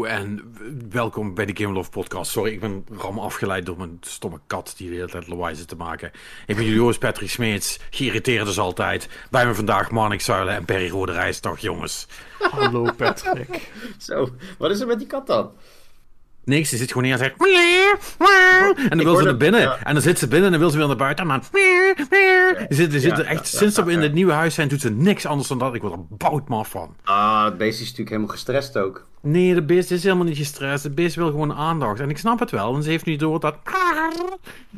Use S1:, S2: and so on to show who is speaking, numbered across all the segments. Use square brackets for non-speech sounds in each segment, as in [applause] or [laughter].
S1: Hallo en welkom bij de Game Love podcast. Sorry, ik ben ram afgeleid door mijn stomme kat die de hele tijd lawaai zit te maken. Ik ben jullie host Patrick Smeets, geïrriteerd als altijd. Bij me vandaag Marnik Zuilen en Perry Rode Reis. Dag jongens.
S2: Hallo Patrick. [laughs]
S3: Zo, wat is er met die kat dan?
S1: Niks, ze zit gewoon neer en zegt... En dan wil ze naar binnen. En dan zit ze binnen en dan wil ze weer naar buiten. En dan... Ze zit, ze zit er echt, sinds we in het nieuwe huis zijn, doet ze niks anders dan dat. Ik word er bout van.
S3: Ah, het beest is natuurlijk helemaal gestrest ook.
S1: Nee, de beest is helemaal niet gestrest. De beest wil gewoon aandacht. En ik snap het wel, want ze heeft nu door dat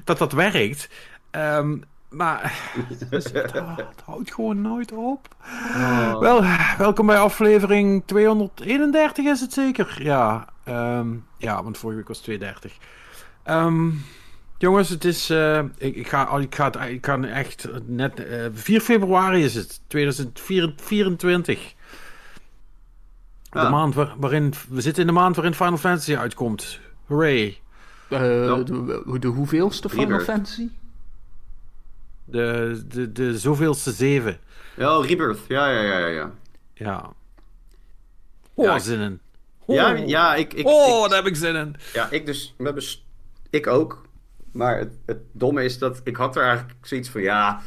S1: dat, dat werkt. Um, maar [laughs] het, houdt gewoon nooit op. Oh. Wel, welkom bij aflevering 231 is het zeker. Ja, um, ja want vorige week was 230. Um, jongens, het is. Uh, ik, ik, ga, ik, ga, ik ga echt net. Uh, eh, 4 februari is het, 2024. De ah. maand waar, waarin. We zitten in de maand waarin Final Fantasy uitkomt. Hooray.
S2: Uh, de, de, hoeveelste Final Fantasy?
S1: De, de, de zoveelste zeven.
S3: Ja, Rebirth. Ja, ja, ja, ja.
S1: Ja. Oh, ja, zin in.
S3: Oh. Ja, ja, ik... ik
S1: oh, daar heb ik zin in.
S3: Ja, ik dus... Ik ook. Maar het, het domme is dat ik had er eigenlijk zoiets van... Ja,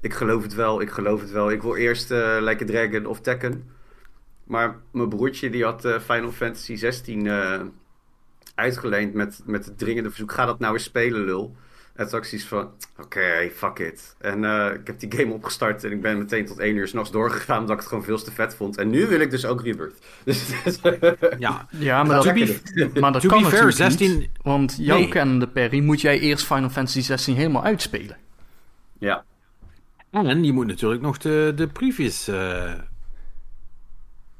S3: ik geloof het wel, ik geloof het wel. Ik wil eerst uh, Like a Dragon of Tekken. Maar mijn broertje die had uh, Final Fantasy 16 uh, eh, uitgeleend met, met het dringende verzoek... Ga dat nou eens spelen, lul. En toen had van, oké, fuck it. En uh, ik heb die game opgestart en ik ben meteen tot één uur s'nachts doorgegaan... omdat ik het gewoon veel te vet vond. En nu wil ik dus ook Rebirth. [laughs] Dus,
S2: ja, ja, maar [laughs] dat, be, maar dat kan fair, 16... Niet, want jouw nee. de Perry moet jij eerst Final Fantasy 16 helemaal uitspelen.
S3: Ja.
S1: En je moet natuurlijk nog de, de previous uh,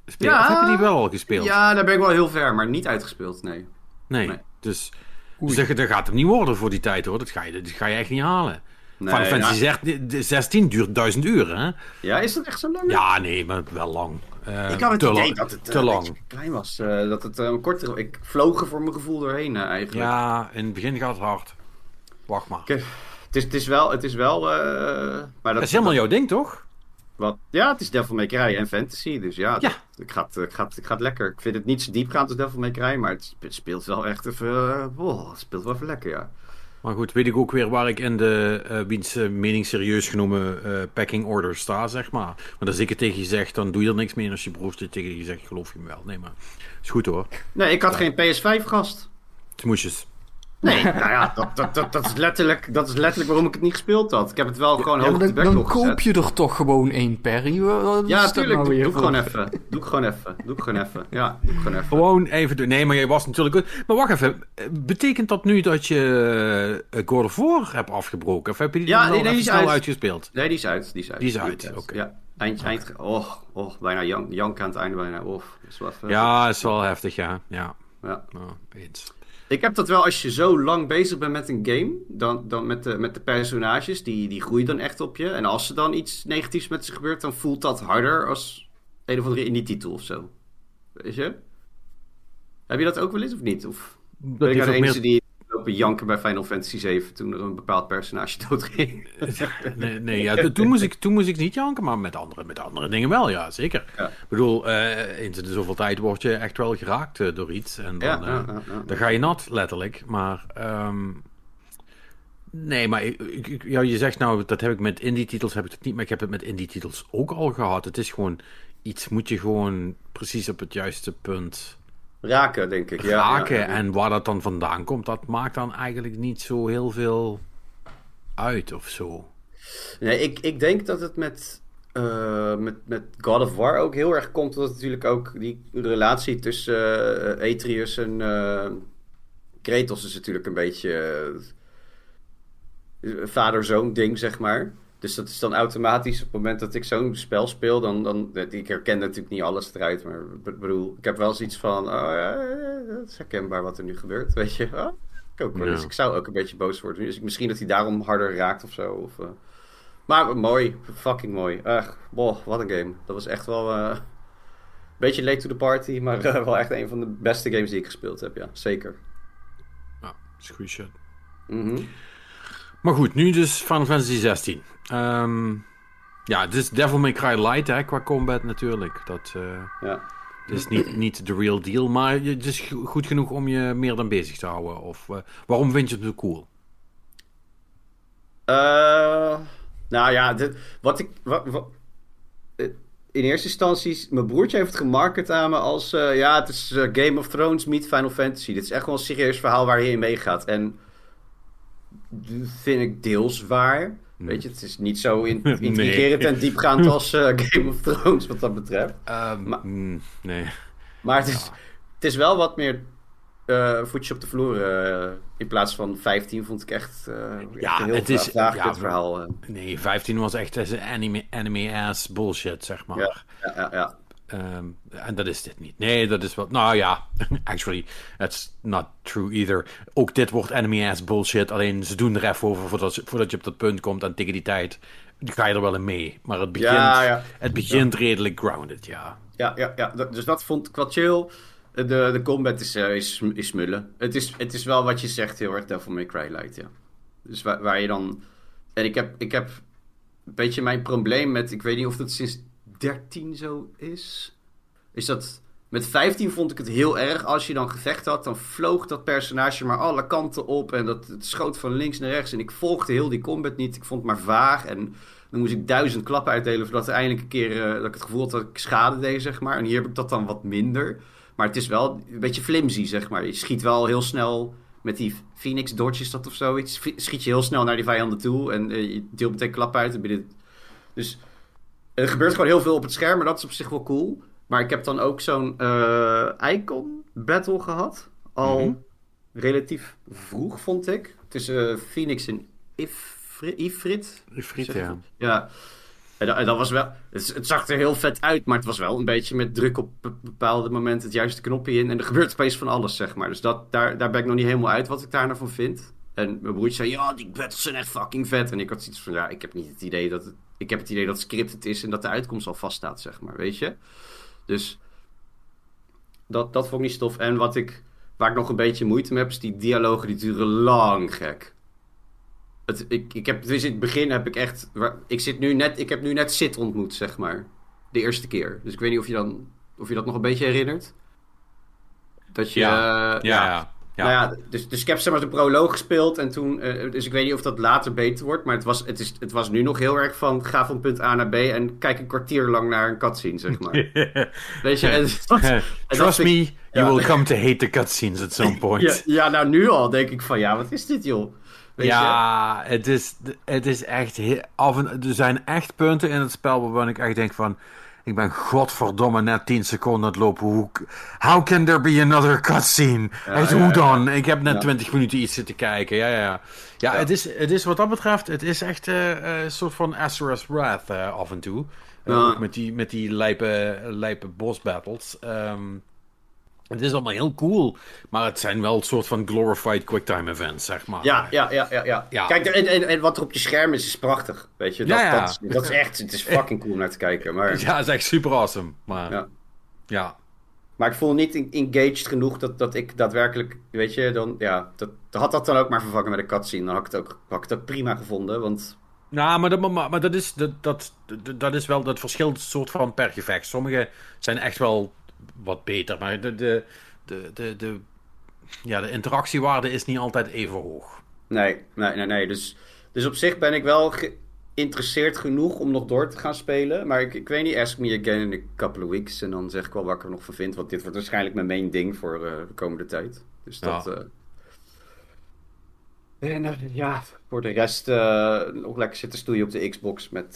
S1: spelen. Ja, of heb je die wel al gespeeld?
S3: Ja, daar ben ik wel heel ver, maar niet uitgespeeld, nee.
S1: Nee, nee. dus... Dus dat, dat, gaat hem niet worden voor die tijd hoor. Dat ga je, dat ga je echt niet halen. Nee, Final Fantasy nou, 16 duurt duizend uur, hè?
S3: Ja, is dat echt zo lang?
S1: Ja, nee, maar wel lang.
S3: Uh, ik had het idee dat het te uh, lang. klein was. Uh, dat het korter... Ik vloog er voor mijn gevoel doorheen eigenlijk.
S1: Ja, in het begin gaat het hard. Wacht maar.
S3: Het is, het is wel... Het is wel
S1: maar dat, dat is helemaal jouw ding, toch?
S3: Wat, ja, het is Devil May Cry en fantasy. Dus ja, ja. Het, gaat, het, gaat, het gaat lekker. Ik vind het niet zo diepgaand als Devil May Cry, maar het speelt wel echt even... het speelt wel even lekker, ja.
S1: Maar goed, weet ik ook weer waar ik in de uh, wiens uh, mening serieus genomen uh, packing order sta, zeg maar. Maar als ik het tegen je zeg, dan doe je er niks mee. En als je broer tegen je zegt, geloof je me wel. Nee, maar is goed hoor.
S3: Nee, ik had geen PS5-gast.
S1: Smoesjes.
S3: Nee, [laughs] nou ja, dat, dat, dat, dat, is letterlijk, dat is letterlijk waarom ik het niet gespeeld had. Ik heb het wel gewoon ja, hoog op de
S2: backlog Dan koop je er toch gewoon één per.
S3: ja, tuurlijk. Nou doe, doe ik gewoon even. Doe ik gewoon even. Doe ik gewoon even. Ja, doe ik gewoon even.
S1: Gewoon even doen. Nee, maar jij was natuurlijk goed. Maar wacht even. Betekent dat nu dat je uh, God of War hebt afgebroken? Of heb je die ja, nee, nee, die is uit. uitgespeeld?
S3: Nee, die is uit. Die is uit.
S1: Die is uit, oké.
S3: Ja. Eind, eind, oh, oh, bijna jank, jank aan het einde bijna. Oh,
S1: is wel even, ja, is wel heftig, ja. Ja, ja. Oh,
S3: eens. Ik heb dat wel als je zo lang bezig bent met een game, dan, dan met, de, met de personages, die, die groeien dan echt op je. En als er dan iets negatiefs met ze gebeurt, dan voelt dat harder als een of andere in die titel of zo. Weet je? Heb je dat ook wel eens of niet? Of ben ik nou de enige die lopen janken bij Final Fantasy 7 toen er een bepaald personage [laughs] doodging.
S1: nee, nee ja, toen, moest ik, toen moest ik niet janken, maar met andere, met andere dingen wel, ja, zeker. Ik bedoel, uh, in de zoveel tijd word je echt wel geraakt uh, door iets. En dan, ja, uh, dan ga je nat, letterlijk. Maar... Um, Nee, maar ik, ik, ja, je zegt nou, dat heb ik met indie-titels, heb ik het niet, maar ik heb het met indie-titels ook al gehad. Het is gewoon, iets moet je gewoon precies op het juiste punt
S3: Raken, denk ik.
S1: Raken.
S3: Ja,
S1: En waar dat dan vandaan komt, dat maakt dan eigenlijk niet zo heel veel uit of zo.
S3: Nee, ik, ik denk dat het met, uh, met, met God of War ook heel erg komt. Dat natuurlijk ook die relatie tussen uh, Atreus en uh, Kratos is natuurlijk een beetje vader-zoon ding, zeg maar. Dus dat is dan automatisch op het moment dat ik zo'n spel speel, dan, dan. Ik herken natuurlijk niet alles eruit, maar ik bedoel, ik heb wel zoiets van. Oh ja, het is herkenbaar wat er nu gebeurt, weet je. Oh, ik ook wel. Dus ik zou ook een beetje boos worden. Dus misschien dat hij daarom harder raakt of zo. Of, uh... Maar mooi, fucking mooi. Ach, boh, wat een game. Dat was echt wel. Uh... Beetje late to the party, maar uh, wel echt een van de beste games die ik gespeeld heb, ja, zeker.
S1: Nou, screenshot.
S3: Mm
S1: maar goed, nu dus Final Fantasy 16. Um, ja, het is Devil May Cry Light hè, qua combat natuurlijk. Dat, uh,
S3: ja.
S1: Het is niet, niet de real deal, maar het is goed genoeg om je meer dan bezig te houden. Of waarom vind je het zo cool?
S3: nou ja, dit, wat ik. Wat, wat, in eerste instantie, mijn broertje heeft het gemarket aan me als... Ja, het is Game of Thrones meet Final Fantasy. Dit is echt wel een serieus verhaal waar je in meegaat. En dat vind ik deels waar. Weet je, het is niet zo in, [laughs] intrigerend en diepgaand als uh, [laughs] Game of Thrones wat dat betreft.
S1: Um, maar, mm, nee.
S3: Maar het is, het is wel wat meer uh, voetje op de vloer. Uh, in plaats van 15 vond ik echt, uh, ja, echt heel het is, ja, het verhaal.
S1: Nee, 15 was echt anime, anime ass bullshit, zeg maar.
S3: Ja, ja, ja.
S1: Um, en dat is dit niet. Nee, dat is wel. Nou ja, [laughs] actually, that's not true either. Ook dit wordt anime ass bullshit. Alleen ze doen er even over voordat, voordat je op dat punt komt. En tegen die tijd ga je er wel in mee. Maar het begint, ja, ja. Het begint redelijk grounded, ja.
S3: Ja, ja, ja. Dus dat vond ik wel chill. De, de combat is, uh, is, is smullen. Het is, het is wel wat je zegt, heel erg Devil May Cry light, ja. Dus waar, waar je dan... En ik heb, ik heb een beetje mijn probleem met... Ik weet niet of dat sinds 13 zo is. Is dat... Met 15 vond ik het heel erg. Als je dan gevecht had, dan vloog dat personage maar alle kanten op. En dat het schoot van links naar rechts. En ik volgde heel die combat niet. Ik vond het maar vaag. En dan moest ik duizend klappen uitdelen. Voordat er eindelijk een keer. Uh, dat ik het gevoel had dat ik schade deed, zeg maar. En hier heb ik dat dan wat minder. Maar het is wel een beetje flimsy, zeg maar. Je schiet wel heel snel met die Phoenix Dodge dat of zoiets. Schiet je heel snel naar die vijanden toe en uh, je deelt meteen klap uit. En binnen... Dus er gebeurt gewoon heel veel op het scherm, maar dat is op zich wel cool. Maar ik heb dan ook zo'n uh, Icon Battle gehad. Al mhm. relatief vroeg, vond ik. Tussen Phoenix en Ifrit. Ifrit,
S1: Ifrit ja.
S3: Ja. En dat, was wel, het, zag er heel vet uit, maar het was wel een beetje met druk op bepaalde momenten het juiste knopje in. En er gebeurt opeens van alles, zeg maar. Dus dat, daar, daar ben ik nog niet helemaal uit wat ik daar nou van vind. En mijn broertje zei, ja, die battles zijn echt fucking vet. En ik had zoiets van, ja, ik heb niet het idee dat het, ik heb het idee dat het scripted is en dat de uitkomst al vaststaat, zeg maar, weet je. Dus dat, dat vond ik niet stof. En wat ik, waar ik nog een beetje moeite mee heb, is die dialogen die duren lang gek ik, ik heb, dus in het begin heb ik echt. Ik, zit nu net, ik heb nu net Zit ontmoet, zeg maar. De eerste keer. Dus ik weet niet of je, dan, of je dat nog een beetje herinnert. Dat je.
S1: Ja, ja,
S3: ja. Nou ja, dus, dus ik heb zeg maar de proloog gespeeld en toen, uh, dus ik weet niet of dat later beter wordt, maar het was, het, is, het was nu nog heel erg van ga van punt A naar B en kijk een kwartier lang naar een cutscene, zeg maar. [laughs] weet je, en, [laughs]
S1: Trust me, you [laughs] will come to hate the cutscenes at some point.
S3: ja, ja, nou nu al denk ik van ja, wat is dit joh?
S1: ja, het is, het is echt heel, af en, er zijn echt punten in het spel waarvan ik echt denk van... Ik ben godverdomme net 10 seconden aan het lopen. Hoe, how can there be another cutscene? Ja, hoe dan? Ik heb net 20 minuten iets zitten kijken. Ja, ja, ja. ja, Het, is, het is wat dat betreft, het is echt uh, een soort van Azura's Wrath uh, af en toe. Uh, met die, met die lijpe, lijpe boss battles. Um, het is allemaal heel cool, maar het zijn wel een soort van glorified quicktime events, zeg maar.
S3: Ja, ja, ja, ja. ja. Kijk, en, en, en, wat er op je scherm is, is prachtig. Weet je, dat, ja, ja. Dat, dat, is echt, het is fucking cool naar te kijken. Maar...
S1: Ja, het is echt super awesome. Maar, ja. ja.
S3: Maar ik voel niet engaged genoeg dat, dat ik daadwerkelijk, weet je, dan, ja, dat, had dat dan ook maar vervangen met een cutscene. Dan had ik het ook, had ik het ook prima gevonden, want...
S1: Nou, maar dat, maar, maar dat, is, dat, dat, dat is wel, dat verschilt soort van per gevecht. Sommige zijn echt wel wat beter. Maar de, de, de, de, de, ja, de interactiewaarde is niet altijd even hoog.
S3: Nee, nee, nee. nee. Dus, dus op zich ben ik wel geïnteresseerd genoeg om nog door te gaan spelen. Maar ik, ik weet niet, ask me again in a couple of weeks. En dan zeg ik wel wat ik er nog van vind. Want dit wordt waarschijnlijk mijn main ding voor uh, de komende tijd. Dus dat... Ja. Uh... En uh, ja, voor de rest nog lekker zitten stoeien op de Xbox met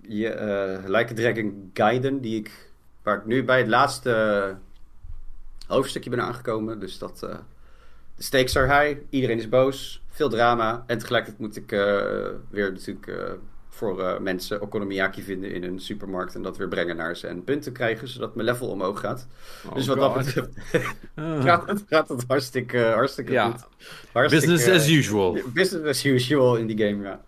S3: je, Like a Dragon Gaiden, die ik Waar ik nu bij het laatste hoofdstukje ben aangekomen. Dus dat. Uh, de stakes are high. Iedereen is boos. Veel drama. En tegelijkertijd moet ik uh, weer natuurlijk uh, voor mensen Okonomiyaki vinden in een supermarkt. En dat weer brengen naar ze en punten krijgen. Zodat mijn level omhoog gaat. Oh dus wat God. dat betreft [laughs] gaat, het, gaat het hartstikke, hartstikke ja. goed.
S1: Hartstikke, business as usual.
S3: Business as usual in die game, ja.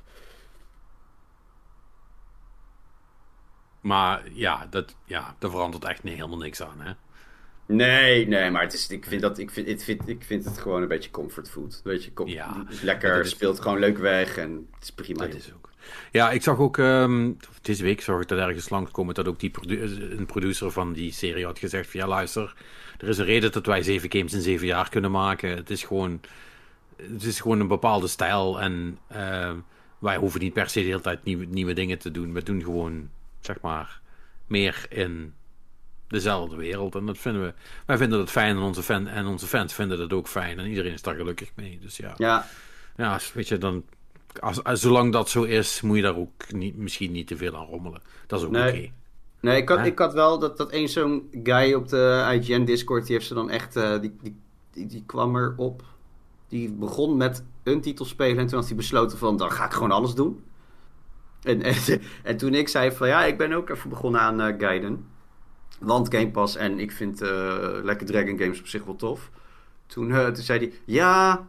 S1: Maar ja, dat, ja, daar verandert echt nee, helemaal niks aan, hè?
S3: Nee, nee, maar het is, ik, vind dat, ik, vind, ik, vind, ik vind het gewoon een beetje comfort food. Weet je, kom, ja, lekker, speelt gewoon leuk weg en het is prima.
S1: Dat is ook. Ja, ik zag ook, um, deze week zag ik dat ergens langskomen dat ook die een producer van die serie had gezegd van ja luister, er is een reden dat wij zeven games in zeven jaar kunnen maken. Het is gewoon, het is gewoon een bepaalde stijl en uh, wij hoeven niet per se de hele tijd nieuwe, nieuwe dingen te doen. We doen gewoon, zeg maar, meer in dezelfde wereld. En dat vinden we, wij vinden dat fijn en onze, fan, en onze fans vinden dat ook fijn. En iedereen is daar gelukkig mee. Dus ja,
S3: ja.
S1: ja weet je, dan, als, zolang dat zo is, moet je daar ook niet, misschien niet te veel aan rommelen. Dat is ook oké.
S3: Nee, ik had, ik had wel dat, dat één zo'n guy op de IGN Discord, die heeft ze dan echt, uh, die, die, die, die kwam erop. Die begon met een titel spelen en toen had hij besloten van, dan ga ik gewoon alles doen. En, en, [laughs] en toen ik zei van, ja, ik ben ook even begonnen aan uh, Gaiden. Want Game Pass en ik vind uh, lekker Dragon Games op zich wel tof. Toen, toen zei hij, ja,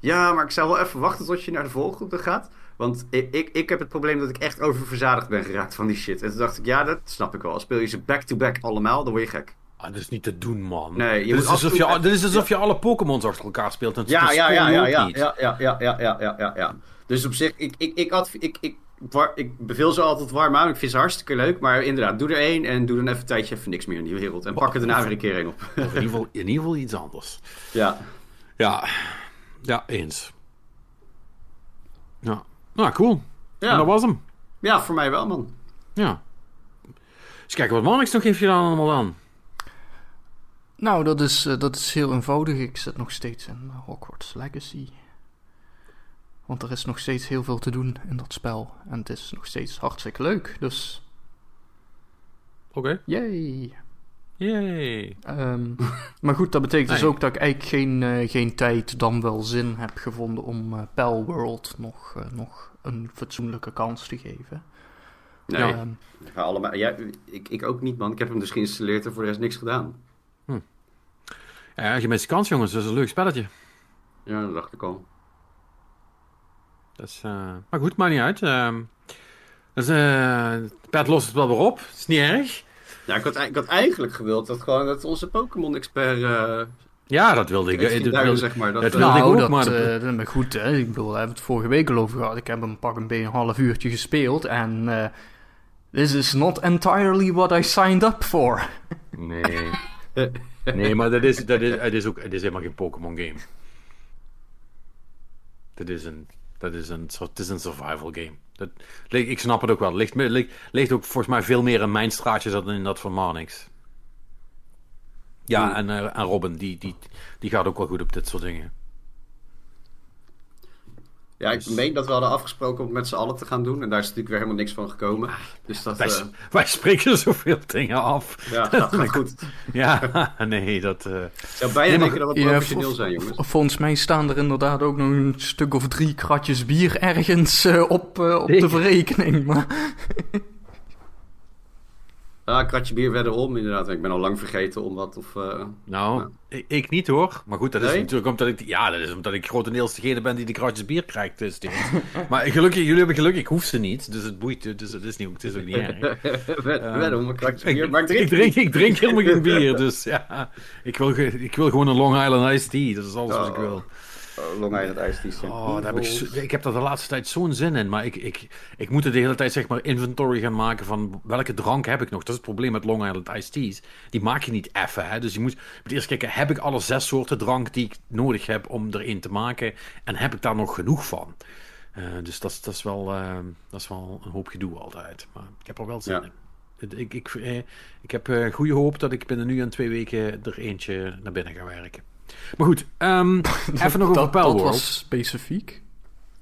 S3: ja, maar ik zou wel even wachten tot je naar de volgende gaat. Want ik, ik, ik heb het probleem dat ik echt oververzadigd ben geraakt van die shit. En toen dacht ik, ja, dat snap ik wel. Speel je ze back-to-back allemaal, dan word je gek.
S1: Ah, dat is niet te doen, man.
S3: Nee,
S1: je dit, is alsof je, dit is alsof je alle Pokémon's achter elkaar speelt. En
S3: ja, ja, ja, ja, ja, ja, ja, ja, ja, ja, ja, ja. Dus op zich, ik, ik, ik, had, ik, ik, ik beveel ze altijd warm aan. Ik vind ze hartstikke leuk. Maar inderdaad, doe er één en doe dan even een tijdje even niks meer in die wereld. En pak er daarna weer een keer een op.
S1: in, ieder geval, in ieder geval iets anders. [laughs]
S3: Ja.
S1: Ja, ja eens. Ja. Nou, cool. Ja. En dat was hem.
S3: Ja, voor mij wel, man.
S1: Ja. Eens kijken, wat Marnix nog heeft je dan allemaal aan?
S2: Nou, dat is, uh, dat is heel eenvoudig. Ik zit nog steeds in Hogwarts Legacy. Want er is nog steeds heel veel te doen in dat spel. En het is nog steeds hartstikke leuk, dus...
S1: Oké. Okay.
S2: Yay!
S1: Yay!
S2: Um, [laughs] maar goed, dat betekent dus ook dat ik eigenlijk geen, uh, geen tijd dan wel zin heb gevonden om uh, Pal World nog, uh, nog een fatsoenlijke kans te geven.
S3: Nee, ja, ja, allemaal, ja, ik, ik ook niet, man. Ik heb hem dus geïnstalleerd en voor de rest niks gedaan.
S1: Hm. Ja, je mist kans, jongens. Dat is een leuk spelletje.
S3: Ja, dat dacht ik al.
S1: Dat is, uh, maar goed, maakt niet uit. Uh, dus, uh, Pet lost het wel weer op. Het is niet erg.
S3: Ja, ik had, ik had eigenlijk gewild dat, gewoon, dat onze Pokémon-expert... Uh,
S1: ja, dat wilde ik.
S3: Dat wilde, zeg maar.
S1: Dat, dat wilde nou, ik ook, dat, maar...
S2: Dat, uh, dat goed, hè. Ik bedoel, we hebben het vorige week al over gehad. Ik heb een pak een beetje een half uurtje gespeeld en... Uh, this is not entirely what I signed up for.
S1: Nee. [laughs] nee, maar dat is, dat is, het is ook het is helemaal geen Pokémon game. Dat is een, dat is een, het is een survival game. Dat, ik snap het ook wel. Ligt, ligt, ligt ook volgens mij veel meer in mijn straatje dan in dat van Marnix. Ja, en, uh, en Robin, die, die, die gaat ook wel goed op dit soort dingen.
S3: Ja, ik dus... meen dat we hadden afgesproken om het met z'n allen te gaan doen. En daar is natuurlijk weer helemaal niks van gekomen. Dus dat,
S1: wij, uh... wij spreken zoveel dingen af.
S3: Ja, dat gaat goed.
S1: ja, [laughs] nee, dat... Uh...
S3: zou bijna nee, denken dat we professioneel ja, zijn, jongens.
S2: Volgens mij staan er inderdaad ook nog een stuk of drie kratjes bier ergens uh, op, op de verrekening. Maar...
S3: Ja, kratje bier wederom, inderdaad. Ik ben al lang vergeten om wat. Of, uh,
S1: nou, Ik, ik, niet hoor. Maar goed, dat is natuurlijk omdat ik. Ja, dat is omdat ik grotendeels degene ben die de kratjes bier krijgt. Dus [laughs] maar gelukkig, jullie hebben geluk, ik hoef ze niet. Dus het boeit. Dus het is, niet, het is ook niet erg. [laughs]
S3: wederom een kratje bier. [laughs] Maar
S1: ik, drink, ik, drink, ik drink helemaal geen bier. Dus ja, ik wil, ik wil gewoon een Long Island Iced Tea. Dat is alles wat ik oh. wil.
S3: Oh, Long Island Iced Tea.
S1: Oh, daar heb ik, ik heb daar de laatste tijd zo'n zin in. Maar ik, ik, ik moet er de hele tijd zeg maar inventory gaan maken van welke drank heb ik nog. Dat is het probleem met Long Island Iced Teas. Die maak je niet effen. Hè? Dus je moet, moet eerst kijken, heb ik alle zes soorten drank die ik nodig heb om erin te maken? En heb ik daar nog genoeg van? Uh, dus dat, dat, is wel, uh, dat is wel een hoop gedoe altijd. Maar ik heb er wel zin in. Ik, ik, eh, ik heb uh, goede hoop dat ik binnen nu en twee weken er eentje naar binnen ga werken. Maar goed, um, [laughs] even nog over Palworld.
S2: Dat was specifiek.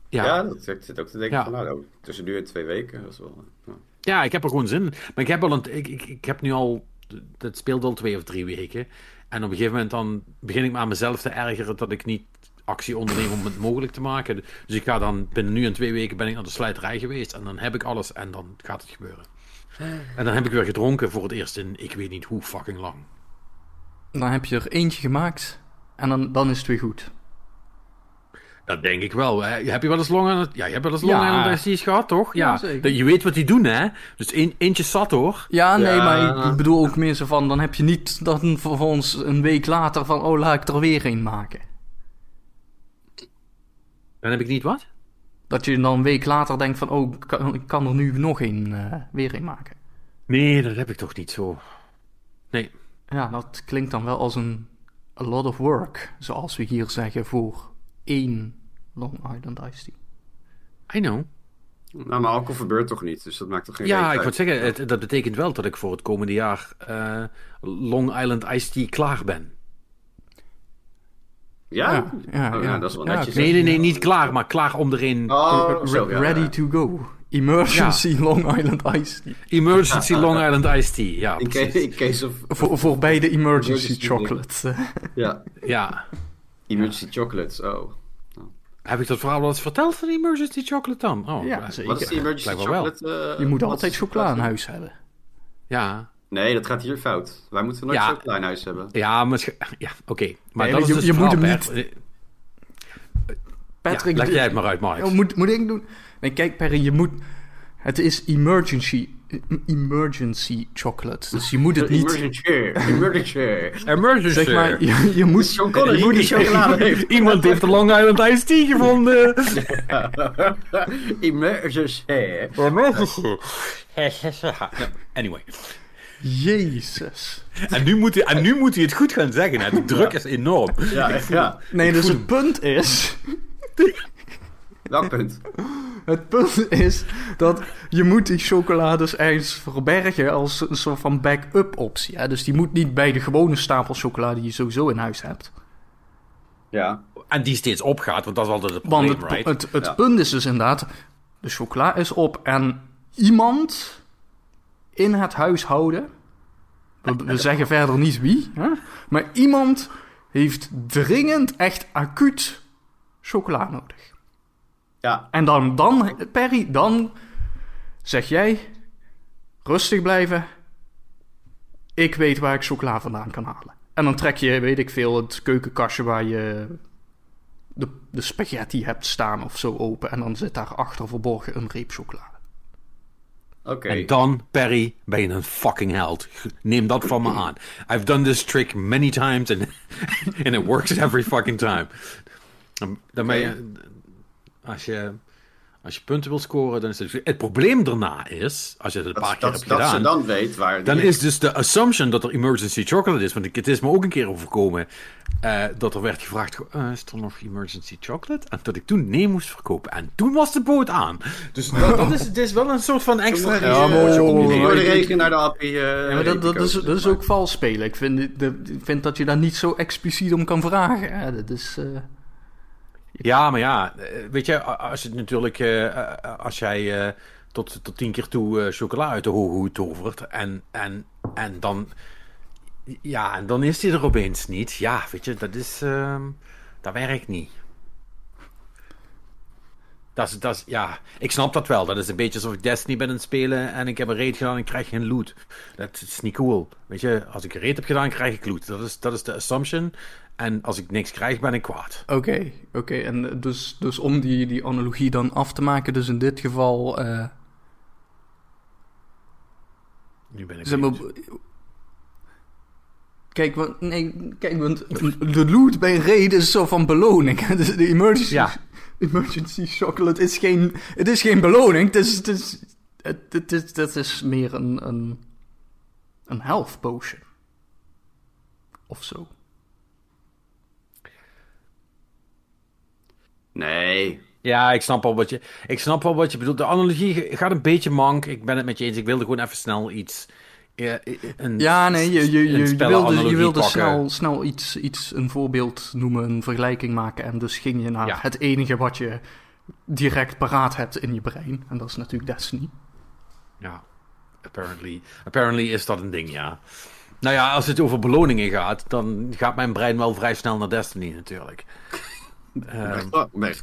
S3: Ja, ja dat zit ook te denken ja. van, nou, tussen nu en twee weken. Dat is wel,
S1: ja. ja. ik heb er gewoon zin in. Maar ik heb, al een, ik, ik, ik heb nu al, het speelt al twee of drie weken. En op een gegeven moment dan begin ik me aan mezelf te ergeren dat ik niet actie onderneem om het mogelijk te maken. Dus ik ga dan binnen nu en twee weken ben ik naar de slijterij geweest. En dan heb ik alles en dan gaat het gebeuren. En dan heb ik weer gedronken voor het eerst in ik weet niet hoe fucking lang.
S2: Dan heb je er eentje gemaakt en dan, dan is het weer goed.
S1: Dat denk ik wel. Hè. Heb je wel eens long aan het... Ja, je hebt wel eens long aan het gehad, toch? Ja, ja je weet wat die doen, hè? Dus een, eentje zat, hoor.
S2: Ja, nee, maar ik, bedoel ook meer zo van... Dan heb je niet dan vervolgens een week later van... Oh, laat ik er weer een maken.
S1: Dan heb ik niet wat?
S2: Dat je dan een week later denkt van, oh, ik kan, ik kan er nu nog een eh, weer een maken.
S1: Nee, dat heb ik toch niet zo. Nee.
S2: Ja, dat klinkt dan wel als een a lot of work, zoals we hier zeggen voor één Long Island Iced Tea.
S1: I know.
S3: Nou, maar alcohol verbeurt toch niet, dus dat maakt toch geen
S1: Ja, ik moet zeggen, het, dat betekent wel dat ik voor het komende jaar eh, Long Island Iced Tea klaar ben.
S3: Ja?
S2: Ja, ja,
S3: Oh,
S2: ja.
S3: dat is wel
S2: Ja,
S3: netjes.
S1: Nee, nee, nee, niet klaar, maar klaar om erin.
S3: Oh, zo, ja,
S2: Ready
S3: ja.
S2: to go. Emergency Long Island Iced Tea.
S1: Emergency Long Island Iced Tea. Ja,
S3: In,
S1: precies.
S3: case, in case of...
S2: Voor, voor beide emergency
S3: Emergency
S2: chocolate.
S3: Ja,
S1: Ja.
S3: emergency chocolates, oh.
S1: Heb ik dat verhaal wel eens verteld van Emergency Chocolate dan? Oh,
S2: Ja, zeker.
S3: Wat is die emergency chocolate? eh,
S2: Je moet altijd
S3: is-
S2: chocola in huis hebben.
S1: Ja.
S3: Nee, dat gaat hier fout. Wij moeten nooit
S1: Ja.
S3: chocola in huis hebben.
S1: Ja, misschien... Ja, oké. Maar
S2: Nee,
S1: dat is
S2: je-
S1: dus
S2: je
S1: het
S2: moet hem niet-
S1: Ja,
S2: Patrick,
S1: leg
S2: de-
S1: jij het maar uit, Mark.
S2: Oh, moet, moet ik doen? Nee, kijk Perry, je moet... Het is emergency, emergency chocolate. Dus je moet het niet...
S3: Emergency, emergency.
S1: Emergency.
S2: Zeg maar, je, je moet...
S3: Sean Connery die chocolade [laughs] heeft.
S1: Iemand heeft de Long Island Iced Tea gevonden. [laughs]
S3: Emergency.
S1: Emergency. Anyway.
S2: Jezus.
S1: En nu, moet hij, en nu moet hij het goed gaan zeggen. Hè. De druk is enorm.
S3: Ja, ja.
S2: Nee, dus het punt is... [laughs]
S3: Welk punt? [laughs]
S2: Het punt is dat je moet die chocolades ergens verbergen als een soort van backup optie. Hè? Dus die moet niet bij de gewone stapel chocolade die je sowieso in huis hebt.
S3: Ja.
S1: En die steeds opgaat, want dat is altijd het
S2: Want
S1: probleem,
S2: het,
S1: right?
S2: het, het
S3: Ja.
S2: punt is dus inderdaad, de chocola is op en iemand in het huishouden, we, we [laughs] zeggen verder niet wie, hè? maar iemand heeft dringend, echt acuut chocola nodig.
S3: Ja.
S2: En dan, dan, Perry, dan zeg jij, rustig blijven, ik weet waar ik chocola vandaan kan halen. En dan trek je, weet ik veel, het keukenkastje waar je de, de spaghetti hebt staan of zo open. En dan zit daarachter verborgen een reep chocolade.
S3: Oké.
S1: En dan, Perry, ben je een fucking held. Neem dat van me [clears throat] aan. I've done this trick many times and, [laughs] and it works every fucking time. Dan, dan ben je... Als je... Als je punten wil scoren, dan is het... Het probleem daarna is, als je het een paar
S3: Dat,
S1: keer
S3: dat,
S1: hebt
S3: dat
S1: gedaan...
S3: ze dan weet waar...
S1: Dan is dus de assumption dat er emergency chocolate is. Want ik- het is me ook een keer overkomen eh, dat er werd gevraagd: eh, is er nog emergency chocolate? En dat ik toen nee moest verkopen. En toen was de boot aan. Dus dat, dat is, het is wel een soort van extra.
S3: Ja, maar door de regen naar de appie. eh,
S2: Ja, maar dat, dat, is, dat is ook vals spelen. Ik vind, dit- de- ik vind dat je daar niet zo expliciet om kan vragen. Dat is...
S1: Ja, maar ja, eh, weet je, als het natuurlijk, eh, eh, als jij tot, tot tien keer toe chocola uit de hoge tovert en, en, en dan, ja, en dan is die er opeens niet. Ja, weet je, dat is, ehm, dat werkt niet. Dat is, dat ja, ik snap dat wel. Dat is een beetje alsof ik Destiny ben aan het spelen en ik heb een raid gedaan en ik krijg geen loot. Dat is niet cool. Weet je, als ik een raid heb gedaan, krijg ik loot. Dat is, dat is de assumption. En als ik niks krijg, ben ik kwaad.
S2: Oké, oké. En dus, dus om die, die analogie dan af te maken, dus in dit geval... eh,
S1: Nu ben ik
S2: Zeg maar, kijk, want, nee, kijk, want de loot bij raid is zo van beloning. [laughs] Dus de emergency,
S1: Ja. [laughs]
S2: emergency chocolate is geen, het is geen beloning. Het is, het is, het, het is, het is meer een, een, een health potion. Of zo.
S3: Nee.
S1: Ja, ik snap al wat je, ik snap al wat je bedoelt. De analogie gaat een beetje mank. Ik ben het met je eens. Ik wilde gewoon even snel iets. eh, een,
S2: Ja, nee, je, je, je, je wilde, je wilde snel, snel iets, iets, een voorbeeld noemen, een vergelijking maken. En dus ging je naar
S1: Ja.
S2: het enige wat je direct paraat hebt in je brein. En dat is natuurlijk Destiny.
S1: Ja, apparently, apparently is dat een ding, ja. Nou ja, als het over beloningen gaat, dan gaat mijn brein wel vrij snel naar Destiny natuurlijk. Ehm,
S3: Oh, nee,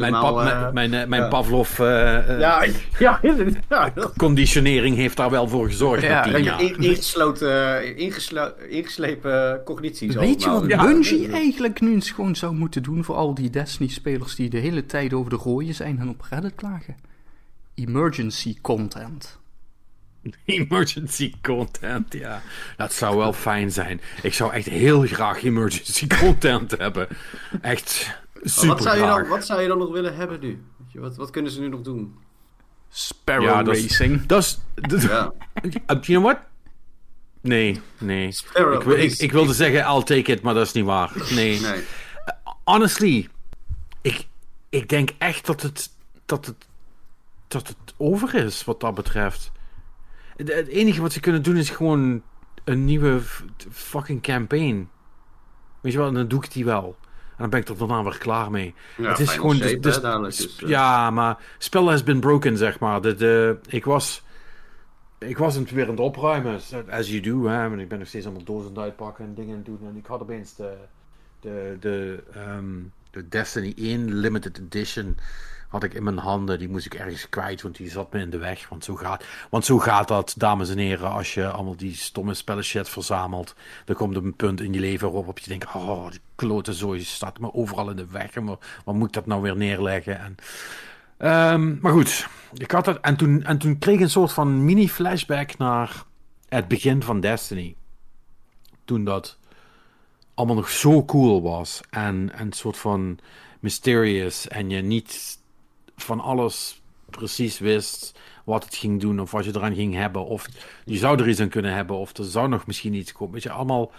S1: mijn,
S3: eh,
S1: mijn, mijn, eh, mijn
S3: ja.
S1: Pavlov eh, eh,
S3: ja, ja, ja.
S1: conditionering heeft daar wel voor gezorgd.
S2: Ja,
S1: jaar.
S3: In- Ingesloten, ingeslo- ingeslepen cognities
S2: Weet je wat
S1: Ja.
S2: Bungie eigenlijk nu eens gewoon zou moeten doen voor al die Destiny-spelers die de hele tijd over de rooien zijn en op Reddit klagen? Emergency content. [laughs]
S1: Emergency content, ja. Dat zou wel fijn zijn. Ik zou echt heel graag emergency [laughs] content hebben. Echt. Super
S3: wat, zou je dan, wat zou je dan nog willen hebben nu? Weet je, wat, wat kunnen ze nu nog doen?
S2: Sparrow
S1: Ja, dat is-
S2: Racing.
S1: Dat is... [laughs]
S3: Ja.
S1: Uh, you know what? Nee, nee.
S3: Sparrow
S1: Ik, ik,
S3: Racing.
S1: ik wilde zeggen, I'll take it, maar dat is niet waar. Nee.
S3: Nee.
S1: Honestly, ik, ik denk echt dat het, dat, het, dat het over is wat dat betreft. Het, het enige wat ze kunnen doen is gewoon een nieuwe fucking campaign. Weet je wel, en dan doe ik die wel. En dan ben ik er daarna weer klaar mee.
S3: Ja,
S1: het is gewoon...
S3: Shape,
S1: dus-
S3: hè, dus, eh.
S1: ja, maar spel has been broken, zeg maar. De, de, ik was... Ik was het weer aan het opruimen, as you do. Hè? Want ik ben nog steeds allemaal dozen aan het uitpakken en dingen doen. En ik had opeens de, de, de, ehm, de Destiny 1 Limited Edition had ik in mijn handen. Die moest ik ergens kwijt, want die zat me in de weg. Want zo gaat, want zo gaat dat, dames en heren, als je allemaal die stomme spellen shit verzamelt. Dan komt er een punt in je leven waarop je denkt, oh, die klote zooi staat me overal in de weg. En waar moet ik dat nou weer neerleggen? En, Ehm, maar goed, ik had dat, en, toen, en toen kreeg ik een soort van mini-flashback naar het begin van Destiny. Toen dat allemaal nog zo cool was en een soort van mysterious en je niet van alles precies wist wat het ging doen of wat je eraan ging hebben of je zou er iets aan kunnen hebben of er zou nog misschien iets komen. Weet je, allemaal...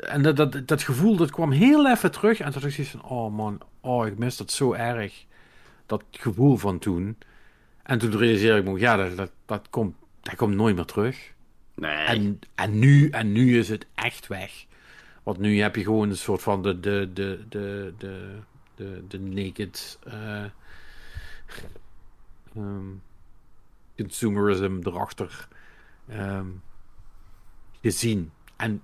S1: En dat, dat, dat gevoel, dat kwam heel even terug en toen dacht ik van, oh man, oh ik mis dat zo erg dat gevoel van toen. En toen realiseerde ik me, ja, dat, dat, dat, komt, dat komt nooit meer terug.
S3: Nee.
S1: En, en, nu, en nu is het echt weg. Want nu heb je gewoon een soort van de, de, de, de, de, de, de naked eh, ehm, consumerism erachter ehm, gezien. En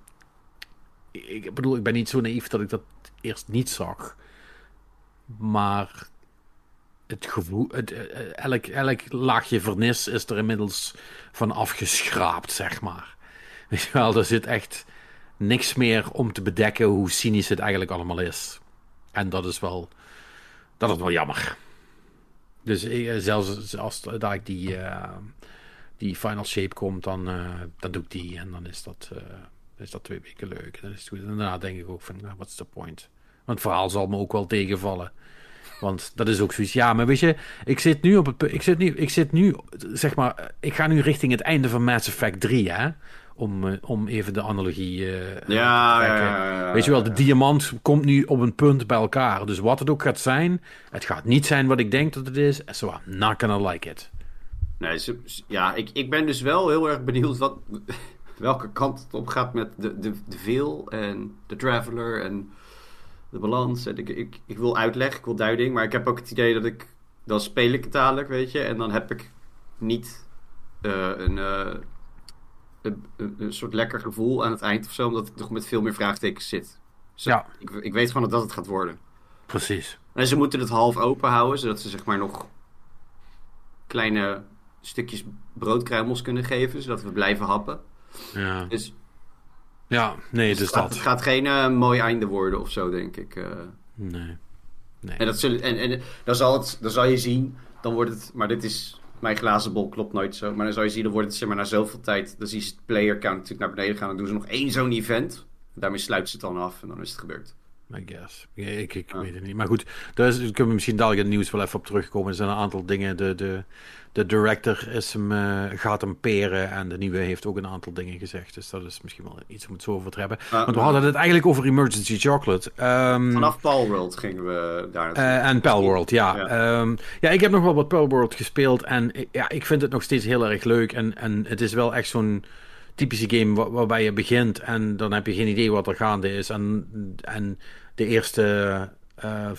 S1: ik bedoel, ik ben niet zo naïef dat ik dat eerst niet zag. Maar het gevoel, het, eh, elk, elk laagje vernis is er inmiddels van afgeschraapt, zeg maar. [laughs] Weet je wel, er zit echt niks meer om te bedekken hoe cynisch het eigenlijk allemaal is. En dat is wel, dat is wel jammer. Dus ik, zelfs als dat ik die, eh, die final shape komt, dan, eh, dan doe ik die en dan is dat, eh, is dat twee weken leuk. Dan is het goed. En daarna denk ik ook van, nou, what's the point? Want het verhaal zal me ook wel tegenvallen. Want dat is ook zoiets. Ja, maar weet je, ik zit nu op het ik zit nu, ik zit nu, zeg maar, ik ga nu richting het einde van Mass Effect 3, hè? Om, eh, om even de analogie eh,
S3: Ja,
S1: te
S3: ja,
S1: trekken.
S3: ja, ja,
S1: Weet je wel, de diamant komt nu op een punt bij elkaar. Dus wat het ook gaat zijn, het gaat niet zijn wat ik denk dat het is. So I'm not gonna like it.
S3: Nee, ja, ik, ik ben dus wel heel erg benieuwd wat, [laughs] welke kant het op gaat met de, de, de veel en de traveler en de balans. En ik, ik, ik wil uitleg, ik wil duiding, maar ik heb ook het idee dat ik, dan speel ik het dadelijk, weet je, en dan heb ik niet eh, een, een, een, soort lekker gevoel aan het eind of zo, omdat ik nog met veel meer vraagtekens zit. Dus
S1: Ja.
S3: ik, ik weet gewoon dat dat het gaat worden.
S1: Precies.
S3: En ze moeten het half open houden, zodat ze zeg maar nog kleine stukjes broodkruimels kunnen geven, zodat we blijven happen.
S1: Ja,
S3: Dus,
S1: ja nee,
S3: dus
S1: dus dat.
S3: het gaat geen eh, mooi einde worden of zo, denk ik. eh.
S1: Nee. nee.
S3: en dat zullen, en, en dan, zal het, dan zal je zien, dan wordt het, maar dit is, mijn glazen bol klopt nooit zo, maar dan zal je zien, dan wordt het zeg maar na zoveel tijd, dan zie je het player count natuurlijk naar beneden gaan, dan doen ze nog één zo'n event. Daarmee sluiten ze het dan af en dan is het gebeurd.
S1: I guess. Ik, ik weet het niet. Maar goed, daar kunnen we misschien dadelijk in het nieuws wel even op terugkomen. Er zijn een aantal dingen. De, de, de director is hem, eh, gaat hem peren. En de nieuwe heeft ook een aantal dingen gezegd. Dus dat is misschien wel iets om het zo over te hebben. Want we hadden het eigenlijk over Emergency Chocolate. Ehm,
S3: Vanaf Palworld gingen we daar
S1: eh, en Palworld, ja.
S3: Ja.
S1: Ja. ja, ik heb nog wel wat Palworld gespeeld. En ik- ja, ik vind het nog steeds heel erg leuk. En, en het is wel echt zo'n typische game wa- waarbij je begint. En dan heb je geen idee wat er gaande is. En, en de eerste eh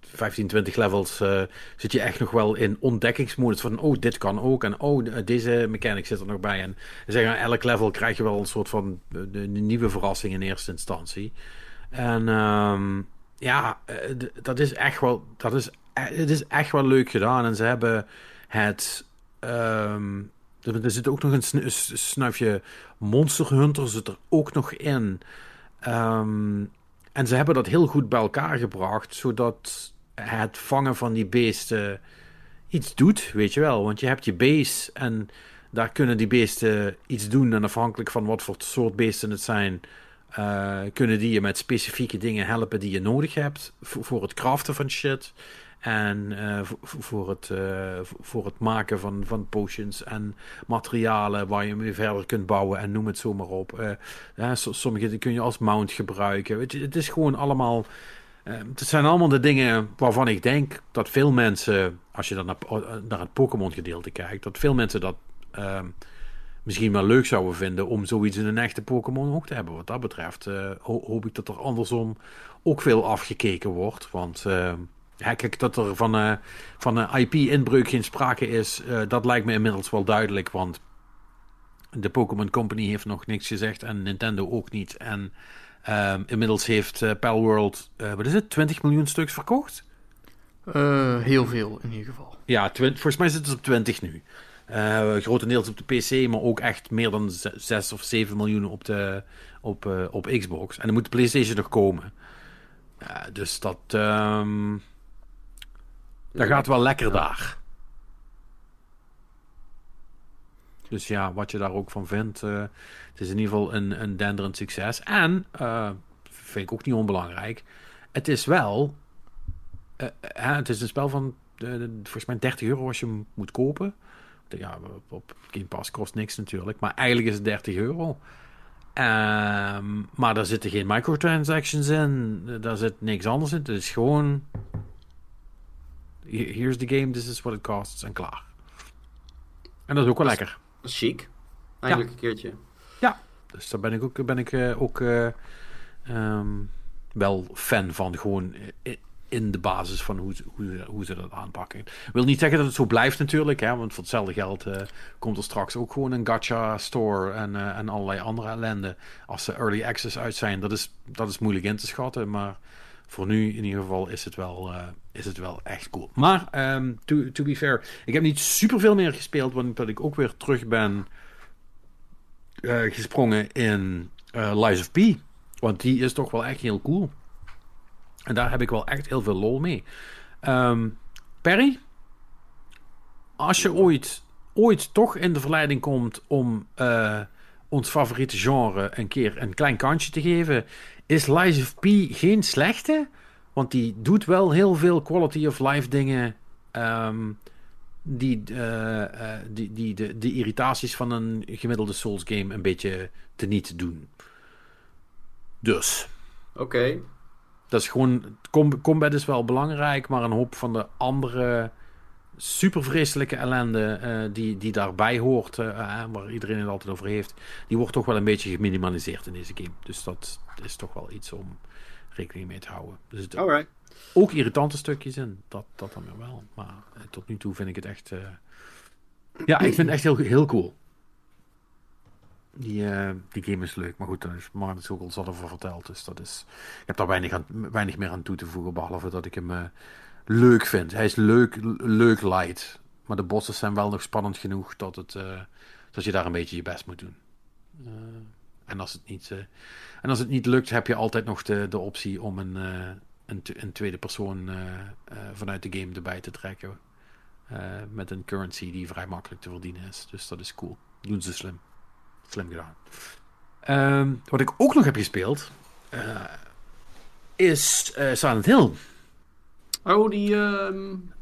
S1: 15, 20 levels eh, zit je echt nog wel in ontdekkingsmodus. Van, oh, dit kan ook. En oh, de- deze mechanic zit er nog bij. En zeggen, elk level krijg je wel een soort van eh, de, de nieuwe verrassing in eerste instantie. En ehm, ja, eh, dat is echt wel, dat is, eh, het is echt wel leuk gedaan. En ze hebben het, ehm, er, zit ook nog een snuifje Monster Hunter zit er ook nog in. Ehm, en ze hebben dat heel goed bij elkaar gebracht, zodat het vangen van die beesten iets doet, weet je wel. Want je hebt je base en daar kunnen die beesten iets doen. En afhankelijk van wat voor soort beesten het zijn, eh, kunnen die je met specifieke dingen helpen die je nodig hebt voor, voor het craften van shit. En eh, voor, het, eh, voor het maken van, van potions en materialen waar je mee verder kunt bouwen en noem het zo maar op. Uh, sommige kun je als mount gebruiken. Weet je, het is gewoon allemaal. het zijn allemaal de dingen waarvan ik denk dat veel mensen, als je dan naar, naar het Pokémon gedeelte kijkt, dat veel mensen dat misschien wel leuk zouden vinden om zoiets in een echte Pokémon ook te hebben. Wat dat betreft hoop ik dat er andersom ook veel afgekeken wordt. Want ja, kijk, dat er van, uh, van een IP-inbreuk geen sprake is, uh, dat lijkt me inmiddels wel duidelijk. Want de Pokémon Company heeft nog niks gezegd en Nintendo ook niet. En uh, inmiddels heeft uh, Palworld, wat is het, 20 miljoen stuks verkocht?
S2: heel veel in ieder geval.
S1: Ja, volgens mij zit het op 20 nu. grotendeels op de PC, maar ook echt meer dan 6 of 7 miljoen op, de, op, op Xbox. En dan moet de PlayStation nog komen. dus dat. Um, dat gaat wel lekker daar. Dus ja, wat je daar ook van vindt. Uh, het is in ieder geval een, een denderend succes. En, uh, vind ik ook niet onbelangrijk. Het is wel. Uh, het is een spel van. volgens mij 30 euro als je hem moet kopen. Ja, op Game Pass kost niks natuurlijk. Maar eigenlijk is het 30 euro. Ehm, maar daar zitten geen microtransactions in. Daar zit niks anders in. Het is gewoon here's the game, this is what it costs en klaar. En dat is ook wel lekker.
S3: Dat is chic. Eindelijk een keertje.
S1: Ja, dus daar ben ik ook, ben ik, uh, ook uh, um, wel fan van. Gewoon in de basis van hoe, hoe, hoe ze dat aanpakken. wil niet zeggen dat het zo blijft natuurlijk, hè, want voor hetzelfde geld uh, komt er straks ook gewoon een gacha store en, en allerlei andere ellende. Als ze early access uit zijn, dat is, dat is moeilijk in te schatten, maar voor nu in ieder geval is het wel, uh, is het wel echt cool. Maar um, to, to be fair, ik heb niet super veel meer gespeeld, want dat ik ook weer terug ben uh, gesprongen in uh, Lies of P. Want die is toch wel echt heel cool. En daar heb ik wel echt heel veel lol mee. Um, Perry, als je ooit, ooit toch in de verleiding komt om ons favoriete genre een keer een klein kantje te geven, is Lies of P geen slechte. Want die doet wel heel veel quality of life dingen. Um, die, uh, uh, die, die de, de irritaties van een gemiddelde Souls game een beetje teniet doen. Dus.
S3: Oké. Okay.
S1: Dat is gewoon. combat is wel belangrijk, maar een hoop van de andere super vreselijke ellende uh, die, die daarbij hoort, uh, waar iedereen het altijd over heeft, die wordt toch wel een beetje geminimaliseerd in deze game. Dus dat is toch wel iets om rekening mee te houden. Dus het,
S3: Alright.
S1: Ook irritante stukjes in, dat, dat dan weer wel. Maar uh, tot nu toe vind ik het echt. ja, ik vind het echt heel, heel cool. Die, die game is leuk, maar goed, daar is Marnus ook al zat over verteld. Dus dat is. Ik heb daar weinig, aan, weinig meer aan toe te voegen, behalve dat ik hem leuk vind. Hij is leuk, leuk light. Maar de bossen zijn wel nog spannend genoeg dat, het, uh, dat je daar een beetje je best moet doen. Uh, en, als het niet, uh, en als het niet lukt, heb je altijd nog de, de optie om een, een, een, tweede persoon vanuit de game erbij te trekken. met een currency die vrij makkelijk te verdienen is. Dus dat is cool. Doen ze slim. Slim gedaan. Um, wat ik ook nog heb gespeeld is Silent Hill.
S3: Oh, die uh,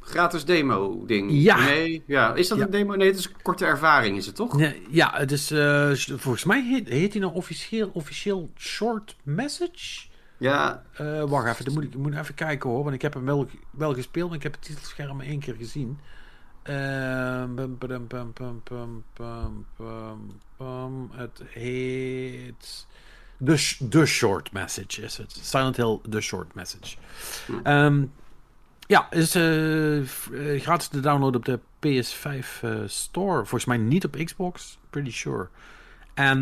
S3: gratis demo ding.
S1: Ja.
S3: Nee, ja. Is dat
S1: ja.
S3: een demo? Nee, het is een korte ervaring, is het toch?
S1: Nee, ja, het is uh, volgens mij heet, heet hij nou officieel, officieel short message.
S3: Ja.
S1: Uh, wacht even, dan moet ik moet even kijken hoor, want ik heb hem wel, wel gespeeld, maar ik heb het titelscherm één keer gezien. Bum, bum, bum, het heet. The, the Short Message is het. Silent Hill The Short Message. Hm. Um, ja, is uh, gratis te downloaden op de PS5 uh, Store. Volgens mij niet op Xbox, pretty sure. En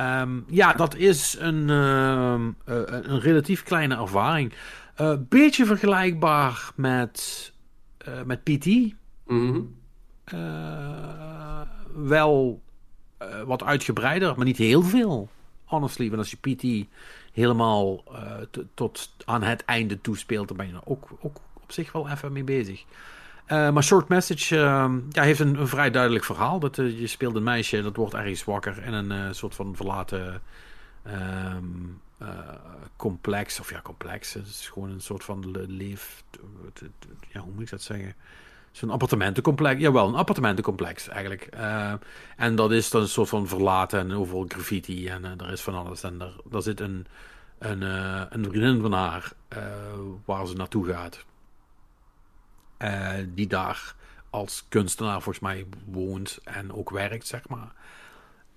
S1: um, ja, dat is een, uh, een relatief kleine ervaring. beetje vergelijkbaar met, met PT.
S3: Mm -hmm.
S1: wel wat uitgebreider, maar niet heel veel. Honestly, want als je PT helemaal tot aan het einde toespeelt, dan ben je ook, ook zich wel even mee bezig. Uh, maar Short Message uh, ja, heeft een, vrij duidelijk verhaal. Dat, uh, je speelt een meisje dat wordt ergens wakker in een soort van verlaten ehm, eh, complex, of ja, complex. Het is gewoon een soort van le- leef. Ja, hoe moet ik dat zeggen? Zo'n appartementencomplex. Jawel, een appartementencomplex eigenlijk. Eh, en dat is dan een soort van verlaten en overal graffiti en eh, er is van alles. En daar, zit een, een, eh, een vriendin van haar eh, waar ze naartoe gaat. Eh, die daar als kunstenaar volgens mij woont en ook werkt, zeg maar.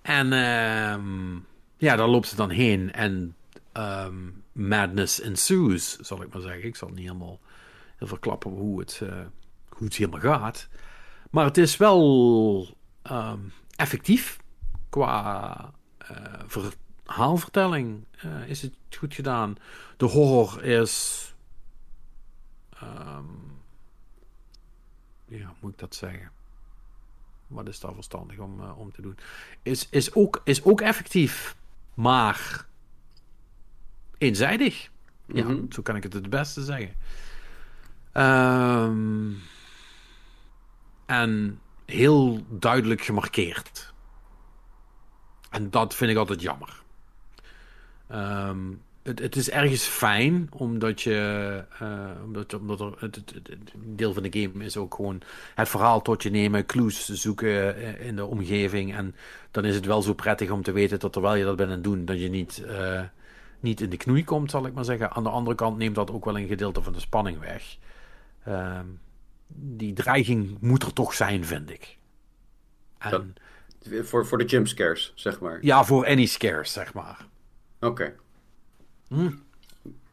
S1: En ehm, ja, daar loopt ze dan heen en ehm, madness ensues, zal ik maar zeggen. Ik zal niet helemaal heel verklappen hoe het, eh, hoe het helemaal gaat. Maar het is wel ehm, effectief qua eh, verhaalvertelling. is het goed gedaan. De horror is. Ja, moet ik dat zeggen? Wat is daar verstandig om, eh, om te doen? Is, is, ook, is ook effectief, maar eenzijdig. Ja,
S3: Mhm.
S1: zo kan ik het het beste zeggen. Ehm, en heel duidelijk gemarkeerd. En dat vind ik altijd jammer. Ehm, het, het is ergens fijn, omdat je. eh, omdat, omdat er, het, het, het- het deel van de game is ook gewoon het verhaal tot je nemen, clues zoeken eh, in de omgeving. En dan is het wel zo prettig om te weten dat terwijl je dat bent aan het doen, dat je niet, eh, niet in de knoei komt, zal ik maar zeggen. Aan de andere kant neemt dat ook wel een gedeelte van de spanning weg. Ehm, die dreiging moet er toch zijn, vind ik. En,
S3: Voor, voor de jumpscares, zeg maar.
S1: ja, voor any scares, zeg maar.
S3: Oké.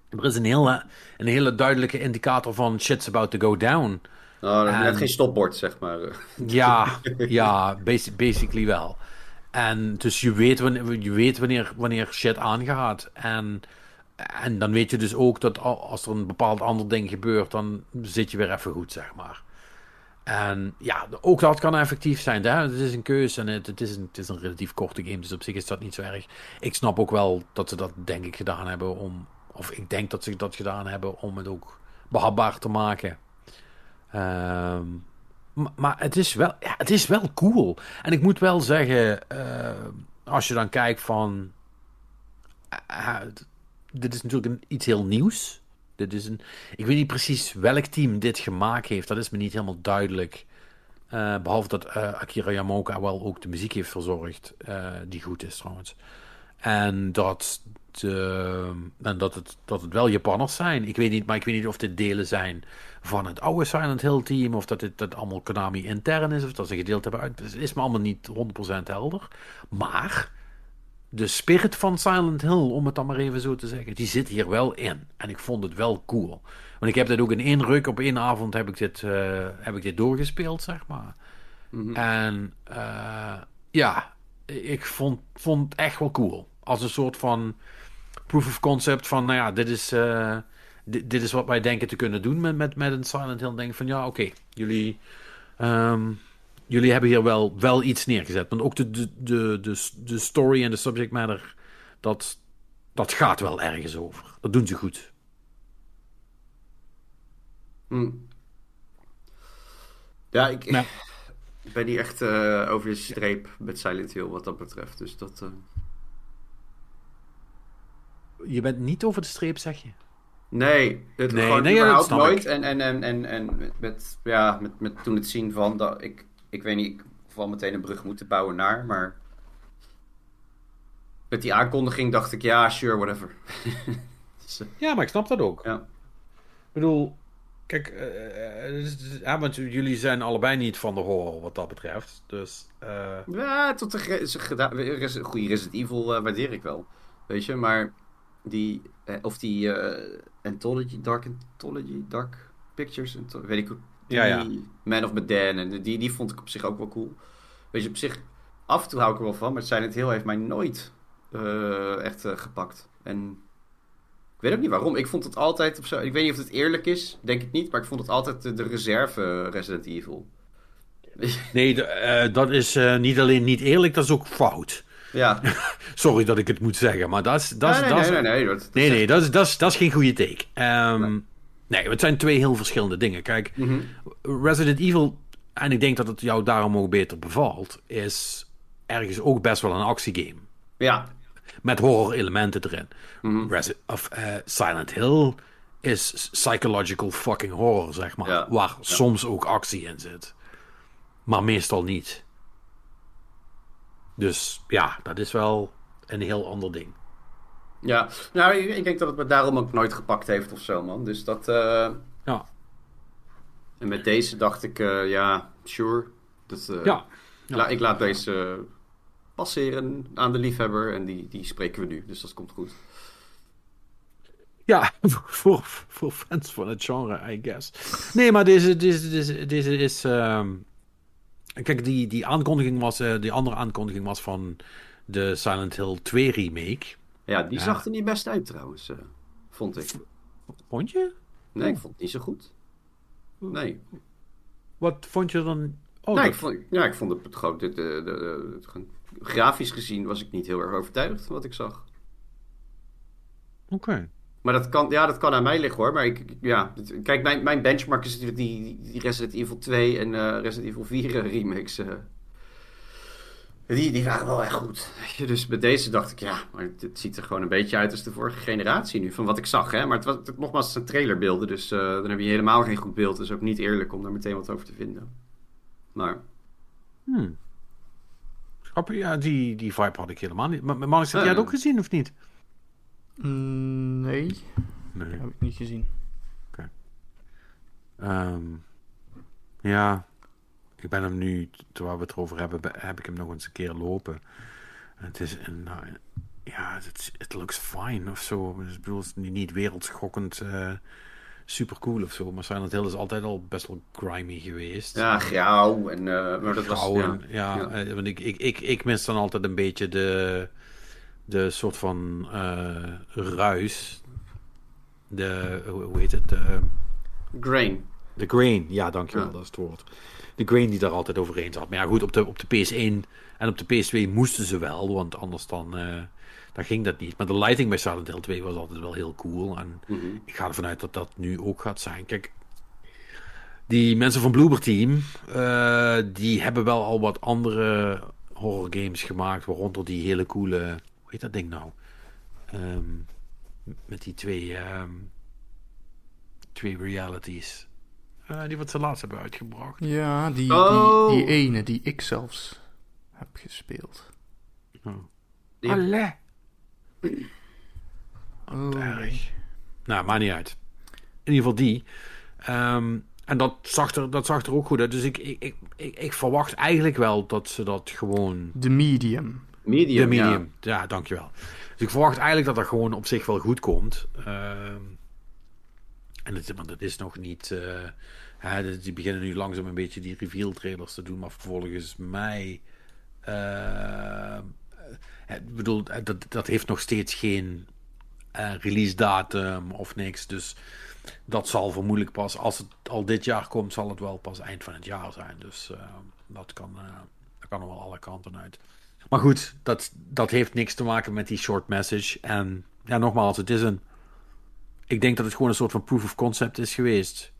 S1: Er is een hele, een hele duidelijke indicator van shit's about to go down.
S3: Nou,
S1: En-
S3: net geen stopbord, zeg maar. [laughs]
S1: Ja, ja basi- basically wel. En dus je weet wanneer, je weet wanneer, wanneer shit aangaat. En, en dan weet je dus ook dat al- als er een bepaald ander ding gebeurt, dan zit je weer even goed, zeg maar. En ja, ook dat kan effectief zijn. Het is een keuze en het, is een, het is een relatief korte game, dus op zich is dat niet zo erg. Ik snap ook wel dat ze dat denk ik gedaan hebben om, of ik denk dat ze dat gedaan hebben om het ook behapbaar te maken. Ehm, maar, maar het, is wel, ja, het is wel cool. En ik moet wel zeggen, eh, als je dan kijkt van. eh, eh, dit is natuurlijk een, iets heel nieuws. Dit is een, ik weet niet precies welk team dit gemaakt heeft. Dat is me niet helemaal duidelijk. Eh, behalve dat eh, Akira Yamaoka wel ook de muziek heeft verzorgd. eh, die goed is trouwens. En dat, en dat, het, dat het wel Japanners zijn. Ik weet niet, maar ik weet niet of dit delen zijn van het oude Silent Hill team. Of dat dit dat allemaal Konami intern is. Of dat ze gedeeld hebben uit. Het is me allemaal niet 100% helder. Maar de spirit van Silent Hill, om het dan maar even zo te zeggen, die zit hier wel in. En ik vond het wel cool. Want ik heb dit ook in één ruk, op één avond heb ik dit, eh, heb ik dit doorgespeeld, zeg maar. En eh, ja, ik vond, vond het echt wel cool. Als een soort van proof of concept van, nou ja, dit is, eh, dit, dit is wat wij denken te kunnen doen met, met, met een Silent Hill. Denk van, ja, oké, jullie, ehm, jullie hebben hier wel, wel iets neergezet. Want ook de, de, de, de, de story en de subject matter, dat, dat gaat wel ergens over. Dat doen ze goed.
S3: Hm. Ja, ik, ik ben niet echt eh, over je streep met Silent Hill wat dat betreft. Dus dat... eh,
S1: Je bent niet over de streep, zeg je?
S3: Nee, het
S1: Nee, nee,
S3: überhaupt nooit.
S1: ik.
S3: En, en, en, en, en met, met, ja, met, met toen het zien van... Dat, ik, ik weet niet, ik val meteen een brug moeten bouwen naar, maar... Met die aankondiging dacht ik, ja, sure, whatever. [laughs] Dus, eh,
S1: Ja, maar ik snap dat ook.
S3: ja.
S1: Ik bedoel, kijk, eh, eh, ja, want jullie zijn allebei niet van de horror wat dat betreft. Dus,
S3: Ja, tot de goede Resident Evil eh, waardeer ik wel. Weet je, maar die, of die Anthology, Dark Anthology, Dark Pictures, weet ik hoe.
S1: Ja, ja.
S3: Man of Medan, en die, die vond ik op zich ook wel cool. Weet je, op zich, af en toe hou ik er wel van, maar Silent Hill heeft mij nooit eh, echt eh, gepakt. En ik weet ook niet waarom. Ik vond het altijd, of zo, ik weet niet of het eerlijk is, denk ik niet, maar ik vond het altijd de, de reserve Resident Evil. [laughs]
S1: nee, de- eh, dat is eh, niet alleen niet eerlijk, dat is ook fout.
S3: Ja, [laughs]
S1: Sorry dat ik het moet zeggen, maar dat is... Dat is
S3: nee,
S1: dat
S3: nee, nee, nee, dat-
S1: Nee,
S3: is
S1: dat is, dat is, dat is geen goede take.
S3: Nee.
S1: Nee. het zijn twee heel verschillende dingen. Kijk,
S3: Mhm.
S1: Resident Evil, en ik denk dat het jou daarom ook beter bevalt, is ergens ook best wel een actiegame.
S3: Ja,
S1: met horror elementen erin.
S3: Mhm.
S1: Resi- of, eh, Silent Hill is psychological fucking horror, zeg maar.
S3: Ja.
S1: Waar soms ook actie in zit. Maar meestal niet. Dus ja, dat is wel een heel ander ding.
S3: Ja, nou, ik, ik denk dat het me daarom ook nooit gepakt heeft of zo, man. Dus dat... eh,
S1: Ja,
S3: En met deze dacht ik, eh, ja, sure. Dat, eh,
S1: ja.
S3: ik la- ik laat deze passeren aan de liefhebber en die, die spreken we nu. Dus dat komt goed.
S1: Ja, [laughs] voor, voor fans van het genre, I guess. Nee, maar deze, deze, deze, deze is. ehm, Kijk, die, die aankondiging was. die andere aankondiging was van de Silent Hill 2 remake.
S3: Ja, die
S1: Ja.
S3: zag er niet best uit trouwens, eh, vond ik.
S1: Vond je?
S3: Nee, ik vond het niet zo goed. Nee,
S1: Wat vond je dan? Oh,
S3: nee
S1: dat-
S3: ik, vond, ja, ik vond het, gewoon... De, de, de, gewoon- grafisch gezien was ik niet heel erg overtuigd van wat ik zag.
S1: Oké.
S3: Maar dat kan, ja, dat kan aan mij liggen hoor. Maar ik, ja, kijk, mijn, mijn benchmark is natuurlijk die, die Resident Evil 2 en eh, Resident Evil 4 remakes. eh. Die, die waren wel echt goed. Weet je, Dus met deze dacht ik, ja, maar het ziet er gewoon een beetje uit als de vorige generatie nu, van wat ik zag. Hè? Maar het was het, nogmaals, het zijn trailerbeelden, dus eh, dan heb je helemaal geen goed beeld. Dus ook niet eerlijk om daar meteen wat over te vinden. Maar
S1: Hmm. Ja, die, die vibe had ik helemaal niet. Maar, maar Marnix, heb jij het ook gezien of niet?
S2: Mm, nee,
S1: Nee.
S2: heb ik niet gezien.
S1: Ehm, ja, ik ben hem nu, terwijl we het erover hebben, be- heb ik hem nog eens een keer lopen. En het is een, nou, ja, het, het looks fine of zo. Dus, ik bedoel, het is niet, wereldschokkend eh super cool of zo. Maar Silent Hill is altijd al best wel grimy geweest.
S3: ja, grauw. En, eh, maar dat was, ja.
S1: en- ja,
S3: Ja.
S1: eh, want ik, ik, ik, ik mis dan altijd een beetje de, de soort van ruis. De, hoe hoe heet het? De,
S3: Grain.
S1: de grain, ja, dankjewel,
S3: Ja.
S1: dat is het woord. De grain die daar altijd overheen zat. Maar ja, goed, op de, op de PS1 en op de PS2 moesten ze wel, want anders dan, eh, dan ging dat niet. Maar de lighting bij Silent Hill 2 was altijd wel heel cool. En
S3: Mhm.
S1: ik ga ervan uit dat dat nu ook gaat zijn. Kijk, die mensen van Bloober Team, eh, die hebben wel al wat andere horror games gemaakt, waaronder die hele coole, hoe heet dat ding nou? Ehm, met die twee, ehm, twee realities. Eh, die wat ze laatst hebben uitgebracht.
S2: Ja, die,
S3: Oh.
S2: die, die ene die ik zelfs heb gespeeld.
S3: Die-
S1: Allee.
S2: Oh,
S1: Erg. Nou, maakt niet uit. In ieder geval die. Ehm, en dat zag, er, dat zag er ook goed uit. Dus ik, ik, ik, ik, verwacht eigenlijk wel dat ze dat gewoon
S2: De medium.
S3: Medium,
S1: de
S3: ja.
S1: medium. Ja. dankjewel. Dus ik verwacht eigenlijk dat dat gewoon op zich wel goed komt. Ehm, en het, het is nog niet. eh, hè, die- beginnen nu langzaam een beetje die reveal trailers te doen. Maar volgens mij. eh, eh, bedoel, dat, dat heeft nog steeds geen eh, release datum of niks. Dus dat zal vermoedelijk pas. Als het al dit jaar komt, zal het wel pas eind van het jaar zijn. Dus dat, kan, dat kan er wel alle kanten uit. Maar goed, dat, dat heeft niks te maken met die short message. En ja, nogmaals, het is een. Ik denk dat het gewoon een soort van proof of concept is geweest.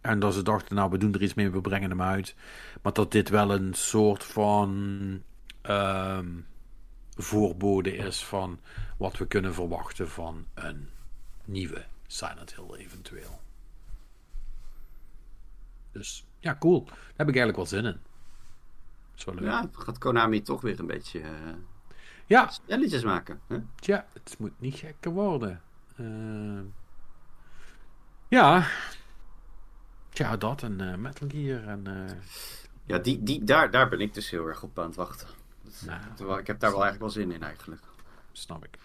S1: En dat ze dachten, nou, we doen er iets mee, we brengen hem uit. Maar dat dit wel een soort van. ehm, voorbode is van wat we kunnen verwachten van een nieuwe Silent Hill eventueel. Dus ja, cool. Daar heb ik eigenlijk wel zin in. Zo leuk.
S3: Ja, gaat Konami toch weer een beetje eh
S1: ja,
S3: spelletjes maken. Hè?
S1: Tja, het moet niet gekker worden. Eh, ja. Tja, dat en eh, Metal Gear en... eh,
S3: Ja, die, die, daar, daar ben ik dus heel erg op aan het wachten. Dat-
S1: Nou.
S3: terwijl ik heb daar wel eigenlijk wel zin in eigenlijk.
S1: snap ik.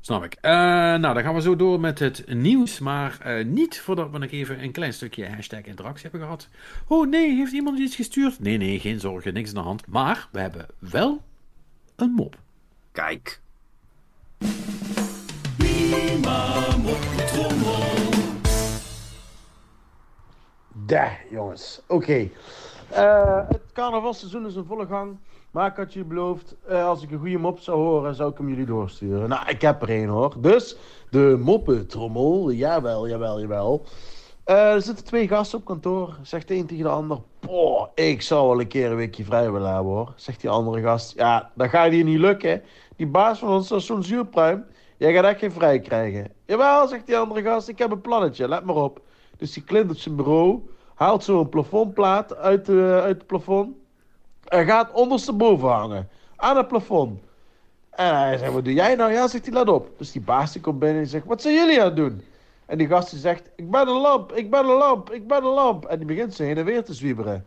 S1: Snap ik. Eh, nou, dan gaan we zo door met het nieuws. Maar eh, niet voordat we nog even een klein stukje hashtag interactie hebben gehad. Oh nee, heeft iemand iets gestuurd? Nee, nee, geen zorgen, niks aan de hand. Maar we hebben wel een mop.
S3: Kijk.
S4: Daar, jongens. Oké. Eh, het carnavalseizoen is in volle gang. Maar ik had jullie beloofd, eh, als ik een goede mop zou horen, zou ik hem jullie doorsturen. Nou, ik heb er één hoor. Dus, de moppentrommel. Jawel, jawel, jawel. Eh, er zitten twee gasten op kantoor. Zegt de een tegen de ander. Boah, ik zou wel een keer een weekje vrij willen hebben hoor. Zegt die andere gast. Ja, dat gaat hier niet lukken. Die baas van ons is zo'n zuurpruim. Jij gaat echt geen vrij krijgen. Jawel, zegt die andere gast. Ik heb een plannetje, let maar op. Dus die op zijn bureau. Haalt zo'n plafondplaat uit, de, uit het plafond. En gaat ondersteboven hangen. Aan het plafond. En hij zegt, wat doe jij nou? Ja, zegt hij, let op. Dus die baas die komt binnen en zegt, wat zijn jullie aan het doen? En die gast die zegt, ik ben een lamp, ik ben een lamp, ik ben een lamp. En die begint ze heen en weer te zwieberen.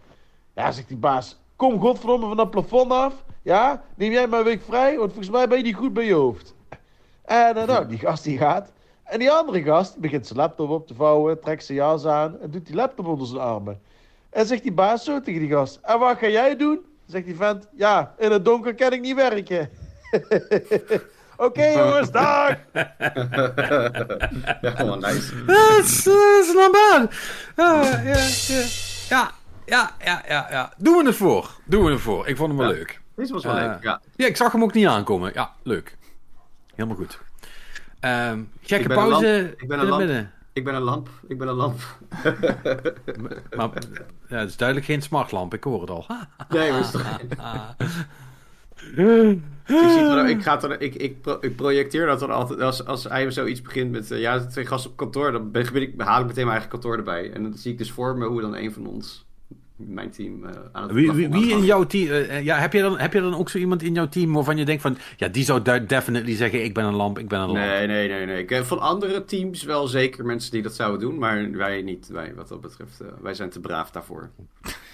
S4: Ja, zegt die baas, kom godverdomme van dat plafond af. Ja, neem jij een week vrij, want volgens mij ben je niet goed bij je hoofd. [laughs] En nou, die gast die gaat. En die andere gast begint zijn laptop op te vouwen, trekt zijn jas aan en doet die laptop onder zijn armen. En zegt die baas zo tegen die gast, en wat ga jij doen? Zegt die vent, ja, in het donker kan ik niet werken. [laughs] Oké [laughs] jongens, dag! [laughs]
S3: ja, gewoon nice.
S1: Dat is, dat is not bad. Ah, ja, ja, ja, ja, ja, ja, ja. Doen we het voor. Doen we het voor. Ik vond hem wel
S3: Ja.
S1: leuk.
S3: Deze was wel
S1: Eh,
S3: leuk, ja.
S1: Ja, ik zag hem ook niet aankomen. Ja, leuk. Helemaal goed. Ehm, gekke
S3: Ik
S1: pauze
S3: lamp. Ik ben een lamp. Ik ben een lamp, ik ben een lamp.
S1: Maar ja, het is duidelijk geen smartlamp. Ik hoor het al. [laughs]
S3: Nee, maar toch... [laughs] ik, zie ik, ga dan, ik, ik, pro- ik projecteer dat dan altijd. Als, als hij zoiets begint met. eh, ja, twee gasten op kantoor. Dan ben, ben ik, haal ik meteen mijn eigen kantoor erbij. En dan zie ik dus voor me hoe dan een van ons. Mijn team eh, aan het
S1: Wie, wie, in jouw team... eh, ja, heb, je dan, heb je dan ook zo iemand in jouw team waarvan je denkt van... Ja, die zou definitely zeggen, ik ben een lamp, ik ben een lamp.
S3: Nee, nee, nee, nee. Ik heb van andere teams wel zeker mensen die dat zouden doen, maar wij niet. Wij, wat dat betreft, eh, wij zijn te braaf daarvoor.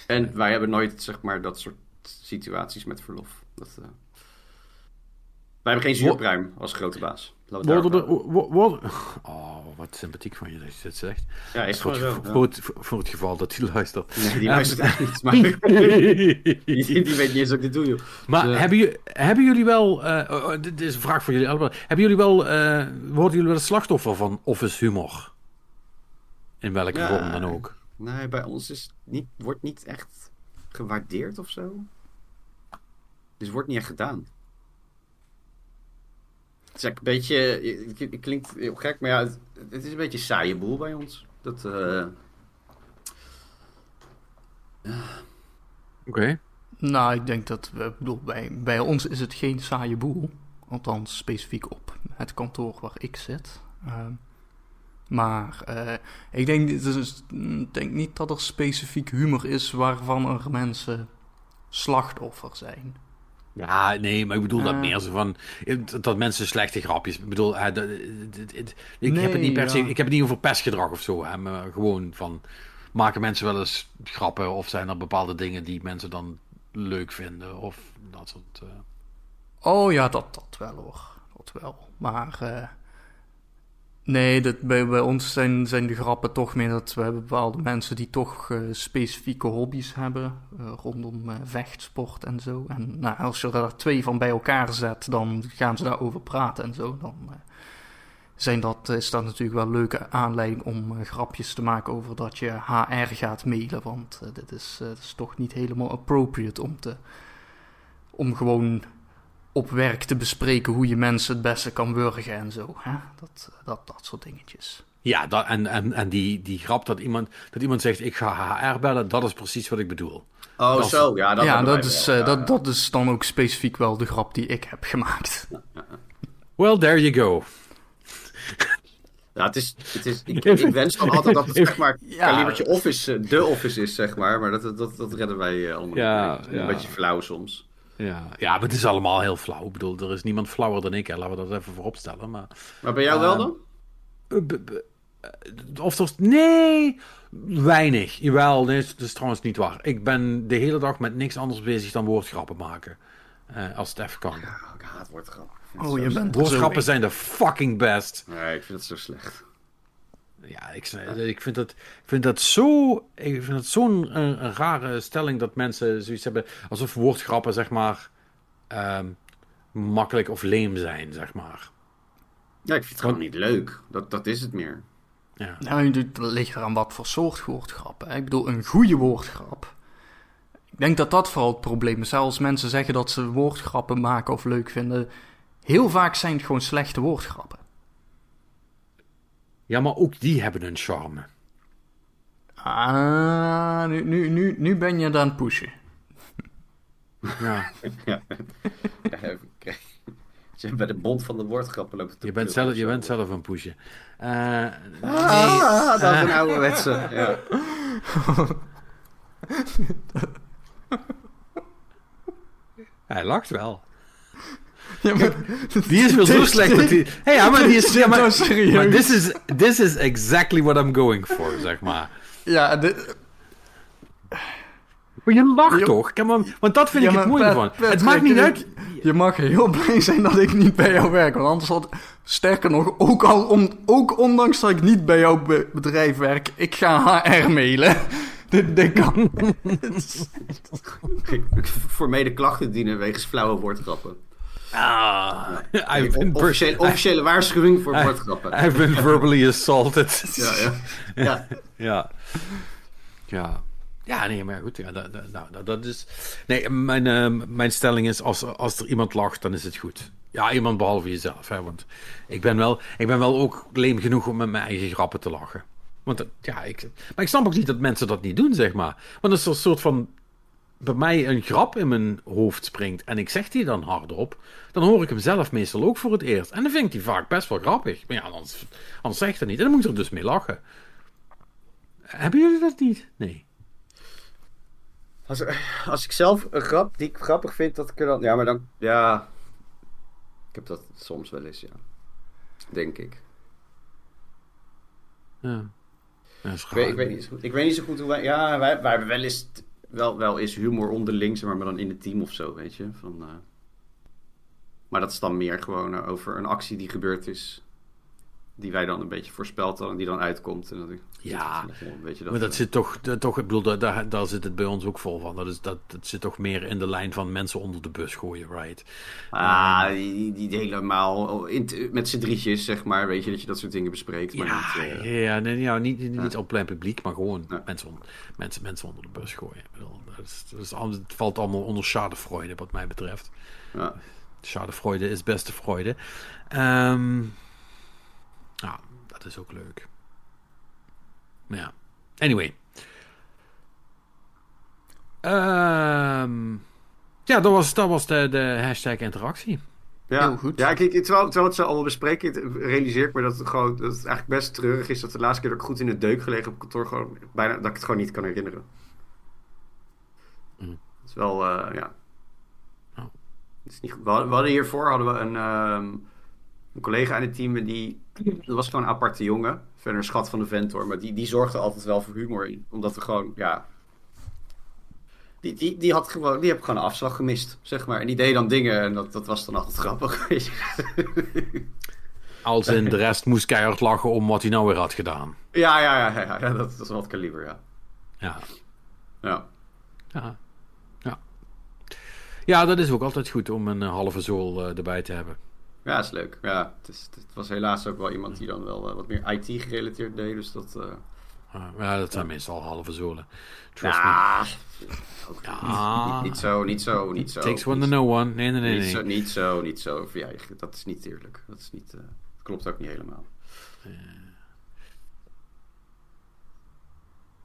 S3: En wij hebben nooit, zeg maar, dat soort situaties met verlof. Dat, eh, Wij hebben geen zuurpruim als grote baas.
S1: Worden oh, wat sympathiek van je dat je dit zegt.
S3: Ja, is
S1: Voor het, voor, het, voor het geval dat hij luistert.
S3: Nee, die
S1: Ehm,
S3: luistert echt niet, maar [laughs] die, die weet niet eens dat ik dit doe, joh.
S1: Maar
S3: Dus, eh,
S1: hebben, jullie, hebben jullie wel... eh, oh, oh, dit is een vraag voor jullie allemaal. Hebben jullie wel... eh, worden jullie wel het slachtoffer van office humor? In welke
S3: Ja.
S1: vorm dan ook.
S3: Nee, bij ons is niet, wordt niet echt gewaardeerd of zo. Dus wordt niet echt gedaan. Het is een beetje. Het, het klinkt heel gek, maar ja, het, het is een beetje een saaie boel bij ons. Dat. eh,
S1: Oké.
S2: Nou, ik denk dat, we, bedoel, bij, bij ons is het geen saaie boel. Althans, specifiek op het kantoor waar ik zit. Ehm, maar eh, ik denk, dus, ik denk niet dat er specifiek humor is waarvan er mensen slachtoffer zijn.
S1: Ja, nee, maar ik bedoel dat
S2: Eh.
S1: meer zo van... Dat mensen slechte grapjes... Ik bedoel, eh, ik heb het niet per se... Ik heb het niet over pestgedrag of zo. Hè, maar gewoon van... Maken mensen wel eens grappen? Of zijn er bepaalde dingen die mensen dan leuk vinden? Of dat soort... eh,
S2: Oh ja, dat, dat wel hoor. Dat wel. Maar eh, nee, dat, bij, bij ons zijn, zijn de grappen toch meer dat we hebben bepaalde mensen die toch eh, specifieke hobby's hebben eh, rondom eh, vechtsport en zo. En nou, als je er twee van bij elkaar zet, dan gaan ze daarover praten en zo. Dan zijn dat, is dat natuurlijk wel een leuke aanleiding om grapjes te maken over dat je HR gaat mailen. Want dit, is, is toch niet helemaal appropriate om te om gewoon op werk te bespreken hoe je mensen het beste kan wurgen en zo. Hè? Dat, dat, dat soort dingetjes.
S1: Ja, dat, en, en, en die, die grap dat iemand, dat iemand zegt: Ik ga HR bellen, dat is precies wat ik bedoel.
S3: oh,
S1: Dat-
S3: zo. Ja, dat
S2: ja, dat is, eh, dat, dat is dan ook specifiek wel de grap die ik heb gemaakt.
S1: Well, there you go.
S3: Ja, het is, het is, ik, ik wens dan altijd dat het zeg maar
S2: Ja.
S3: kalibertje office, eh, de office is, zeg maar. Maar dat, dat, dat redden wij eh, allemaal
S1: Ja.
S3: Een
S1: ja.
S3: beetje flauw soms.
S1: Ja, ja, maar het is allemaal heel flauw. Ik bedoel, er is niemand flauwer dan ik. Hè. Laten we dat even voorop stellen. Maar,
S3: Maar bij jou wel
S1: Ehm,
S3: dan?
S1: Eh, eh, of er, nee, weinig. Jawel, nee, dat is trouwens niet waar. Ik ben de hele dag met niks anders bezig dan woordgrappen maken. Eh, als het even kan.
S3: Ja, ik haat woordgrappen.
S2: Oh, je bent
S1: Woordgrappen zijn de fucking best.
S3: Nee, ik vind het zo slecht.
S1: Ja, ik, ik vind dat, ik vind dat zo. Ik vind het zo'n een, een rare stelling dat mensen zoiets hebben. alsof woordgrappen, zeg maar. ehm, makkelijk of leem zijn, zeg maar.
S3: Ja, ik vind het gewoon niet leuk. Dat, dat is het meer.
S1: Ja.
S2: Nou, dat ligt eraan wat voor soort woordgrappen. hè. Ik bedoel, een goede woordgrap. Ik denk dat dat vooral het probleem is. Als mensen zeggen dat ze woordgrappen maken of leuk vinden. Heel vaak zijn het gewoon slechte woordgrappen.
S1: Ja, maar ook die hebben een charme.
S2: Ah, nu, nu, nu, nu ben je aan het pushen.
S1: Ja. [laughs]
S3: Ja. [laughs] Hebben bij de bond van de woordgrappen lopen te
S1: Je bent zelf, je bent zelf een pushen. Eh,
S3: Ah, dat is
S1: Eh.
S3: een ouderwetse. [laughs] Ja.
S1: hij lacht wel.
S2: Ja, maar,
S1: Die is wel zo slecht dat hij... [laughs] Hey, ja, maar die is... [laughs] Ja, maar,
S2: Nou, serieus.
S1: maar this is, this is exactly what I'm going for, zeg maar.
S2: Ja, dit,
S1: Maar je lacht
S2: Ja.
S1: toch? On, want dat vind
S2: Ja,
S1: ik het
S2: Pat-
S1: van. Het maakt niet
S2: je-
S1: uit...
S2: Je mag heel [laughs] blij zijn dat ik niet bij jou werk. Want anders had... Sterker nog, ook, al om, ook ondanks dat ik niet bij jouw be- bedrijf werk... Ik ga HR mailen. Dit, dit kan.
S3: Formele klachten dienen wegens flauwe woordgrappen.
S1: Ah, I've been,
S3: Officiële, officiële waarschuwing voor woordgrappen.
S1: I've been verbally assaulted. [laughs]
S3: Ja, ja. ja. [laughs]
S1: Ja. Ja. Ja, nee, maar goed. Ja, dat, dat, nou, dat, dat is... Nee, mijn, eh, mijn stelling is, als, als er iemand lacht, dan is het goed. Ja, iemand behalve jezelf, hè. Want ik ben wel, ik ben wel ook leem genoeg om met mijn eigen grappen te lachen. Want dat- ja, ik... Maar ik snap ook niet dat mensen dat niet doen, zeg maar. Want als er een soort van... Bij mij een grap in mijn hoofd springt en ik zeg die dan hardop, dan hoor ik hem zelf meestal ook voor het eerst. En dan vind ik die vaak best wel grappig. Maar ja, anders, anders zeg ik dat niet. En dan moet ik er dus mee lachen. Hebben jullie dat niet? Nee.
S3: Als, als ik zelf een grap die ik grappig vind, dat ik er dan... Ja, maar dan... Ja... Ik heb dat soms wel eens, ja. Denk ik.
S1: Ja.
S3: Ik weet, ik, weet niet zo goed, ik weet niet zo goed hoe wij... Ja, wij, wij hebben wel eens... Wel, wel eens humor onderling, zeg maar, maar dan in het team of zo, weet je. Van, eh, Maar dat is dan meer gewoon eh, over een actie die gebeurd is. Die wij dan een beetje voorspeld hadden en die dan uitkomt. En dat,
S1: Ja,
S3: weet je, dat,
S1: Maar dat zit toch, dat, toch ik bedoel, daar- daar, zit het bij ons ook vol van. Dat, is, dat, dat zit toch meer in de lijn van mensen onder de bus gooien, right?
S3: Ah, die, die, helemaal in, met z'n drietjes, zeg maar. Weet je, dat je dat soort dingen bespreekt. Maar
S1: Ja,
S3: niet, eh,
S1: ja nee, ja, niet, niet, niet op plein publiek, maar gewoon
S3: Ja.
S1: mensen, on- mensen, mensen onder de bus gooien. Bedoel, dat is, dat het valt allemaal onder schadefreude, wat mij betreft.
S3: ja.
S1: Schadefreude is beste freude. Ehm dat is ook leuk. Maar ja, anyway. Ehm ja, dat was, dat was de, de hashtag interactie.
S3: Ja,
S2: Heel goed.
S3: Ja, kijk, terwijl, terwijl het zo allemaal bespreken, realiseer ik me dat het, gewoon, dat het eigenlijk best treurig is dat de laatste keer dat ik goed in de deuk gelegen op kantoor, gewoon bijna, dat ik het gewoon niet kan herinneren.
S1: Mm.
S3: Het is wel, eh, ja.
S1: Oh.
S3: Is niet goed. We hadden, we hadden hiervoor hadden we een, ehm, een collega in het team die, dat was gewoon een aparte jongen. Verder een schat van de vent hoor, maar die, die zorgde altijd wel voor humor in. Omdat we gewoon, ja, die, die, die, had gewoon, die heb gewoon een afslag gemist, zeg maar. En die deed dan dingen en dat, dat was dan altijd grappig. [laughs]
S1: Als in de rest moest keihard lachen om wat hij nou weer had gedaan.
S3: ja, ja, ja, ja, ja, dat, dat is wel het kaliber, ja.
S1: Ja,
S3: ja.
S1: ja, ja. Ja, dat is ook altijd goed om een eh, halve zool eh, erbij te hebben.
S3: Ja, is leuk. Ja, het, is, het was helaas ook wel iemand die dan wel eh, wat meer IT-gerelateerd deed, dus dat... eh,
S1: ja, dat zijn meestal halve zolen. Trust me.
S3: ja, ook
S1: Ja.
S3: niet, niet zo, niet zo, niet zo.
S1: Takes one to know one. Nee, nee, nee.
S3: niet, zo, niet zo, niet zo. Ja, dat is niet eerlijk. Dat is niet... eh, dat klopt ook niet helemaal.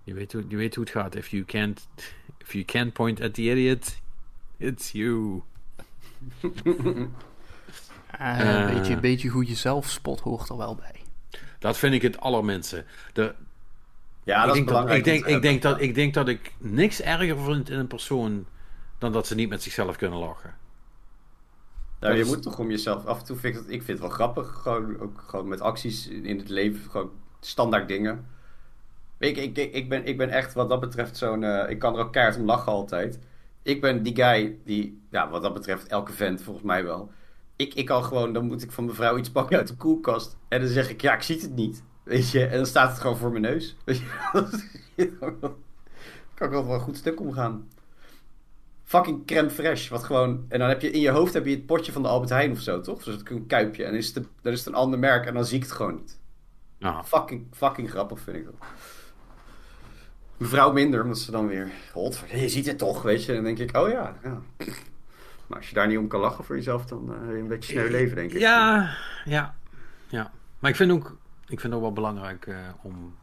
S1: Je weet, hoe, je weet hoe het gaat. If you can't, if you can't point at the idiot, it's you. [laughs]
S2: Eh,
S1: Eh.
S2: een beetje, een beetje goede zelfspot hoort er wel bij.
S1: Dat vind ik het allerminste. De,
S3: Ja,
S1: ik,
S3: dat is
S1: denk dat,
S3: belangrijk.
S1: ik, denk, ik, denk dat, ik denk dat ik niks erger vind in een persoon dan dat ze niet met zichzelf kunnen lachen.
S3: Nou, je
S1: dat is-
S3: moet toch om jezelf... Af en toe vind ik het, ik vind het wel grappig. Gewoon, ook gewoon met acties in het leven. Gewoon standaard dingen. Ik, ik, ik, ben, ik ben echt wat dat betreft zo'n... eh, ik kan er ook keihard om lachen altijd. Ik ben die guy die... Ja, wat dat betreft elke vent volgens mij wel. Ik, ik kan gewoon... Dan moet ik van mevrouw iets pakken uit de koelkast. En dan zeg ik... Ja, ik zie het niet. Weet je? En dan staat het gewoon voor mijn neus. [laughs] Weet je? Kan ik wel wel een goed stuk omgaan fucking crème fraîche. Wat gewoon. En dan heb je in je hoofd heb je het potje van de Albert Heijn of zo, toch? Dus een kuipje. En dan is, het, een- dan is het een ander merk en dan zie ik het gewoon niet.
S1: Ja.
S3: Fucking, fucking grappig vind ik dat. Mevrouw minder, omdat ze dan weer. God, je ziet het toch, weet je. En dan denk ik, oh ja, ja. Maar als je daar niet om kan lachen voor jezelf, dan eh, heb je een beetje sneu leven, denk ik.
S1: Ja, ja, ja. Maar ik vind ook, ik vind ook wel belangrijk eh, om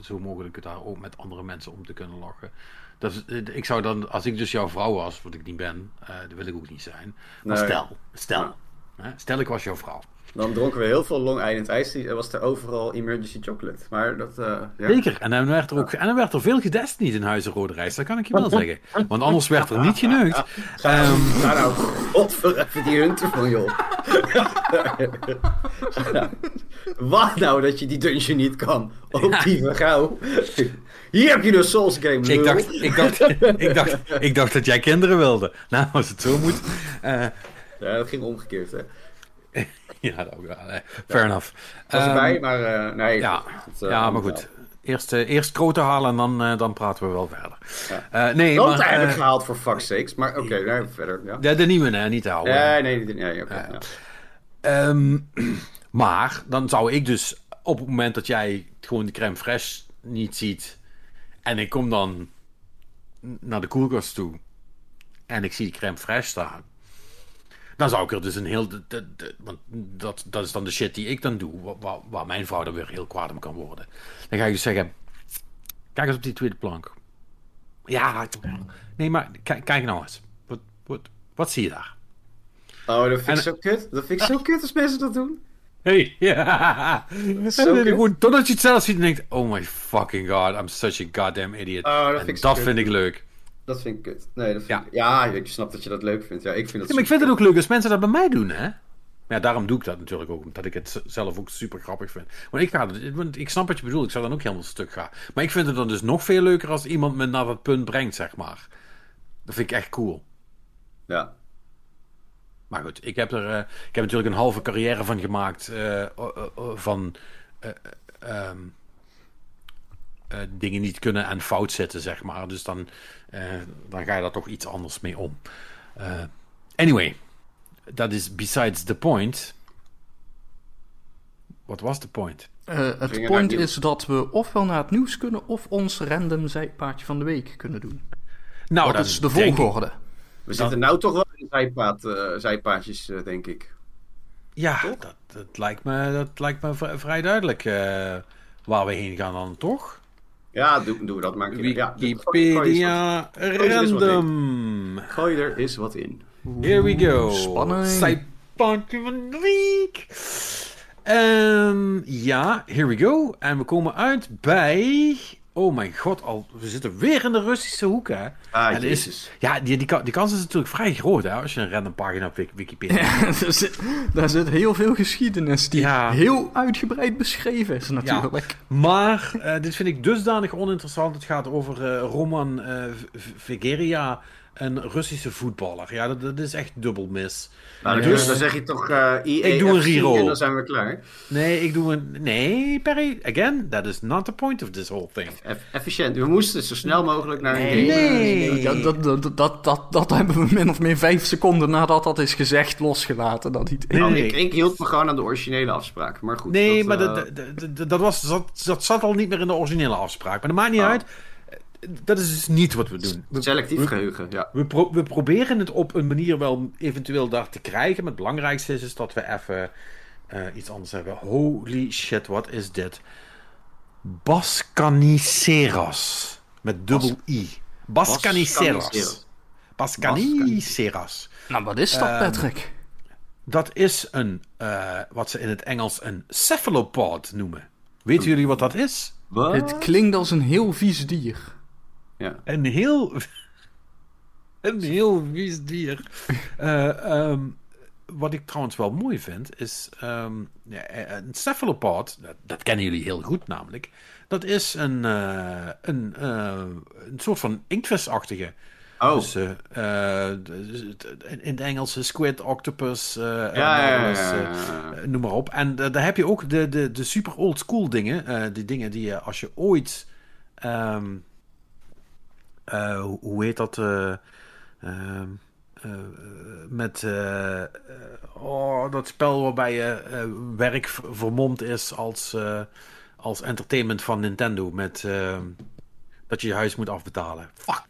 S1: zo mogelijk daar ook met andere mensen om te kunnen lachen. Dat is, eh, ik zou dan, als ik dus jouw vrouw was, wat ik niet ben, eh dat wil ik ook niet zijn. Maar
S3: Nee.
S1: stel, stel, stel ik was jouw vrouw.
S3: Dan dronken we heel veel Long Island Tea. Er was er overal emergency chocolate. Maar dat, eh, ja.
S1: Zeker, en dan werd er ook en dan werd er veel gedest niet in Huizen Rode Reis, dat kan ik je wel zeggen. Want anders werd er niet geneukt. [laughs] Ehm,
S3: Ga nou, godver even die hunter van joh. [laughs] Wat nou dat je die dungeon niet kan? Op die vrouw. Hier heb je de Souls game,
S1: ik, dacht, ik, dacht, ik, dacht, ik dacht dat jij kinderen wilde. Nou, als het zo moet. eh,
S3: Ja, dat ging omgekeerd, hè. [laughs]
S1: ja, dat ook wel. Fair enough.
S3: Was
S1: Ehm,
S3: erbij, maar eh, nee.
S1: Ja,
S3: het, eh,
S1: ja maar goed. Eerst, eh, eerst kroten halen en dan, dan praten we wel verder.
S3: Ja.
S1: Nee,
S3: Dat
S1: maar...
S3: heb ik
S1: eh,
S3: gehaald voor fuck's sakes. Maar oké, nee, verder. Ja.
S1: de, de nieuwe, hè, niet de oude.
S3: Nee, nee, nee, nee, oké, ja.
S1: Ehm, [clears throat] maar dan zou ik dus op het moment dat jij gewoon de crème fraîche niet ziet en ik kom dan naar de koelkast toe en ik zie die crème fraîche staan, dan zou ik er dus een heel. de- de- de- want dat, dat is dan de shit die ik dan doe, wa- wa- waar, mijn vrouw dan weer heel kwaad om kan worden. Dan ga ik dus zeggen: Kijk eens op die tweede plank. Ja, nee, maar kijk, kijk nou eens. Wat, wat, wat zie je daar?
S3: Oh, dat vind
S1: En-
S3: ik zo kut. Dat vind ik zo kut als mensen dat doen.
S1: Hey, [laughs] ja.
S3: Zo
S1: En dan
S3: kut.
S1: gewoon totdat je het zelf ziet en denkt: Oh my fucking god, I'm such a goddamn idiot.
S3: Oh, dat
S1: En
S3: vind ik zo
S1: dat vind ik leuk.
S3: Dat vind ik kut. Nee, dat vind
S1: Ja.
S3: ik... Ja, ik snap dat je dat leuk vindt. Ja, ik vind dat
S1: Ja, maar ik vind het ook leuk als mensen dat bij mij doen, hè? Ja, daarom doe ik dat natuurlijk ook, omdat ik het zelf ook super grappig vind. Want ik, ga, het- want ik snap wat je bedoelt, ik zou dan ook helemaal stuk gaan. Maar ik vind het dan dus nog veel leuker als iemand me naar dat punt brengt, zeg maar. Dat vind ik echt cool.
S3: Ja.
S1: Maar goed, ik heb er eh, ik heb natuurlijk een halve carrière van gemaakt. eh, van eh, eh, ehm, eh, dingen niet kunnen en fout zetten, zeg maar. Dus dan, dan ga je daar toch iets anders mee om. Eh, anyway, dat is besides the point. Wat was de point?
S2: Eh, het point is dat we ofwel naar het nieuws kunnen of ons random zijpaadje van de week kunnen doen.
S1: Nou,
S2: dat is de
S1: ik-
S2: volgorde.
S3: We zitten nou toch wel in zijpaad, eh, zijpaadjes, eh, denk ik.
S1: Ja, dat, dat, lijkt me, dat lijkt me vrij duidelijk eh, waar we heen gaan dan, toch?
S3: Ja, doen, we dat maar een keer. Ja, gooi- gooi eens
S1: Wikipedia
S3: er
S1: random.
S3: wat- Gooi er eens wat in.
S1: Here we go.
S2: Spanning.
S1: Zijpaadje van de week. Ehm, ja, here we go. En we komen uit bij... Oh mijn god, al, we zitten weer in de Russische hoek, hè?
S3: Ah,
S1: En
S3: jezus.
S1: is, ja, die, die, die kans is natuurlijk vrij groot, hè? Als je een random pagina op Wik- Wikipedia...
S2: Ja, [laughs] er zit, daar zit heel veel geschiedenis die
S1: Ja.
S2: heel uitgebreid beschreven is natuurlijk.
S1: Maar eh, dit vind ik dusdanig oninteressant. Het gaat over eh, Roman eh Vegeria, een Russische voetballer. Ja, dat, dat is echt dubbel mis.
S3: Nou,
S1: Dus-
S3: dus dan zeg je toch eh EA
S1: Ik doe een
S3: FC
S1: reroll.
S3: en dan zijn we klaar.
S1: Nee, ik doe een... Nee, Perry, again, that is not the point of this whole thing.
S3: Eff- efficiënt. We moesten zo snel mogelijk naar een
S1: Nee.
S3: game.
S1: Nee.
S2: Ja, dat, dat, dat, dat, dat hebben we min of meer vijf seconden nadat dat is gezegd losgelaten. Dat idee.
S1: Nee,
S3: Oh,
S1: nee.
S3: ik, ik hield me gewoon aan de originele afspraak. Maar goed.
S1: Nee,
S3: dat,
S1: maar
S3: eh,
S1: dat, dat, dat, dat, was, dat, dat zat al niet meer in de originele afspraak. Maar dat maakt niet
S3: Oh.
S1: uit. Dat is dus niet wat we doen. We,
S3: Selectief geheugen, ja.
S1: we, pro- we proberen het op een manier wel eventueel daar te krijgen. Maar het belangrijkste is, is dat we even eh, iets anders hebben. Holy shit, wat is dit? Bascaniceras. Met dubbel I. Bascaniceras. Bascaniceras.
S2: Nou, wat is dat,
S1: Ehm,
S2: Patrick?
S1: Dat is een, eh, wat ze in het Engels een cephalopod noemen. Weten jullie wat dat is?
S2: Het klinkt als een heel vies dier.
S3: Ja.
S1: Een heel. [laughs] Een heel vies dier. [laughs] Eh, ehm, wat ik trouwens wel mooi vind, is. ehm, ja, een cephalopod, dat, dat kennen jullie heel goed namelijk. Dat is een, eh, een, eh, een soort van inktvisachtige.
S3: Oh,
S1: Dus, eh, eh, in het Engels eh, squid, octopus, eh,
S3: ja,
S1: eh, eh, noem maar op. En eh, daar heb je ook de, de, de super old school dingen. eh, die dingen die je als je ooit. ehm, eh, hoe- heet dat? eh, met oh, dat spel waarbij je werk vermomd is als, als entertainment van Nintendo. Met ehm, dat je je huis moet afbetalen. Fuck.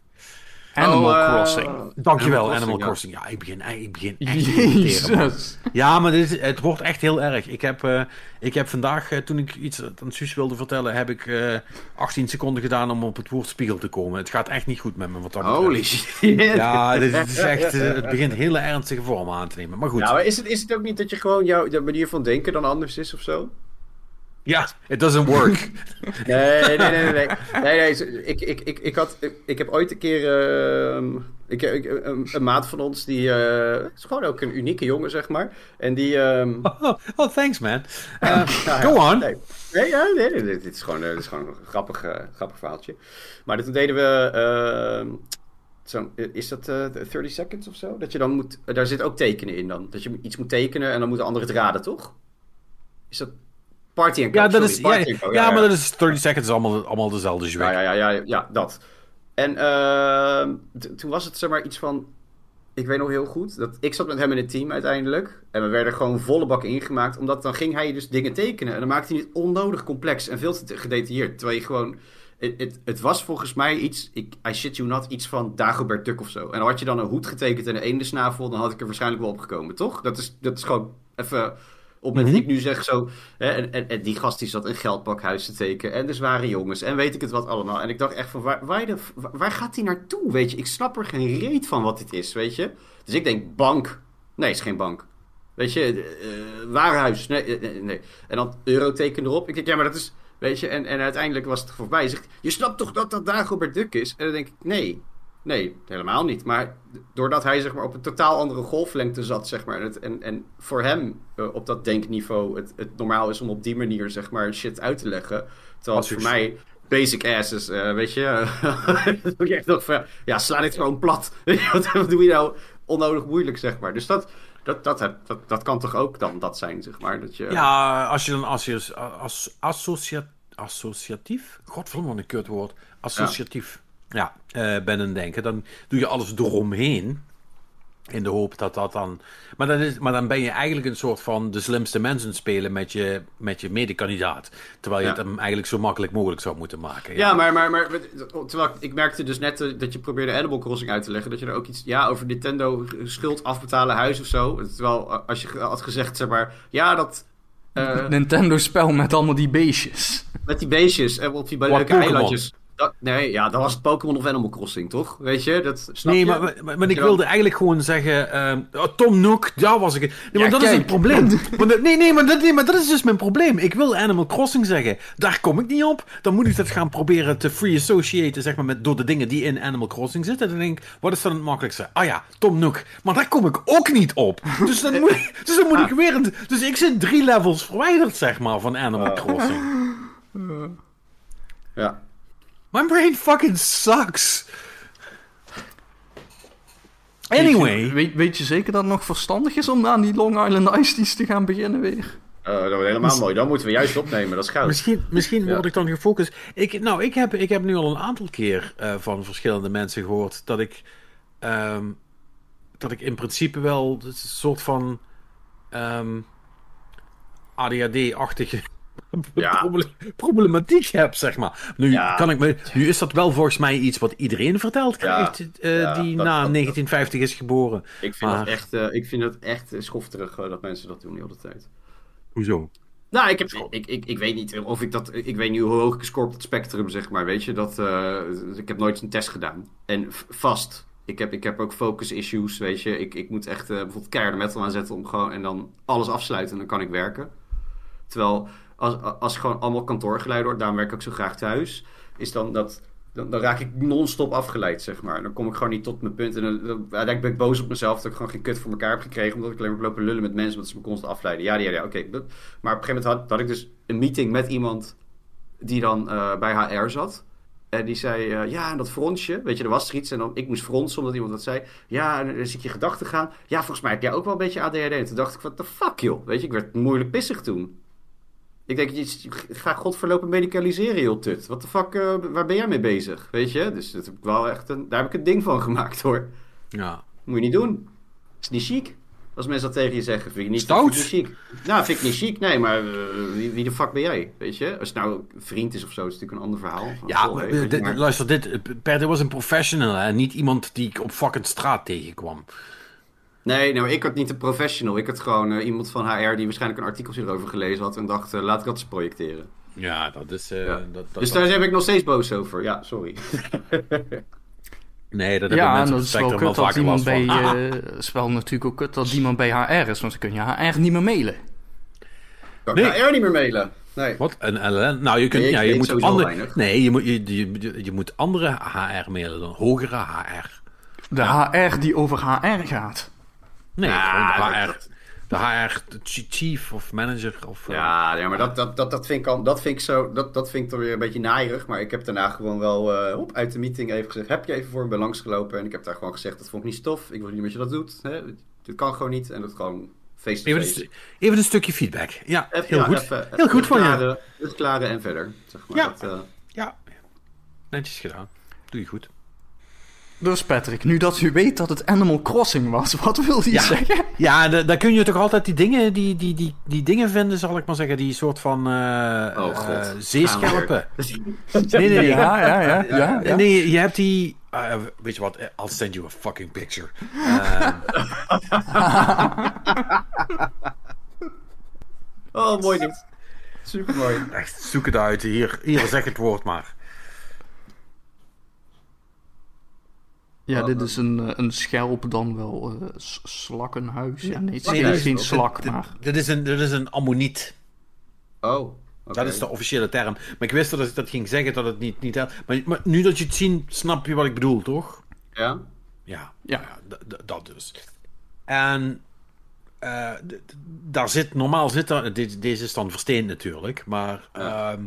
S2: Animal
S3: Oh, eh,
S2: Crossing.
S1: Dankjewel,
S3: Animal
S1: Animal
S3: Crossing.
S1: Ja, ik begin, ik begin echt te. [laughs]
S2: Jezus.
S1: Ja, maar dit is, het wordt echt heel erg. Ik heb, eh, ik heb vandaag, eh, toen ik iets aan Suus wilde vertellen, heb ik eh 18 seconden gedaan om op het woord spiegel te komen. Het gaat echt niet goed met me. Wat dat.
S3: Holy shit.
S1: Ja, dit is echt, eh, het begint hele ernstige vormen aan te nemen. Maar goed,
S3: Nou, maar is het, is het ook niet dat je gewoon jouw de manier van denken dan anders is of zo?
S1: Ja, it doesn't work. [laughs]
S3: Nee, nee, nee, nee. nee. nee, nee ik, ik, ik, ik, had, ik, ik heb ooit een keer... ehm, ik, ik, een, een maat van ons, die eh, is gewoon ook een unieke jongen, zeg maar. En die... ehm,
S1: oh, oh, thanks man. [laughs] Eh, go
S3: ja,
S1: on.
S3: Nee, nee, ja, nee, nee, dit, dit is gewoon, eh, dit is gewoon een grappig, grappig verhaaltje. Maar toen deden we... ehm, zo'n- is dat eh 30 seconds of zo? Dat je dan moet... Daar zit ook tekenen in dan. Dat je iets moet tekenen en dan moeten anderen het raden, toch? Is dat... Party and Co,
S1: Ja, dat
S3: sorry,
S1: is, ja,
S3: Party and Co,
S1: ja, maar dat is 30 seconds allemaal, allemaal dezelfde
S3: Ja,
S1: zwik.
S3: ja, ja, ja, ja, dat. En ehm, toen was het zeg maar iets van... Ik weet nog heel goed dat ik zat met hem in het team uiteindelijk. En we werden gewoon volle bak ingemaakt. Omdat dan ging hij dus dingen tekenen. En dan maakte hij het onnodig complex en veel te gedetailleerd. Terwijl je gewoon... Het, was volgens mij iets... Ik, I shit you not, iets van Dagobert Duck of zo. En dan had je dan een hoed getekend en een eendensnavel... dan had ik er waarschijnlijk wel opgekomen, toch? Dat is, dat is gewoon even... Op het moment dat ik nu zeg zo... Hè, en, en, en die gast die zat een geldpakhuis te tekenen. En de zware jongens. En weet ik het wat allemaal. En ik dacht echt van... Waar, waar, de, waar gaat hij naartoe? Weet je, ik snap er geen reet van wat dit is, weet je. Dus ik denk bank. Nee, is geen bank. Weet je, eh, warenhuis. Nee, eh, nee, nee. En dan euroteken erop. Ik denk, ja, maar dat is... Weet je, en, en uiteindelijk was het voorbij. Hij zegt, je snapt toch dat dat Dagobert Duck is? En dan denk ik, nee. Nee, helemaal niet. Maar doordat hij zeg maar, op een totaal andere golflengte zat, zeg maar. En, het, en, en voor hem eh, op dat denkniveau het, het normaal is om op die manier zeg maar, shit uit te leggen. Terwijl
S1: Als
S3: voor mij basic asses, eh, weet je. [laughs] echt ja, sla dit gewoon plat. [laughs] Wat, doe je nou onnodig moeilijk, zeg maar. Dus dat, dat, dat, heb- dat, dat kan toch ook dan dat zijn, zeg maar. Dat je,
S1: Ja, als je dan als je, als, associa, associatief, godverdomme een kutwoord, associatief ja. Eh ben en denken, dan doe je alles eromheen. In de hoop dat dat dan. Maar dan, is, maar dan ben je eigenlijk een soort van de slimste mensen spelen met je, met je medekandidaat. Terwijl je
S3: Ja.
S1: het hem eigenlijk zo makkelijk mogelijk zou moeten maken.
S3: Ja, maar, maar, maar terwijl ik, ik merkte dus net eh, dat je probeerde Animal Crossing uit te leggen. Dat je er ook iets, ja, over Nintendo schuld afbetalen huis of zo. Terwijl eh, als je had gezegd, zeg maar, ja, dat eh,
S2: Nintendo-spel met allemaal die beestjes.
S3: met die beestjes en op die leuke eilandjes. Dat, nee, ja, dat was het Pokémon of Animal Crossing, toch? Weet je, dat snap
S1: Nee,
S3: je?
S1: maar, maar, maar ik wilde eigenlijk gewoon zeggen... ehm, oh, Tom Nook, daar was ik... Nee, maar
S2: Ja,
S1: dat is het probleem. [laughs] Nee, nee, maar dat, nee, maar dat is dus mijn probleem. Ik wil Animal Crossing zeggen. Daar kom ik niet op. Dan moet ik dat gaan proberen te free associaten, zeg maar, met, door de dingen die in Animal Crossing zitten. Dan denk ik, wat is dan het makkelijkste? Ah ja, Tom Nook. Maar daar kom ik ook niet op. Dus dan moet ik, dus dan moet ik weer... Een, dus ik zit drie levels verwijderd, zeg maar, van Animal Crossing.
S3: Ja.
S1: My brain fucking sucks. Anyway.
S2: Weet, weet je zeker dat het nog verstandig is om aan die Long Island Ice te gaan beginnen weer?
S3: Eh, dat wordt helemaal mooi. Dan moeten we juist opnemen, dat is goud.
S1: Misschien, misschien
S3: Ja.
S1: word ik dan gefocust. Ik, nou, ik heb, ik heb nu al een aantal keer eh, van verschillende mensen gehoord dat ik, ehm, dat ik in principe wel een soort van ehm, ADHD-achtige
S3: Ja. [laughs]
S1: proble- problematiek heb, zeg maar. Nu,
S3: Ja.
S1: kan ik me, nu is dat wel volgens mij iets wat iedereen verteld krijgt eh,
S3: Ja,
S1: die
S3: dat-
S1: na
S3: dat- dat-
S1: 1950 is geboren.
S3: Ik vind,
S1: Maar-
S3: dat echt, eh, ik vind dat echt schofterig eh, dat mensen dat doen de hele tijd.
S1: Hoezo?
S3: Nou, ik, heb, ik, ik, ik weet niet of ik dat. Ik weet niet hoe hoog ik score op het spectrum, zeg maar. Weet je, dat. eh, ik heb nooit een test gedaan. En vast. Ik heb, ik heb ook focus issues, weet je. Ik, ik moet echt eh, bijvoorbeeld keiharde metal aanzetten om gewoon. En dan alles afsluiten en dan kan ik werken. Terwijl als, als gewoon allemaal kantoorgeluiden hoort, daarom werk ik zo graag thuis. Is dan dat. Dan, dan raak ik non-stop afgeleid, zeg maar. Dan kom ik gewoon niet tot mijn punt. En dan, dan, uiteindelijk ben ik boos op mezelf dat ik gewoon geen kut voor elkaar heb gekregen. Omdat ik alleen maar lopen lullen met mensen, omdat ze me constant afleiden. Ja, ja, ja, oké. Maar op een gegeven moment had, had ik dus een meeting met iemand die dan eh, bij HR zat. En die zei, eh, ja, en dat fronsje, weet je, er was er iets. En dan, ik moest fronsen omdat iemand dat zei. Ja, en dan zit je gedachten gaan. Ja, volgens mij heb jij ook wel een beetje ADHD. En toen dacht ik, wat de fuck, joh. Weet je, ik werd moeilijk pissig toen. Ik denk, je, ga godverlopen medicaliseren, joh, tut. Wat de fuck, eh, waar ben jij mee bezig? Weet je, dus dat heb ik wel echt een, daar heb ik een ding van gemaakt, hoor.
S1: Ja.
S3: Moet je niet doen. Is niet chic. Als mensen dat tegen je zeggen, vind ik niet,
S1: Stout?
S3: vind ik niet chic. Nou, vind ik niet chic. Nee, maar eh, wie, wie de fuck ben jij? Weet je? Als het nou een vriend is of zo, is het natuurlijk een ander verhaal. Van,
S1: Ja,
S3: hey, je, maar-
S1: luister, dit, Per, dit was een professional, hè? niet iemand die ik op fucking straat tegenkwam.
S3: Nee, nou, ik had niet een professional. Ik had gewoon eh, iemand van HR die waarschijnlijk een artikeltje erover gelezen had en dacht, eh, laat ik dat eens projecteren.
S1: Ja, dat is... eh,
S3: Ja.
S1: dat, dat,
S3: dus
S1: dat-
S3: daar ben ik nog steeds boos over. Ja, sorry.
S1: Nee, dat hebben
S2: Ja, en
S1: mensen
S2: dat
S1: op
S2: is
S1: het
S2: wel kut
S1: wel
S2: dat
S1: vaker
S2: iemand bij...
S1: van.
S2: eh, is wel natuurlijk ook kut dat iemand bij HR is, want dan kun je HR niet meer mailen.
S3: Kan
S1: Nee.
S3: HR niet meer mailen. Nee.
S1: Wat? Een LLM? Nou, je, kunt,
S3: Nee,
S1: ja, je moet andere...
S3: weinig.
S1: Nee, je moet, je, je, je, je moet andere HR mailen dan hogere HR.
S2: De HR die over HR gaat.
S1: Nee,
S3: Ja,
S1: gewoon de HR.
S3: dat-
S1: De HR chief of manager of... eh,
S3: Ja, maar dat, dat, dat, dat, vind ik al, dat vind ik zo, dat, dat vind ik dan weer een beetje naaierig. Maar ik heb daarna gewoon wel eh, op, uit de meeting even gezegd, heb je even voor me langsgelopen? En ik heb daar gewoon gezegd, dat vond ik niet stof. Ik wil niet dat je dat doet. Hè? Dit kan gewoon niet. En dat gewoon face
S1: Even, een even stukje feedback. Ja,
S3: Even-
S1: heel
S3: ja,
S1: goed.
S3: even-
S1: heel goed van je.
S3: Het klaren en verder. Zeg maar.
S1: Ja.
S3: Dat, eh,
S1: Ja, netjes gedaan. Doe je goed.
S2: Dus Patrick, nu dat u weet dat het Animal Crossing was, [laughs] wat wil hij
S1: Ja.
S2: zeggen?
S1: Ja, daar kun je toch altijd die dingen, die, die, die, die dingen vinden, zal ik maar zeggen. Die soort van eh
S3: oh god.
S1: eh, zeeschelpen.
S3: Gaan
S1: Nee, nee, nee.
S2: Ja, ja, ja, ja. ja.
S1: Nee, je hebt die... eh, weet je wat? Eh, I'll send you a fucking picture. Eh, [laughs]
S3: Oh, mooi dit. Super mooi.
S1: echt, zoek het uit. Hier, hier, zeg het woord maar.
S2: Ja, dit is een, eh, een schelp dan wel eh, slakkenhuis. Ja, nee, het
S1: Nee,
S2: geen, slak,
S1: dit-
S2: maar...
S1: Dit is een, dit is een ammoniet.
S3: Oh, oké.
S1: Dat is de officiële term. Maar ik wist dat ik dat ging zeggen dat het niet... niet maar, maar nu dat je het ziet, snap je wat ik bedoel, toch?
S3: Ja?
S1: Ja,
S2: Ja.
S1: ja, dat dus. En eh, daar zit, normaal zit er, dit, deze is dan versteend natuurlijk, maar ehm,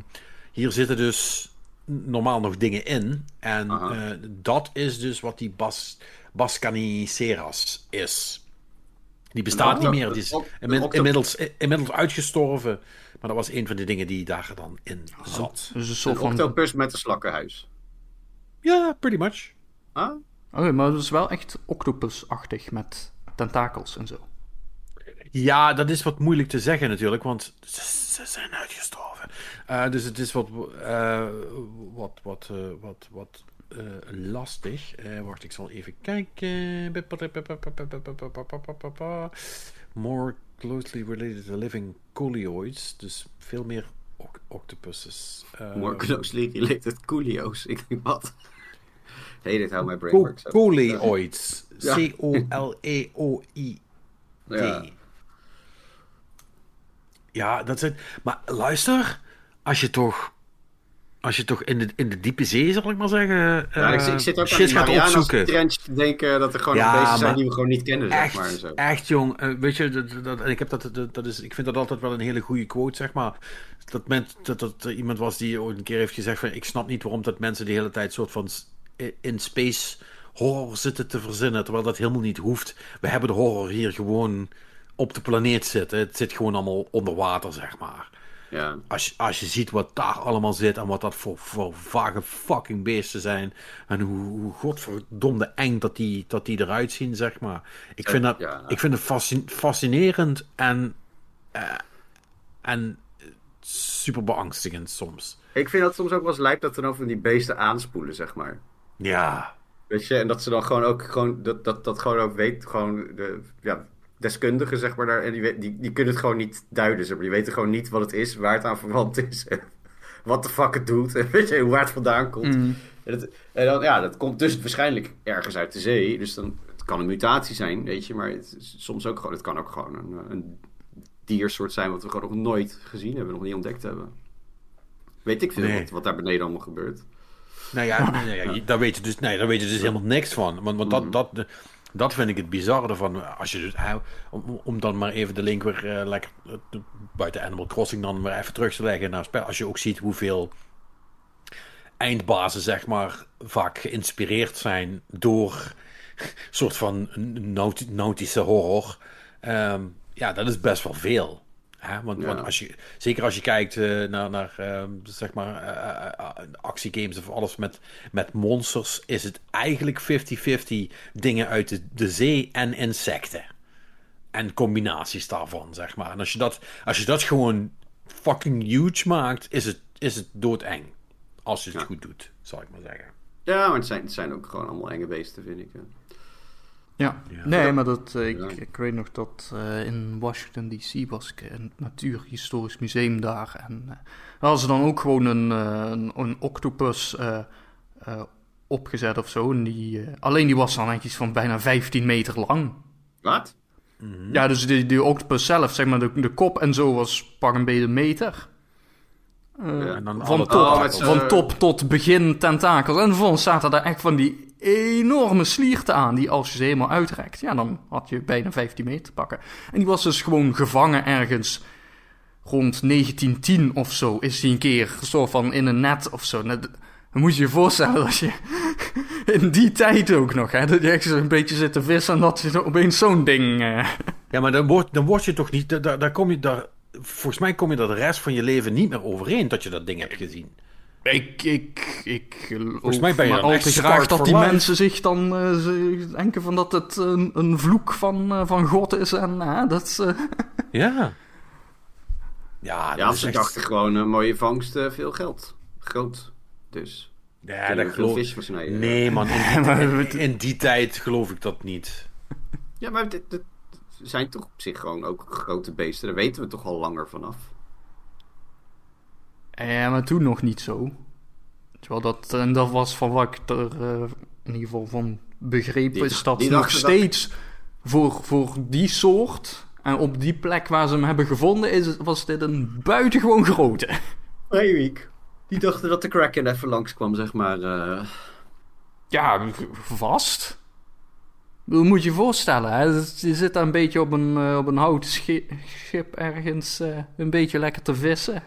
S1: hier zitten dus normaal nog dingen in. En eh, dat is dus wat die Bas, Bascaniceras is. Die bestaat
S3: Een
S1: niet meer, die is inmiddels, inmiddels uitgestorven. Maar dat was een van de dingen die daar dan in zat.
S2: Dus een soort van...
S3: octopus met een slakkenhuis.
S1: Ja, pretty much.
S3: Ah?
S2: Oh, maar het is wel echt octopusachtig met tentakels en zo.
S1: Ja, dat is wat moeilijk te zeggen natuurlijk, want ze, ze zijn uitgestorven. Eh, dus het is wat, eh, wat, wat, eh, wat, wat eh, lastig. Eh, wacht, ik zal even kijken. More closely related to living coleoids. Dus veel meer oc- octopuses. Eh,
S3: More closely related coolio's. Ik denk wat. Hey, dit houdt mijn brain
S1: co-
S3: works.
S1: coleoids.
S3: Ja.
S1: C-O-L-E-O-I.
S3: Ja.
S1: Ja, dat zijn. Maar luister, als je toch. Als je toch in de, in de diepe zee, zal ik maar zeggen.
S3: Ja, ik,
S1: eh,
S3: ik zit ook aan
S1: shit gaat opzoeken.
S3: te denken dat er gewoon
S1: Ja,
S3: beesten zijn die we gewoon niet kennen, zeg maar.
S1: Echt,
S3: zo.
S1: echt jong. Eh, weet je, dat, dat, en ik, heb dat, dat, dat is, ik vind dat altijd wel een hele goede quote, zeg maar. Dat, men, dat, dat er iemand was die ooit een keer heeft gezegd: van, Ik snap niet waarom dat mensen de hele tijd soort van in space horror zitten te verzinnen, terwijl dat helemaal niet hoeft. We hebben de horror hier gewoon op de planeet zitten. Het zit gewoon allemaal onder water, zeg maar.
S3: Ja.
S1: Als, je- als je ziet wat daar allemaal zit en wat dat voor, voor vage fucking beesten zijn. En hoe, hoe godverdomde eng dat die, dat die eruit zien, zeg maar. Ik vind dat,
S3: Ja.
S1: ik vind het fascin- fascinerend en, eh, en super beangstigend soms.
S3: Ik vind dat soms ook wel eens lijp dat er dan van die beesten aanspoelen, zeg maar.
S1: Ja,
S3: Weet je, en dat ze dan gewoon ook gewoon, dat, dat, dat gewoon ook weet, gewoon de ja, deskundigen, zeg maar, daar, en die, weet- die, die kunnen het gewoon niet duiden, zeg maar. Die weten gewoon niet wat het is, waar het aan verwant is, [laughs] wat de fuck het doet, en [laughs] weet je, hoe waar het vandaan komt.
S2: Mm.
S3: En, dat, en dan, ja, dat komt dus waarschijnlijk ergens uit de zee, dus dan, het kan een mutatie zijn, weet je, maar het is soms ook gewoon, het kan ook gewoon een, een diersoort zijn wat we gewoon nog nooit gezien hebben, nog niet ontdekt hebben. Weet ik veel
S1: Nee.
S3: wat, wat daar beneden allemaal gebeurt.
S1: nou ja, [laughs] nee, ja, daar weet je dus, nee, daar weet je dus helemaal niks van. Want, want dat, dat, dat vind ik het bizarre ervan. Als je dus, om, dan maar even de link weer eh, lekker eh, buiten Animal Crossing dan weer even terug te leggen naar spel. Als je ook ziet hoeveel eindbazen, zeg maar, vaak geïnspireerd zijn door soort van naut- nautische horror. Ehm, ja, dat is best wel veel. Hè? Want,
S3: Ja.
S1: want als je, zeker als je kijkt eh, naar, naar ehm, zeg maar, eh, eh, actiegames of alles met, met monsters, is het eigenlijk 50-50 dingen uit de, de zee en insecten. en combinaties daarvan, zeg maar. En als je dat, als je dat gewoon fucking huge maakt, is het, is het doodeng. Als je het
S3: Ja.
S1: goed doet, zal ik maar zeggen.
S3: Ja, maar het zijn, het zijn ook gewoon allemaal enge beesten, vind ik. hè.
S2: Ja.
S1: Ja.
S2: Nee, maar dat, eh, ik,
S3: Ja.
S2: ik weet nog dat eh, in Washington DC was ik in het Natuurhistorisch Museum daar. En eh, daar hadden ze dan ook gewoon een, een, een octopus eh, eh, opgezet of zo. En die, alleen die was dan eigenlijk iets van bijna 15 meter lang.
S3: Wat?
S2: Ja, dus die, die octopus zelf, zeg maar, de, de kop en zo was pak een beetje een meter. Eh,
S3: Ja.
S1: En dan
S2: van, top,
S3: Oh,
S2: van top tot begin tentakels. En vervolgens zaten daar echt van die enorme slierten aan, die als je ze helemaal uitrekt, ja, dan had je bijna 15 meter te pakken. En die was dus gewoon gevangen ergens rond 1910 of zo. Is die een keer zo van in een net of zo. Dan moet je je voorstellen dat je [laughs] in die tijd ook nog, hè, dat je echt zo'n beetje zit te vissen en dat je opeens zo'n ding... eh,
S1: Ja, maar dan word, dan je toch niet. Daar, kom je, daar, volgens mij kom je daar de rest van je leven niet meer overheen dat je dat ding hebt gezien.
S2: Ik, ik, ik geloof
S1: Volgens mij ben je
S2: maar
S1: dan
S2: al
S1: echt
S2: te graag dat die
S1: life.
S2: mensen zich dan eh, ze denken van dat het een, een vloek van, eh, van God is. En eh, dat is, [laughs]
S1: Ja. Ja,
S3: Ja, ze
S1: echt-
S3: dachten gewoon een mooie vangst, veel geld. Groot. Dus.
S1: Ja,
S3: Kunnen
S1: dat geloof
S3: vis versnijden.
S1: Nee, man. In [laughs] die,
S2: Maar
S1: in,
S2: het-
S1: in die tijd geloof ik dat niet.
S3: Ja, maar dit, dit zijn toch op zich gewoon ook grote beesten. Daar weten we toch al langer vanaf.
S2: Ja, maar toen nog niet zo. Terwijl dat, en dat was van wat ik er eh, in ieder geval van begreep,
S3: Die-
S2: is dat
S3: die
S2: nog steeds voor, voor die soort en op die plek waar ze hem hebben gevonden, is, was dit een buitengewoon grote.
S3: Hey, week. Die dachten dat de Kraken even langskwam, zeg maar. eh.
S2: Ja, vast. Dat moet je je voorstellen, hè? Dat- je zit daar een beetje op een, eh, op een houten schi- schip ergens eh, een beetje lekker te vissen.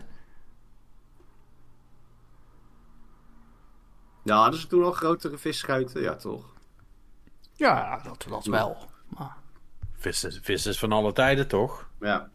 S3: Ja, hadden ze toen al grotere visschuiten? Ja, toch?
S2: Ja, dat, dat wel. Maar,
S1: Vis is, vis is van alle tijden, toch?
S3: Ja.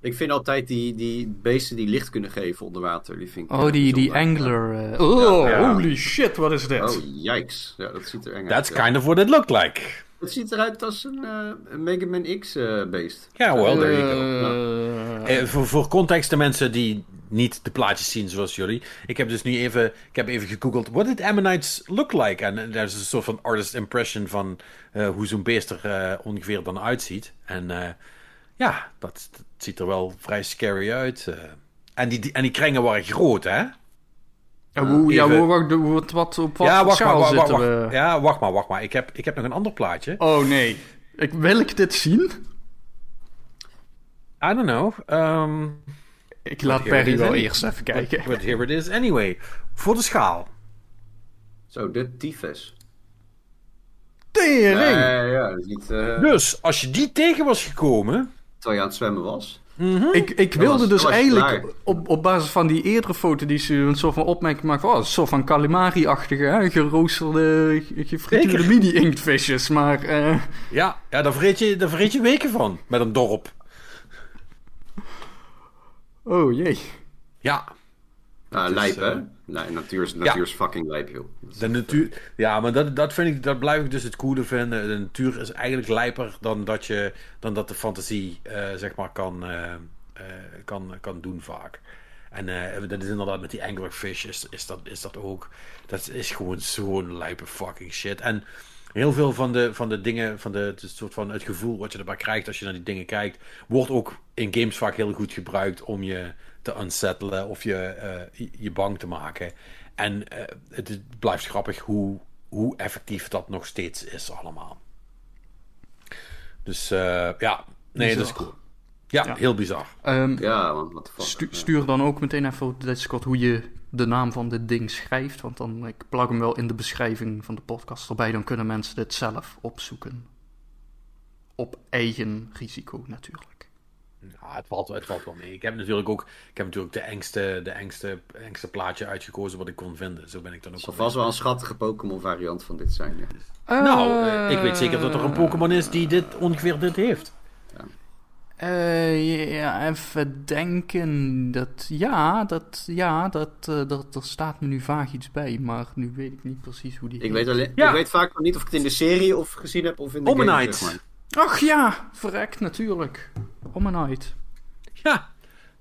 S3: Ik vind altijd die, die beesten die licht kunnen geven onder water. Die vind ik
S2: oh, die, die angler. eh, oh,
S1: Ja.
S2: holy shit, wat is dit?
S3: Oh, yikes. Ja, dat ziet er eng
S1: That's
S3: uit. ja.
S1: kind of what it looked like.
S3: Het ziet eruit als een, eh, een Mega Man X eh, beest.
S1: Ja, well, there you go. Voor, voor context, de mensen die niet de plaatjes zien zoals jullie. Ik heb dus nu even, ik heb even gegoogeld. What did Ammonites look like? En daar is een soort van artist impression van eh, hoe zo'n beest er eh, ongeveer dan uitziet. En eh, ja, dat, dat ziet er wel vrij scary uit. eh. En, die, die, en die kringen waren groot, hè?
S2: ja, hoe, ja, hoe- wat, wat, wat, op wat
S1: ja, wacht maar, wacht, wacht? Ja, wacht maar, wacht maar. Ik heb, ik heb nog een ander plaatje.
S2: Oh nee. Ik, wil ik dit zien?
S1: I don't know. Ehm
S2: Ik laat Perry wel eerst even kijken.
S1: but here it is anyway. Voor de schaal.
S3: Zo, de tyfus.
S2: Tering!
S3: Nee, ja, dat is niet... eh
S1: Dus, als je die tegen was gekomen...
S3: terwijl je aan het zwemmen was.
S2: Ik, ik wilde
S3: was-
S2: dus eigenlijk op, op basis van die eerdere foto die ze een soort van opmerking maakt van, oh, een soort van calamari-achtige, hè, geroosterde, ge- gefrituurde mini-inktvisjes, maar eh,
S1: Ja, ja daar, vreet je, daar vreet je weken van. Met een dorp.
S2: Oh jee.
S1: Ja,
S3: Nou,
S1: is,
S3: lijp, hè?
S1: eh,
S3: Nee, natuur is, natuur is fucking lijp, joh.
S1: de natuur... Ja, maar dat, dat vind ik... Dat blijf ik dus het coole vinden. De natuur is eigenlijk lijper dan dat, je, dan dat de fantasie, eh, zeg maar, kan, eh, eh, kan, kan doen vaak. En eh, dat is inderdaad met die anglerfish is, is, dat, is dat ook. Dat is gewoon zo'n lijpe fucking shit. En heel veel van de, van de dingen, van de, het soort van het gevoel wat je erbij krijgt als je naar die dingen kijkt, wordt ook in games vaak heel goed gebruikt om je te unsettelen of je, eh, je- bang te maken. En eh, het blijft grappig hoe, hoe effectief dat nog steeds is allemaal. Dus eh, ja, nee, dat is cool. Ja,
S2: Ja.
S1: heel bizar.
S2: Ehm,
S3: Ja, man, wat
S2: stu- stuur dan ook meteen even op de Discord hoe je de naam van dit ding schrijft, want dan, ik plak hem wel in de beschrijving van de podcast erbij, dan kunnen mensen dit zelf opzoeken. Op eigen risico natuurlijk.
S1: Ja, het valt, het valt wel mee. Ik heb natuurlijk ook ik heb natuurlijk de engste, de engste, engste plaatje uitgekozen wat ik kon vinden. Zo ben ik dan ook.
S3: Het zal
S1: wel
S3: vast wel een schattige Pokémon variant van dit zijn. Ja.
S1: Nou, ik weet zeker dat er een Pokémon is die dit ongeveer dit heeft.
S2: Eh, ja, even denken. Dat, ja, dat, ja dat, eh, dat, er staat me nu vaag iets bij, maar nu weet ik niet precies hoe die
S3: Ik weet, alleen,
S1: Ja.
S3: ik weet vaak nog niet of ik het in de serie of gezien heb of in de
S1: Omenite.
S3: game. zeg maar.
S2: Ach ja, verrekt natuurlijk. Om een night.
S1: Ja,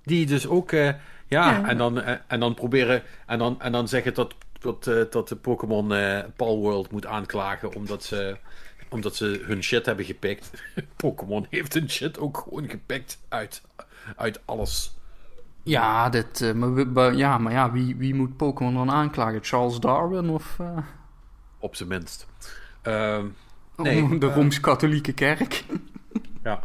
S1: die dus ook, eh, ja,
S2: Ja.
S1: En, dan, en dan proberen, en dan, en dan zeggen dat, dat, eh, dat de Pokémon eh Palworld moet aanklagen omdat ze, omdat ze hun shit hebben gepikt. [laughs] Pokémon heeft hun shit ook gewoon gepikt uit, uit alles.
S2: Ja, dit, eh, maar, ja, maar ja, wie, wie moet Pokémon dan aanklagen? Charles Darwin of eh,
S1: Op zijn minst. Ehm, Nee,
S2: de
S1: eh,
S2: Rooms-Katholieke Kerk? [laughs]
S1: ja.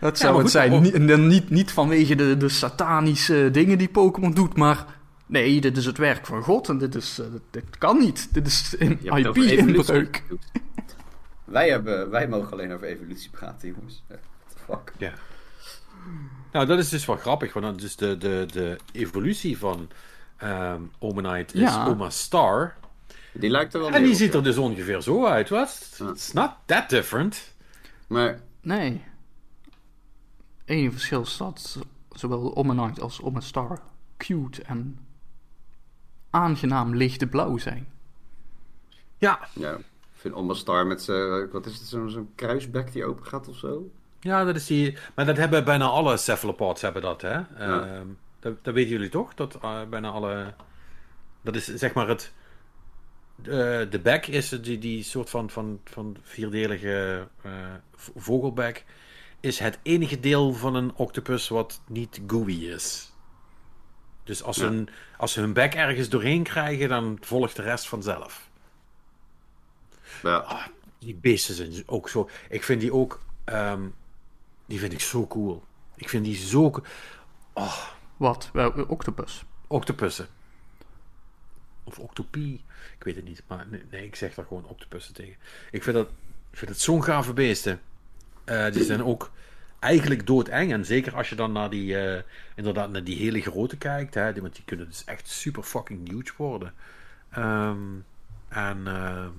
S2: Dat zou het
S1: goed,
S2: zijn.
S1: oh.
S2: Niet, niet, niet vanwege de, de satanische dingen die Pokémon doet, maar... Nee, dit is het werk van God en dit, is, eh, dit, kan niet. Dit is een IP-inbreuk.
S3: Wij, hebben, wij mogen alleen over evolutie praten, jongens. Eh, What the fuck?
S1: Ja. Nou, dat is dus wel grappig, want dan dus de, de, de evolutie van ehm Omanite is
S2: Ja.
S1: Oma Star.
S3: Die lijkt er wel
S1: En die
S3: op,
S1: ziet
S3: ja.
S1: er dus ongeveer zo uit. Wat?
S3: Ja.
S1: It's not that different.
S3: Maar
S2: Nee. Eén verschil is dat zowel Omanite als Omastar cute en aangenaam lichte blauw zijn.
S1: Ja,
S3: ja, ik vind Oma Star met zijn... Wat is het? Zo'n zo'n kruisbek die open gaat of zo?
S1: ja, dat is die. Maar dat hebben bijna alle cephalopods hebben dat, hè? Ehm, dat, dat weten jullie toch? Dat eh, bijna alle. Dat is zeg maar het. eh, de bek is die, die soort van, van, van vierdelige eh, vogelbek. Is het enige deel van een octopus wat niet gooey is. Dus als,
S3: Ja.
S1: hun, als ze hun bek ergens doorheen krijgen, dan volgt de rest vanzelf.
S3: Ja.
S1: Die beesten zijn ook zo. Ik vind die ook. ehm, die vind ik zo cool. Ik vind die zo. co-
S2: Wat? Wel, octopus.
S1: Octopussen. Of octopie. Ik weet het niet. Maar nee, nee, ik zeg daar gewoon octopussen tegen. Ik vind dat. Ik vind het zo'n gave beesten. Eh, die zijn ook eigenlijk doodeng. En zeker als je dan naar die. eh, inderdaad, naar die hele grote kijkt. Hè, die, want die kunnen dus echt super fucking huge worden. Ehm, en. ehm,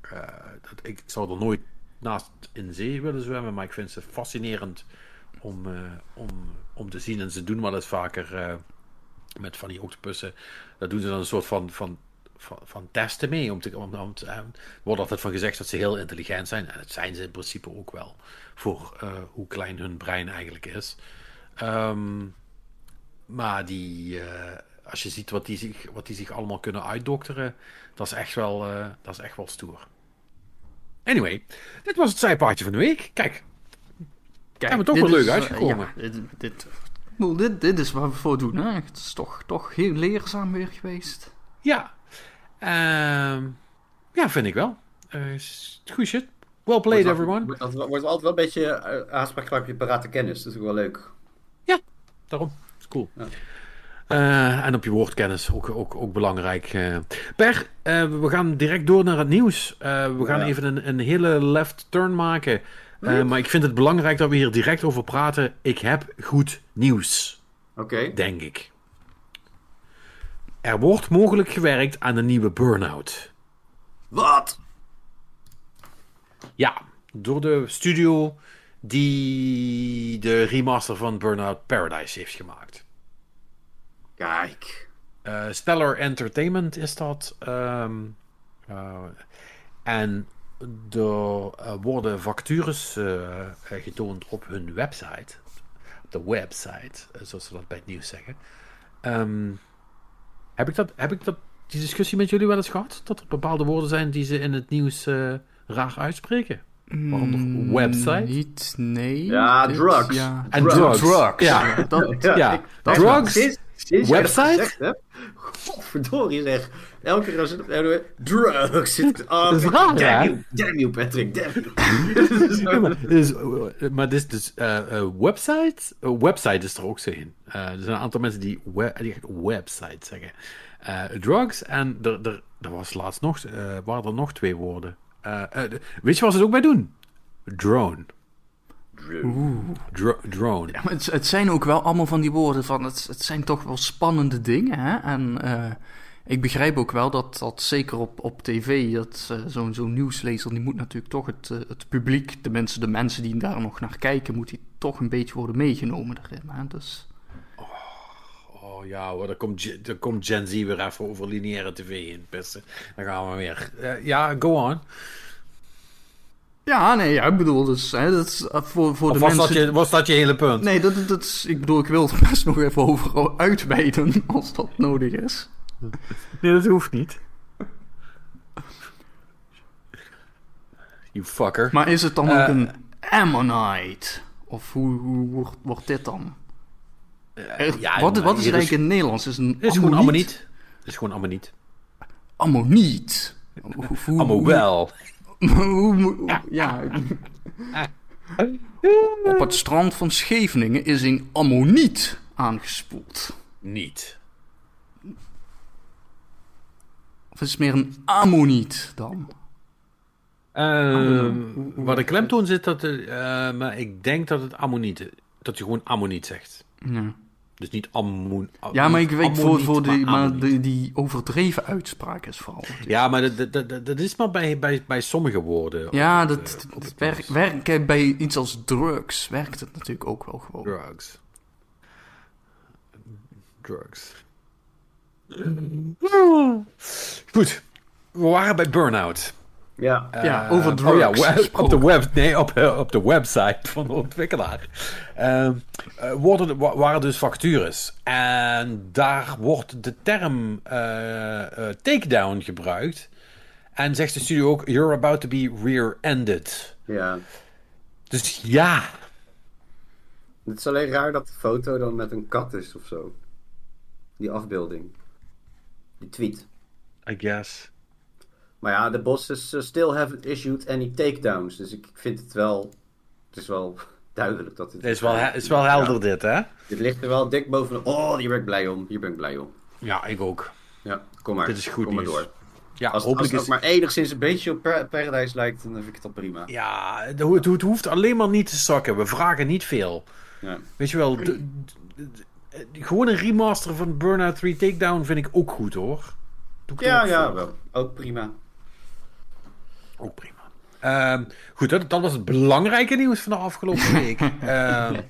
S1: eh, dat, ik zou er nooit naast in zee willen zwemmen, maar ik vind ze fascinerend om, eh, om, om te zien. En ze doen wel eens vaker eh, met van die octopussen. Dat doen ze dan een soort van, van, van, van testen mee. Om te, om, om te- eh, er wordt altijd van gezegd dat ze heel intelligent zijn. En dat zijn ze in principe ook wel. Voor eh, hoe klein hun brein eigenlijk is. Ehm, maar die, eh, als je ziet wat die, zich, wat die zich allemaal kunnen uitdokteren, dat is echt wel, eh, dat is echt wel stoer. Anyway, dit was het zijpaardje van de week. Kijk,
S2: Kijk,
S1: we toch wel leuk
S2: is, eh,
S1: uitgekomen.
S2: ja, dit, dit, dit, dit is wat we voor doen. Hè? Het is toch, toch heel leerzaam weer geweest.
S1: ja. Ehm, ja, vind ik wel. Eh, goed shit. Well played,
S3: Wordt
S1: everyone.
S3: Wordt, altijd- wordt altijd wel een beetje uh, aanspraak je parate kennis. Dat is ook wel leuk.
S1: Daarom. is cool.
S3: Ja.
S1: Eh, en op je woordkennis ook, ook, ook belangrijk. eh. Per, we gaan direct door naar het nieuws. We gaan
S3: Ja.
S1: even een, een hele left turn maken. Maar ik vind het belangrijk dat we hier direct over praten. Ik heb goed nieuws,
S3: Oké.
S1: denk ik. Er wordt mogelijk gewerkt aan een nieuwe Burnout.
S3: Wat?
S1: Ja, door de studio die de remaster van Burnout Paradise heeft gemaakt.
S3: Kijk.
S1: Eh, Stellar Entertainment is dat. ehm, eh, en er eh, worden vacatures eh, getoond op hun website. Op de website, zoals ze dat bij het nieuws zeggen. Ehm, heb, ik dat, heb ik dat, die discussie met jullie wel eens gehad? Dat er bepaalde woorden zijn die ze in het nieuws eh, raar uitspreken? Waaronder
S2: Mm,
S1: website?
S2: Niet, nee.
S3: Ja,
S2: dit-
S3: drugs.
S2: Ja,
S1: En
S2: drugs.
S1: drugs. Ja.
S2: dat,
S1: Ja,
S3: ik-
S2: dat
S1: drugs,
S3: Sinds,
S1: website?
S3: Godverdorie zeg. Elke keer als het op drugs zit. Oh,
S1: is raar,
S3: damn you, damn you, Patrick, damn you. [laughs] [laughs]
S1: Ja, maar dus, eh, maar dit is dus eh, eh, website. eh, website is er ook zo in. Eh, er zijn een aantal mensen die, we, die echt website zeggen. Eh, drugs en er, er, er was laatst nog, eh, waren er nog twee woorden. Eh, eh, de- weet je wat ze er ook bij doen? Drone. Dro- drone.
S2: Ja, maar het, het zijn ook wel allemaal van die woorden van... Het, het zijn toch wel spannende dingen, hè? En eh, Ik begrijp ook wel dat, dat zeker op, op tv, dat eh, zo'n zo'n nieuwslezer, die moet natuurlijk toch het, eh, het publiek, de mensen, de mensen die daar nog naar kijken, moet die toch een beetje worden meegenomen erin. Hè? Dus,
S1: Oh ja hoor, dan komt, Gen- dan komt Gen Z weer even over lineaire tv in pissen. Dan gaan we weer. Ja, go on.
S2: Ja, nee, ja, ik bedoel, dus, hè, dat is eh, voor, voor
S1: Of
S2: de
S1: was,
S2: mensen...
S1: dat je, was dat je hele punt?
S2: Nee, dat, dat is, ik bedoel, ik wil er [laughs] best nog even over uitweiden [laughs] als dat nodig is.
S1: Nee, dat hoeft niet. You fucker.
S2: Maar is het dan
S1: Eh,
S2: ook een Ammonite? Of hoe, hoe wordt, wordt dit dan? Eh,
S1: ja,
S2: wat, wat is het
S1: is-
S2: eigenlijk in het Nederlands? Is het een
S1: Het is gewoon
S2: ammoniet?
S1: ammoniet. Het is gewoon ammoniet.
S2: Ammoniet. Hoe- hoe-
S1: Ammo wel. [laughs]
S2: ja. Op het strand van Scheveningen is een ammoniet aangespoeld.
S1: Niet.
S2: Of is het meer een ammoniet dan?
S1: Ehm, waar de klemtoon zit, dat, eh, maar ik denk dat het ammoniet Dat je gewoon ammoniet zegt.
S2: Ja,
S1: Dus niet ammoen.
S2: ja maar ik weet voor, voor die, maar die, die overdreven uitspraak is vooral. natuurlijk.
S1: Ja, maar dat, dat, dat, is maar bij, bij, bij sommige woorden.
S2: Ja,
S1: Op
S2: dat,
S1: het, eh, op
S2: dat
S1: het
S2: werkt werkt bij iets als drugs werkt het natuurlijk ook wel gewoon.
S1: Drugs. Drugs. Goed. We waren bij Burnout.
S3: Ja.
S2: Ja,
S1: Eh,
S2: over
S1: oh
S2: drugs
S1: ja, we- op de, web, nee, op, eh, op de website van de ontwikkelaar. Ehm, eh, worden, wa- waren dus vacatures. En daar wordt de term eh, eh, takedown gebruikt. En zegt de studio ook: You're about to be rear-ended.
S3: ja.
S1: Dus ja.
S3: Het is alleen raar dat de foto dan met een kat is of zo. Die afbeelding. Die tweet.
S1: I guess.
S3: Maar ja, de bosses uh, still haven't issued any takedowns. Dus ik vind het wel... Het is wel [laughs] duidelijk dat het...
S1: Het is wel, he- is wel helder, dit, hè?
S3: Dit ligt er wel dik bovenop. Oh, hier ben ik blij om. Hier ben ik blij om.
S1: Ja, ik ook.
S3: Ja, kom maar.
S1: Dit is goed
S3: Kom maar door.
S1: Ja,
S3: Als, als
S1: hopelijk
S3: het ook
S1: is.
S3: maar enigszins een beetje op Par- Paradise lijkt, dan vind ik het al prima.
S1: Ja, het, ho- het, het hoeft alleen maar niet te zakken. We vragen niet veel.
S3: Ja.
S1: Weet je wel, gewoon een remaster van Burnout 3 Takedown vind ik ook goed hoor. Doe ik
S3: Ja,
S1: ook
S3: ja, wel. Ook prima.
S1: Ook prima. Ehm, goed, dat, dat was het belangrijke nieuws van de afgelopen [laughs] week. Ehm,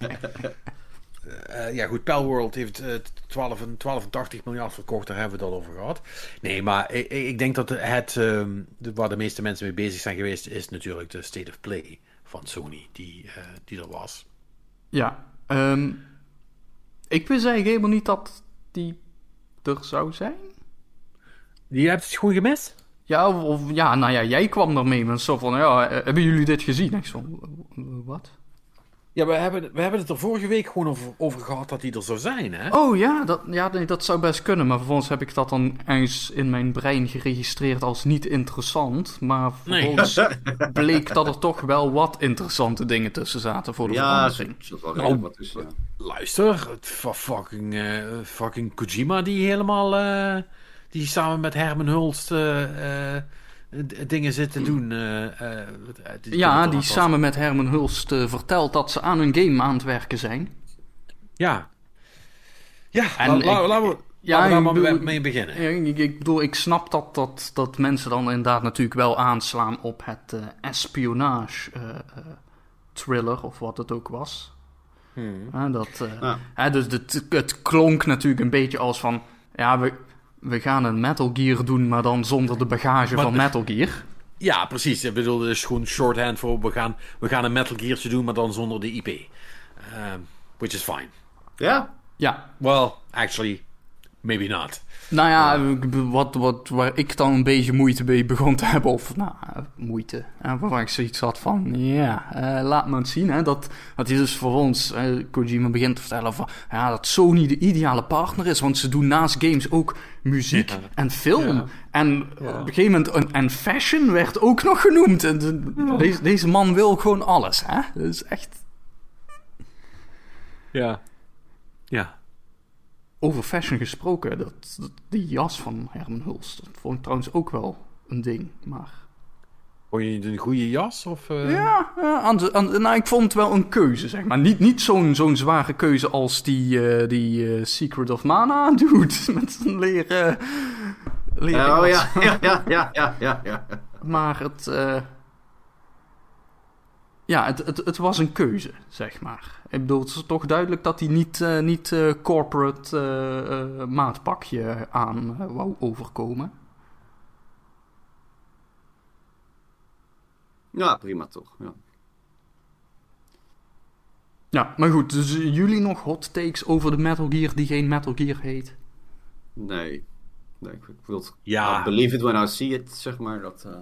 S1: eh, ja, goed, Palworld heeft eh 12, en- 82 miljard verkocht, daar hebben we het al over gehad. Nee, maar ik, ik denk dat het, ehm, waar de meeste mensen mee bezig zijn geweest, is natuurlijk de State of Play van Sony, die, eh, die er was.
S2: Ja, ehm, ik wist eigenlijk helemaal niet dat die er zou zijn.
S1: Die hebt het gewoon gemist?
S2: Ja, of, of- ja, nou ja, jij kwam daarmee met zo van, ja, eh, hebben jullie dit gezien? Ik zo, "Eh, wat?
S1: Ja, we hebben, we hebben het er vorige week gewoon over, over gehad dat die er zou zijn, hè?
S2: Oh ja, dat, ja nee, dat zou best kunnen, maar vervolgens heb ik dat dan ergens in mijn brein geregistreerd als niet interessant. Maar
S1: Nee.
S2: vervolgens [laughs] bleek dat er toch wel wat interessante dingen tussen zaten voor de
S3: Ja, er
S2: verandering.
S3: wel
S1: Nou,
S3: wat tussen. ja.
S1: Luister, fucking, eh, fucking Kojima die helemaal, eh, die samen met Herman Hulst eh, eh, dingen zit te doen. eh, eh, die-
S2: Ja,
S1: die-
S2: samen met Herman Hulst vertelt dat ze aan een game aan het werken zijn.
S1: Ja. Ja,
S2: En
S1: la-
S2: ik-
S1: la- laten we,
S2: Ja,
S1: laten we daar
S2: ik
S1: maar
S2: bedoel-
S1: mee beginnen.
S2: Ik, ik bedoel, ik snap dat, dat, dat mensen dan inderdaad natuurlijk wel aanslaan op het eh, espionage eh, eh, thriller, of wat het ook was.
S1: Hmm.
S2: Dat,
S3: Ja.
S2: hè, dus het, het klonk natuurlijk een beetje als van, ja, we, we gaan een Metal Gear doen, maar dan zonder de bagage
S1: Maar-
S2: van Metal Gear.
S1: Ja, precies. Ik bedoel, dus gewoon shorthand voor we gaan, we gaan een Metal Geartje doen, maar dan zonder de IP. Um, which is fine.
S3: Ja,
S2: Ja,
S1: Well, actually, maybe not.
S2: Nou ja, wat, wat, waar ik dan een beetje moeite mee begon te hebben, of nou, moeite, waar ik zoiets had van, ja, eh, laat maar eens zien, hè, dat, dat hij dus voor ons, eh, Kojima begint te vertellen van, ja, dat Sony de ideale partner is, want ze doen naast games ook muziek
S1: Ja.
S2: en film.
S1: Ja.
S2: En op een gegeven moment, en, en fashion werd ook nog genoemd. En de- deze, deze man wil gewoon alles, hè. Dat is echt...
S1: Ja. Ja.
S2: Over fashion gesproken, dat, dat- die jas van Herman Hulst, dat vond ik trouwens ook wel een ding, maar...
S1: Vond je het een goede jas? Of, eh?
S2: Ja, ja, aan de, aan, nou, ik vond het wel een keuze, zeg maar. Niet, niet zo'n zo'n zware keuze als die, eh, die eh, Secret of Mana [laughs] doet. Met zijn leren leren
S3: Oh ja, ja, ja, ja, ja, ja, ja.
S2: Maar het, eh, ja, het, het, het was een keuze, zeg maar. Ik bedoel, het is toch duidelijk dat hij niet, eh, niet eh, corporate eh, eh, maatpakje aan wou overkomen.
S3: Ja, prima toch. Ja.
S2: Ja, maar goed, dus jullie nog hot takes over de Metal Gear die geen Metal Gear heet?
S3: Nee. nee ik, wil het,
S1: Ja.
S3: Believe it when I see it, zeg maar. Dat, eh,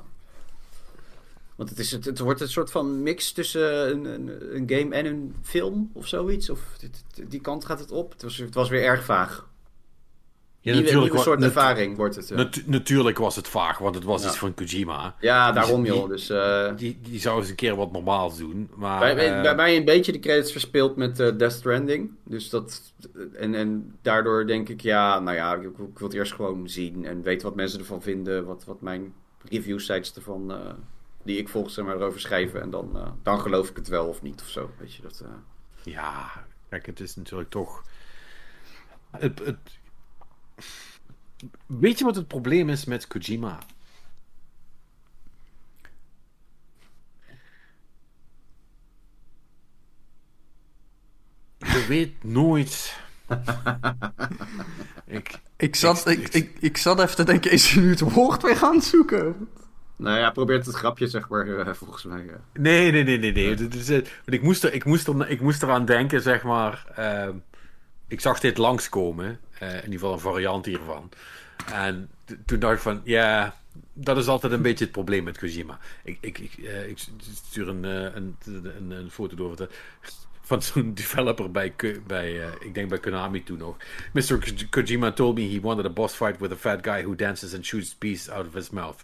S3: Want het, is, het, het wordt een soort van mix tussen een, een, een game en een film of zoiets. Of dit- die kant gaat het op. Het was, het was weer erg vaag.
S1: Ja,
S3: nieuwe, nieuwe
S1: wa-
S3: soort ervaring wordt het. Ja,
S1: natu- natuurlijk was het vaag, want het was
S3: Ja.
S1: iets van Kojima.
S3: ja daarom
S1: die-
S3: joh. Dus, eh,
S1: Die, die zou eens een keer wat normaals doen. Maar,
S3: bij, bij,
S1: eh,
S3: bij mij een beetje de credits verspeeld met eh, Death Stranding. Dus dat, en, en daardoor denk ik, ja, nou ja, ik, ik wil het eerst gewoon zien. En weten wat mensen ervan vinden. Wat, wat mijn review sites ervan, die ik volg, zeg maar, erover schrijven. En dan, eh, dan geloof ik het wel of niet of zo. Weet je, dat... eh,
S1: Ja, kijk, het is natuurlijk toch. Het, het... Weet je wat het probleem is met Kojima? Je [laughs] weet nooit. [laughs] ik,
S2: Ik zat,
S1: Ik-
S2: ik, ik, ik, zat even te denken, is hij nu het woord weer aan het zoeken?
S3: Nou ja, probeert het grapje, zeg maar, eh, volgens mij. eh.
S1: Nee, nee, nee, nee. nee. Is, want ik, moest er, ik, moest er, ik moest eraan denken, zeg maar. ehm, ik zag dit langskomen. in ieder geval een variant hiervan. En toen dacht ik van, ja, dat is altijd een beetje het probleem met Kojima. Ik, ik, ik, ik stuur een, een, een, een foto door van zo'n [laughs] developer bij, bij ik denk bij Konami toen nog. Mr. Ko- Kojima told me he wanted a boss fight with a fat guy who dances and shoots bees out of his mouth.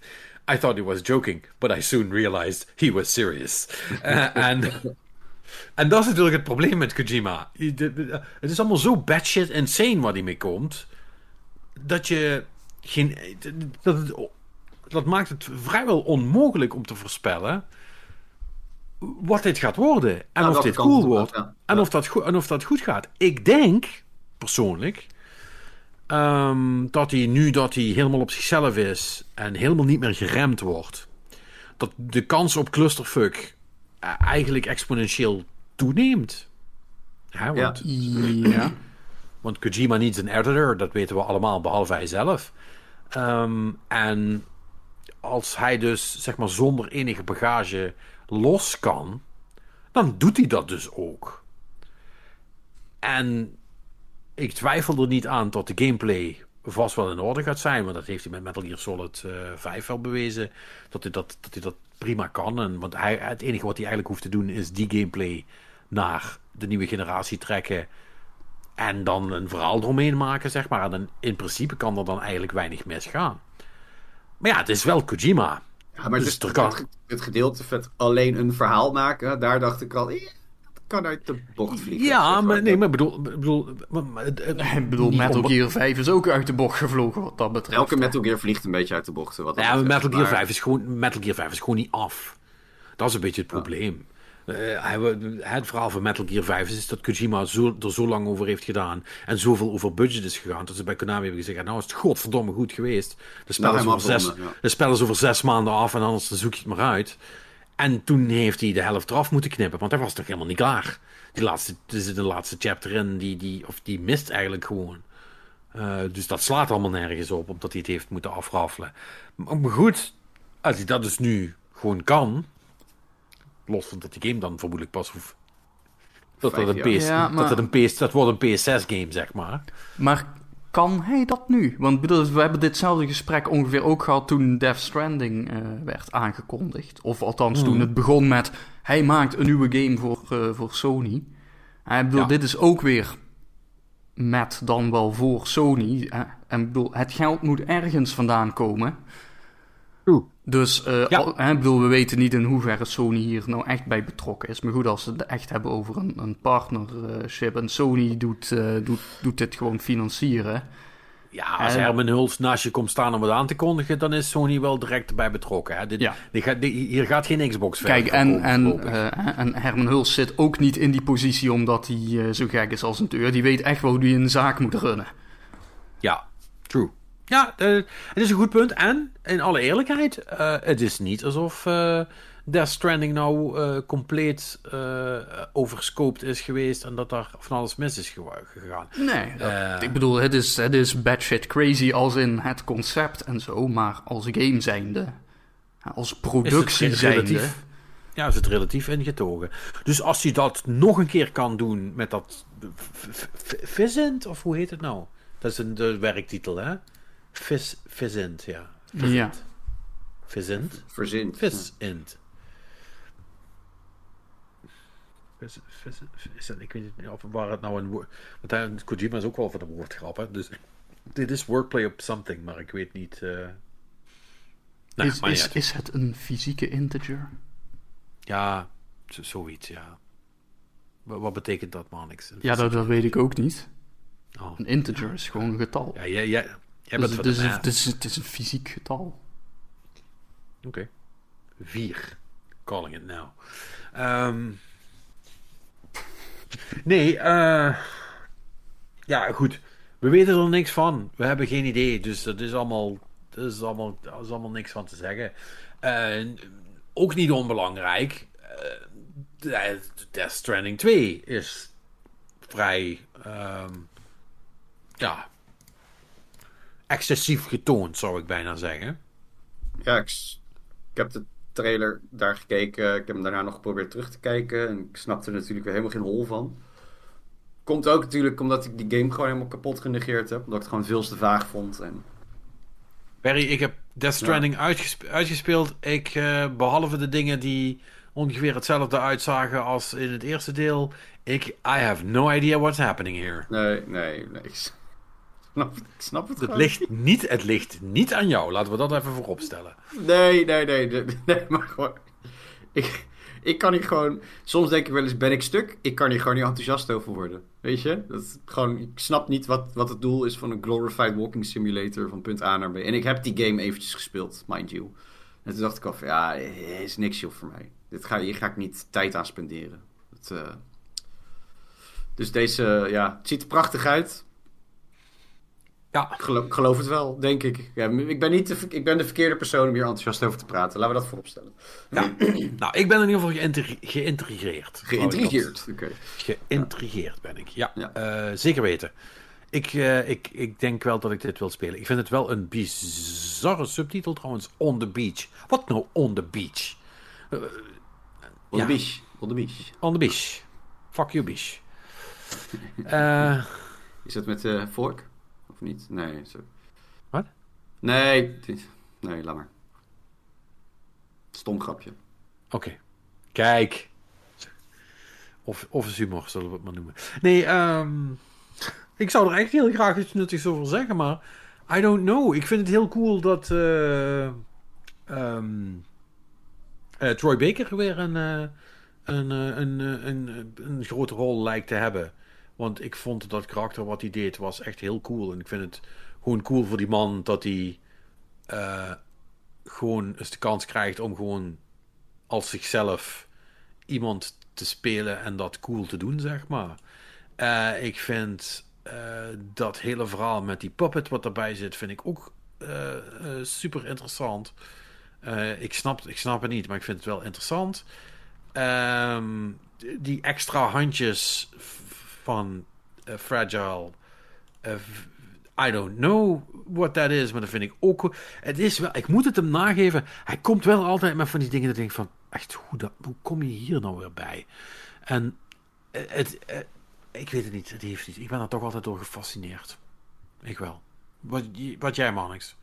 S1: I thought he was joking, but I soon realized he was serious. Eh, En [laughs] en dat is natuurlijk het probleem met Kojima. Het is allemaal zo batshit insane waar hij mee komt. Dat je geen. Dat, het- dat maakt het vrijwel onmogelijk om te voorspellen. wat dit gaat worden. En of dit cool wordt.
S3: ja.
S1: En, of dat, en of dat goed gaat. Ik denk, persoonlijk. Ehm, dat hij nu dat hij helemaal op zichzelf is. en helemaal niet meer geremd wordt. dat de kans op clusterfuck eh, eigenlijk exponentieel toeneemt. Hè, want,
S2: Ja.
S1: want Kojima needs een editor, dat weten we allemaal, behalve hij zelf. Ehm, en als hij dus, zeg maar, zonder enige bagage los kan, dan doet hij dat dus ook. En ik twijfel er niet aan dat de gameplay vast wel in orde gaat zijn. Want dat heeft hij met Metal Gear Solid eh 5 wel bewezen. Dat hij dat, dat hij dat prima kan. En, want hij, het enige wat hij eigenlijk hoeft te doen is die gameplay naar de nieuwe generatie trekken. En dan een verhaal eromheen maken, zeg maar. En dan, in principe kan er dan eigenlijk weinig misgaan. Maar ja, het is wel Kojima.
S3: Ja, maar
S1: Dus
S3: het, het, het, gedeelte met alleen een verhaal maken, daar dacht ik al, eh, kan uit de bocht vliegen.
S1: Ja, maar, nee, maar bedoel... bedoel, maar- [laughs]
S2: bedoel, Metal
S1: om-
S2: Gear 5 is ook uit de bocht gevlogen wat dat betreft.
S3: Elke Metal Gear vliegt een beetje uit de bochten. Wat dat
S1: Ja,
S3: betreft,
S1: Metal Gear,
S3: maar-
S1: 5 is gewoon, Metal Gear 5 is gewoon niet af. Dat is een beetje het probleem. Eh, hij- het verhaal van Metal Gear 5 is dat Kojima zo, er zo lang over heeft gedaan en zoveel over budget is gegaan, dat ze bij Konami hebben gezegd, nou is het godverdomme goed geweest. De spel,
S3: Nou,
S1: is, over zes,
S3: ja.
S1: de spel is over zes maanden af en anders dan zoek je het maar uit. En toen heeft hij de helft eraf moeten knippen, want hij was toch helemaal niet klaar. Die laatste, er zit een laatste chapter in, die, die, of die mist eigenlijk gewoon. Eh, dus dat slaat allemaal nergens op, omdat hij het heeft moeten afraffelen. Maar, goed, als hij dat dus nu gewoon kan, los van dat die game dan vermoedelijk pas hoeft. Dat, dat, een
S3: jaar.
S1: PS,
S2: Ja, maar-
S1: dat, het een PS, dat wordt een PS6-game, zeg maar.
S2: Maar kan hij dat nu? Want bedoel, we hebben ditzelfde gesprek ongeveer ook gehad toen Death Stranding eh, werd aangekondigd. Of althans toen het begon met, hij maakt een nieuwe game voor, eh, voor Sony. En ik bedoel,
S1: Ja.
S2: dit is ook weer met dan wel voor Sony. hè. En ik bedoel, het geld moet ergens vandaan komen.
S1: Oeh.
S2: Dus eh,
S1: Ja.
S2: al- hè, ik bedoel, we weten niet in hoeverre Sony hier nou echt bij betrokken is. Maar goed, als ze het echt hebben over een, een partnership en Sony doet, eh, doet, doet dit gewoon financieren.
S1: Ja, als
S2: En-
S1: Herman Huls naast je komt staan om het aan te kondigen, dan is Sony wel direct bij betrokken. Hè? Dit,
S2: Ja.
S1: dit gaat, dit- hier gaat geen Xbox
S2: Kijk,
S1: verder
S2: en,
S1: komen,
S2: en,
S1: voorlopig.
S2: eh, en Herman Huls zit ook niet in die positie omdat hij zo gek is als een deur. Die weet echt wel hoe hij een zaak moet runnen.
S1: Ja, true. Ja, eh, het is een goed punt. En, in alle eerlijkheid, eh, het is niet alsof eh Death Stranding nou compleet overscoped is geweest en dat daar van alles mis is gegaan.
S2: Nee, dat- ik bedoel, het is, het is batshit crazy als in het concept en zo, maar als game zijnde, als productie zijnde,
S1: relatief, ja, is het relatief ingetogen. Dus als hij dat nog een keer kan doen met dat v- v- v- Visint, of hoe heet het nou? Dat is een de werktitel, hè? Vis, Visint, ja.
S2: ja.
S1: Visint?
S3: Verzint.
S1: Visint. Vis, vis, ik weet niet of waar het nou een woord... Want hij, Kojima is ook wel van de woordgrap, hè? Dus dit is wordplay op something, maar ik weet niet... eh nou,
S2: is,
S1: maar
S2: is, is het een fysieke integer?
S1: Ja, zoiets, ja. Wat, wat betekent dat, man?
S2: Ja, dat, dat weet ik ook niet.
S1: Oh.
S2: Een integer is gewoon een getal.
S1: Ja, jij, jij, jij
S2: dus, dus,
S1: de
S2: dus het is een fysiek getal.
S1: Oké. Vier. Calling it now. Ehm, nee, eh ja, goed. We weten er niks van. We hebben geen idee. Dus dat is allemaal, dat is allemaal, dat is allemaal niks van te zeggen. Ook niet onbelangrijk. eh, Death Stranding 2 is vrij, ehm, ja, excessief getoond, zou ik bijna zeggen.
S3: Ja, ik, ik heb de trailer daar gekeken. Ik heb hem daarna nog geprobeerd terug te kijken. En ik snapte er natuurlijk weer helemaal geen hol van. Komt ook natuurlijk omdat ik die game gewoon helemaal kapot genegeerd heb. Omdat ik het gewoon veel te vaag vond. En
S1: Barry, ik heb Death Stranding uitgespe- uitgespeeld. Ik, eh, behalve de dingen die ongeveer hetzelfde uitzagen als in het eerste deel. Ik, I have no idea what's happening here.
S3: nee, nee, nee. Ik snap, ik snap het
S1: Het ligt, niet, het ligt niet aan jou. Laten we dat even voorop stellen.
S3: Nee, nee, nee, nee, nee, maar gewoon... Ik, ik kan hier gewoon... Soms denk ik wel eens, ben ik stuk? Ik kan hier gewoon niet enthousiast over worden. Weet je? Dat gewoon, ik snap niet wat, wat het doel is van een glorified walking simulator van punt A naar B. En ik heb die game eventjes gespeeld, mind you. En toen dacht ik al van, ja, is niks joh voor mij. Dit ga, hier ga ik niet tijd aan spenderen. Het, eh, Dus deze, ja, het ziet er prachtig uit.
S1: Ja,
S3: Ik geloof, geloof het wel, denk ik. Ja, ik, ben niet de, ik ben de verkeerde persoon om hier enthousiast over te praten. Laten we dat vooropstellen.
S1: ja. [clears throat] nou, ik ben in ieder geval geïntri- geïntrigeerd.
S3: Geïntrigeerd. Oké.
S1: Geïntrigeerd ben ik, ja. Eh, zeker weten. Ik, eh, ik, ik denk wel dat ik dit wil spelen. Ik vind het wel een bizarre subtitel trouwens. On the beach. Wat nou on the beach?
S3: On
S1: Ja.
S3: the beach. On the beach.
S1: On the beach. Fuck you, beach. Eh, [laughs]
S3: Is dat met de vork? Niet? Nee.
S1: Wat?
S3: Nee. Nee, laat maar. Stom grapje.
S1: Oké. Kijk. Of, of humor, zullen we het maar noemen. Nee, ehm, ik zou er echt heel graag iets nuttigs over zeggen, maar I don't know. Ik vind het heel cool dat eh, ehm, eh, Troy Baker weer een, eh, een, een, een, een grote rol lijkt te hebben. Want ik vond dat karakter wat hij deed was echt heel cool. En ik vind het gewoon cool voor die man dat hij eh, gewoon eens de kans krijgt om gewoon als zichzelf iemand te spelen en dat cool te doen, zeg maar. Eh, ik vind eh, dat hele verhaal met die puppet wat erbij zit, vind ik ook super interessant. Ik, snap, ik snap het niet, maar ik vind het wel interessant. Ehm, die extra handjes van eh, Fragile. eh, I don't know what that is, maar dat vind ik ook. Het is wel, ik moet het hem nageven. Hij komt wel altijd met van die dingen dat ik denk van, echt, hoe, dat, hoe kom je hier nou weer bij? En eh, het, ik weet het niet, het heeft niet. Ik ben er toch altijd door gefascineerd. Ik wel. Wat, wat jij, Manix?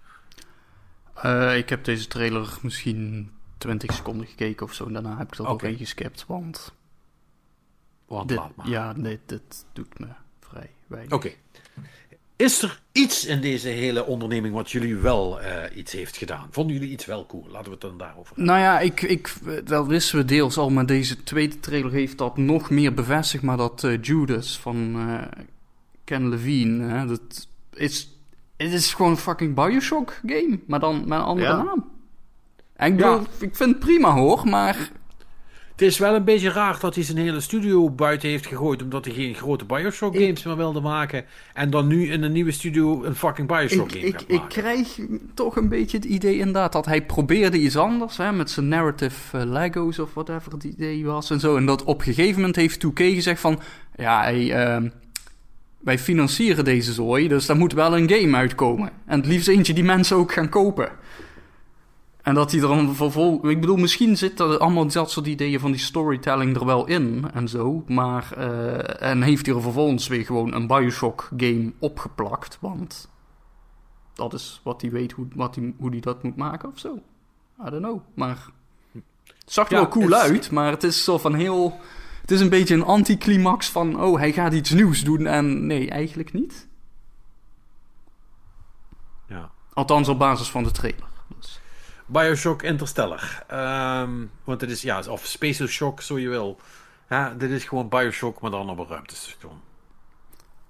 S2: Eh, ik heb deze trailer misschien 20 seconden gekeken of zo. En daarna heb ik er
S1: Oké.
S2: doorheen geskipt. Want
S1: Want
S2: dit,
S1: laat maar.
S2: ja, dit, dit doet me vrij weinig.
S1: Oké. Is er iets in deze hele onderneming wat jullie wel eh, iets heeft gedaan? Vonden jullie iets wel cool? Laten we het dan daarover hebben.
S2: Nou ja, ik, ik, dat wisten we deels al, maar deze tweede trailer heeft dat nog meer bevestigd. Maar dat eh, Judas van eh, Ken Levine, hè, dat is, het is gewoon een fucking Bioshock game, maar dan met een andere
S3: Ja.
S2: naam. En ik, bedoel, ik vind het prima hoor, maar
S1: Het is wel een beetje raar dat hij zijn hele studio buiten heeft gegooid. Omdat hij geen grote Bioshock
S2: Ik-
S1: games meer wilde maken. En dan nu in een nieuwe studio een fucking Bioshock
S2: Ik,
S1: game
S2: ik,
S1: gaat
S2: ik
S1: maken.
S2: krijg toch een beetje het idee inderdaad dat hij probeerde iets anders. Hè, met zijn narrative eh, Legos of whatever het idee was en zo. En dat op een gegeven moment heeft 2K gezegd van... Ja, hey, ehm, wij financieren deze zooi, dus daar moet wel een game uitkomen. En het liefst eentje die mensen ook gaan kopen. En dat hij er dan vervolgens... Ik bedoel, misschien zitten er allemaal dat soort ideeën van die storytelling er wel in en zo. Maar... eh, en heeft hij er vervolgens weer gewoon een Bioshock game opgeplakt. Want dat is wat hij weet hoe, wat hij, hoe dat moet maken of zo. I don't know. Maar het zag er
S1: Ja,
S2: wel cool uit, maar het is zo van heel... Het is een beetje een anticlimax van, oh, hij gaat iets nieuws doen en nee, eigenlijk niet.
S1: Ja.
S2: Althans op basis van de trailer.
S1: Bioshock Interstellar. Ehm, want het is, ja, of Space Shock, zo je wil. Ja, dit is gewoon Bioshock, maar dan op een ruimtestation.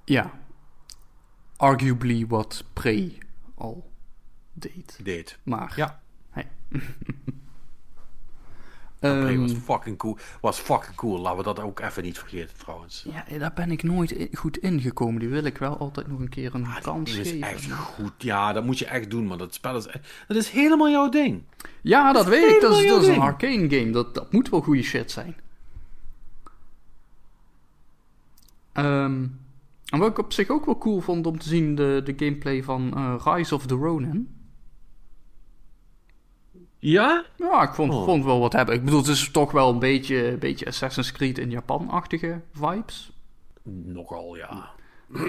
S2: Ja. Arguably wat Prey al deed.
S1: Deed.
S2: Maar...
S1: Ja.
S2: Hey. [laughs]
S1: Was
S2: Ehm,
S1: fucking cool. Was fucking cool. Laten we dat ook even niet vergeten trouwens.
S2: ja, daar ben ik nooit i- goed ingekomen. Die wil ik wel altijd nog een keer een kans
S1: Dat is
S2: geven.
S1: echt goed. Ja, dat moet je echt doen, maar dat spel is, dat is helemaal jouw ding.
S2: Ja, dat weet ik. Dat is,
S1: helemaal
S2: dat is een arcane game. Dat, dat moet wel goede shit zijn. Ehm, en wat ik op zich ook wel cool vond om te zien, de, de gameplay van eh, Rise of the Ronin.
S1: Ja?
S2: Ja, ik vond,
S1: Oh.
S2: vond wel wat hebben. Ik bedoel, het is toch wel een beetje, beetje Assassin's Creed in Japan-achtige vibes.
S1: Nogal, ja.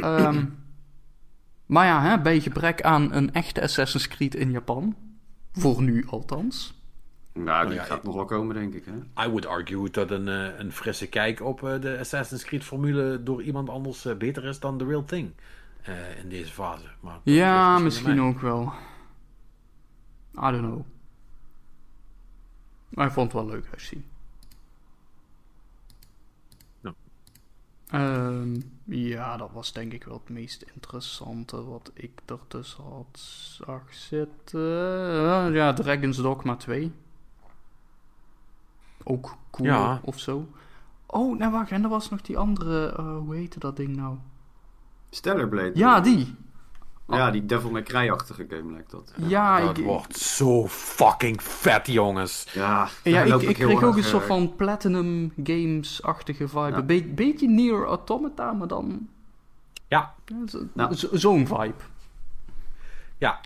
S2: Ehm, maar ja, hè, bij gebrek aan een echte Assassin's Creed in Japan. Voor nu althans.
S3: Nou, die
S1: ja,
S3: gaat
S1: ik-
S3: nog wel komen, denk ik. Hè?
S1: I would argue dat een, eh, een frisse kijk op eh, de Assassin's Creed formule door iemand anders eh, beter is dan The Real Thing. eh, in deze fase. Maar
S2: Ja, misschien ook wel. I don't know. Maar ik vond het wel leuk uitzien.
S1: Ja.
S2: Ehm, ja, dat was denk ik wel het meest interessante wat ik er dus had zag zitten. Eh, ja, Dragon's Dogma 2. Ook cool
S1: Ja.
S2: of zo. Oh, nou wacht, en er was nog die andere, eh, hoe heette dat ding nou?
S3: Stellar Blade.
S2: Ja, die.
S3: Ja, die Devil May Cry-achtige game lijkt dat.
S2: Ja,
S1: dat
S2: ik,
S1: wordt zo fucking vet, jongens.
S3: Ja,
S2: Ja, ik, ik kreeg ook een soort
S3: eh,
S2: van Platinum Games-achtige vibe.
S3: Ja.
S2: Een be- beetje Near Automata, maar dan...
S1: Ja,
S2: ja, zo- zo- Zo'n vibe.
S1: ja.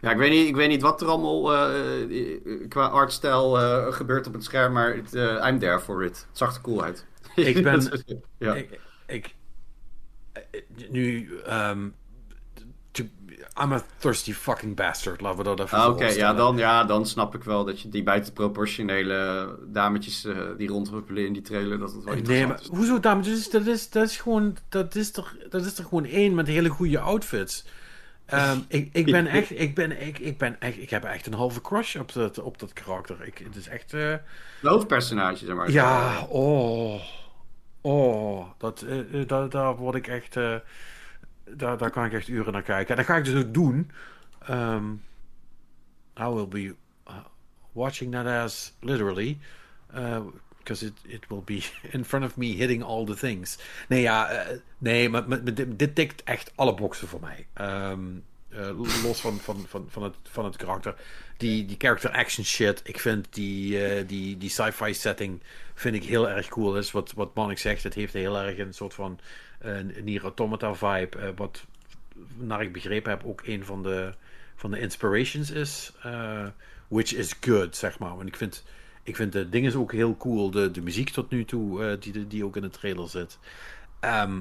S3: Ja, ik weet niet, ik weet niet wat er allemaal eh, eh, qua artstijl gebeurt op het scherm, maar het, eh, I'm there for it. Het zag er cool uit.
S1: Ik [laughs] ben-
S3: ja.
S1: Ik, ik nu, ehm, I'm a thirsty fucking bastard. Laten we dat even
S3: Ah, Oké, ja dan, ja, dan snap ik wel dat je die buitenproportionele dametjes eh, die rondhuppelen in die trailer, dat het wel
S1: Nee, maar
S3: is.
S1: hoezo dames? Dat is, dat is gewoon, dat is toch, dat is toch gewoon één met hele goede outfits. Ehm, [laughs] ik, ik ben echt, ik ben, ik, ik ben echt, ik heb echt een halve crush op dat, op dat karakter. Ik, het is echt, eh,
S3: De hoofdpersonage, zeg maar.
S1: ja, oh, oh, dat, eh, eh, daar, word ik echt, eh, daar, daar kan ik echt uren naar kijken. En dat ga ik dus ook doen. Ehm, I will be uh, watching that as literally. Because it, it will be [laughs] in front of me hitting all the things. Nee, ja, eh, nee, maar, dit, tikt echt alle boxen voor mij. Ehm, eh, los van, van, van, van, het, van het karakter. Die, die character action shit. Ik vind die, eh, die, die sci-fi setting vind ik heel erg cool. Is wat, wat zegt. Het heeft heel erg een soort van eh, Nier Automata vibe. eh, wat, naar ik begrepen heb, ook een van de, van de inspirations is. eh, which is good, zeg maar. Want ik vind, ik vind de dingen ook heel cool. De, de muziek tot nu toe, eh, die, die ook in de trailer zit. Ehm,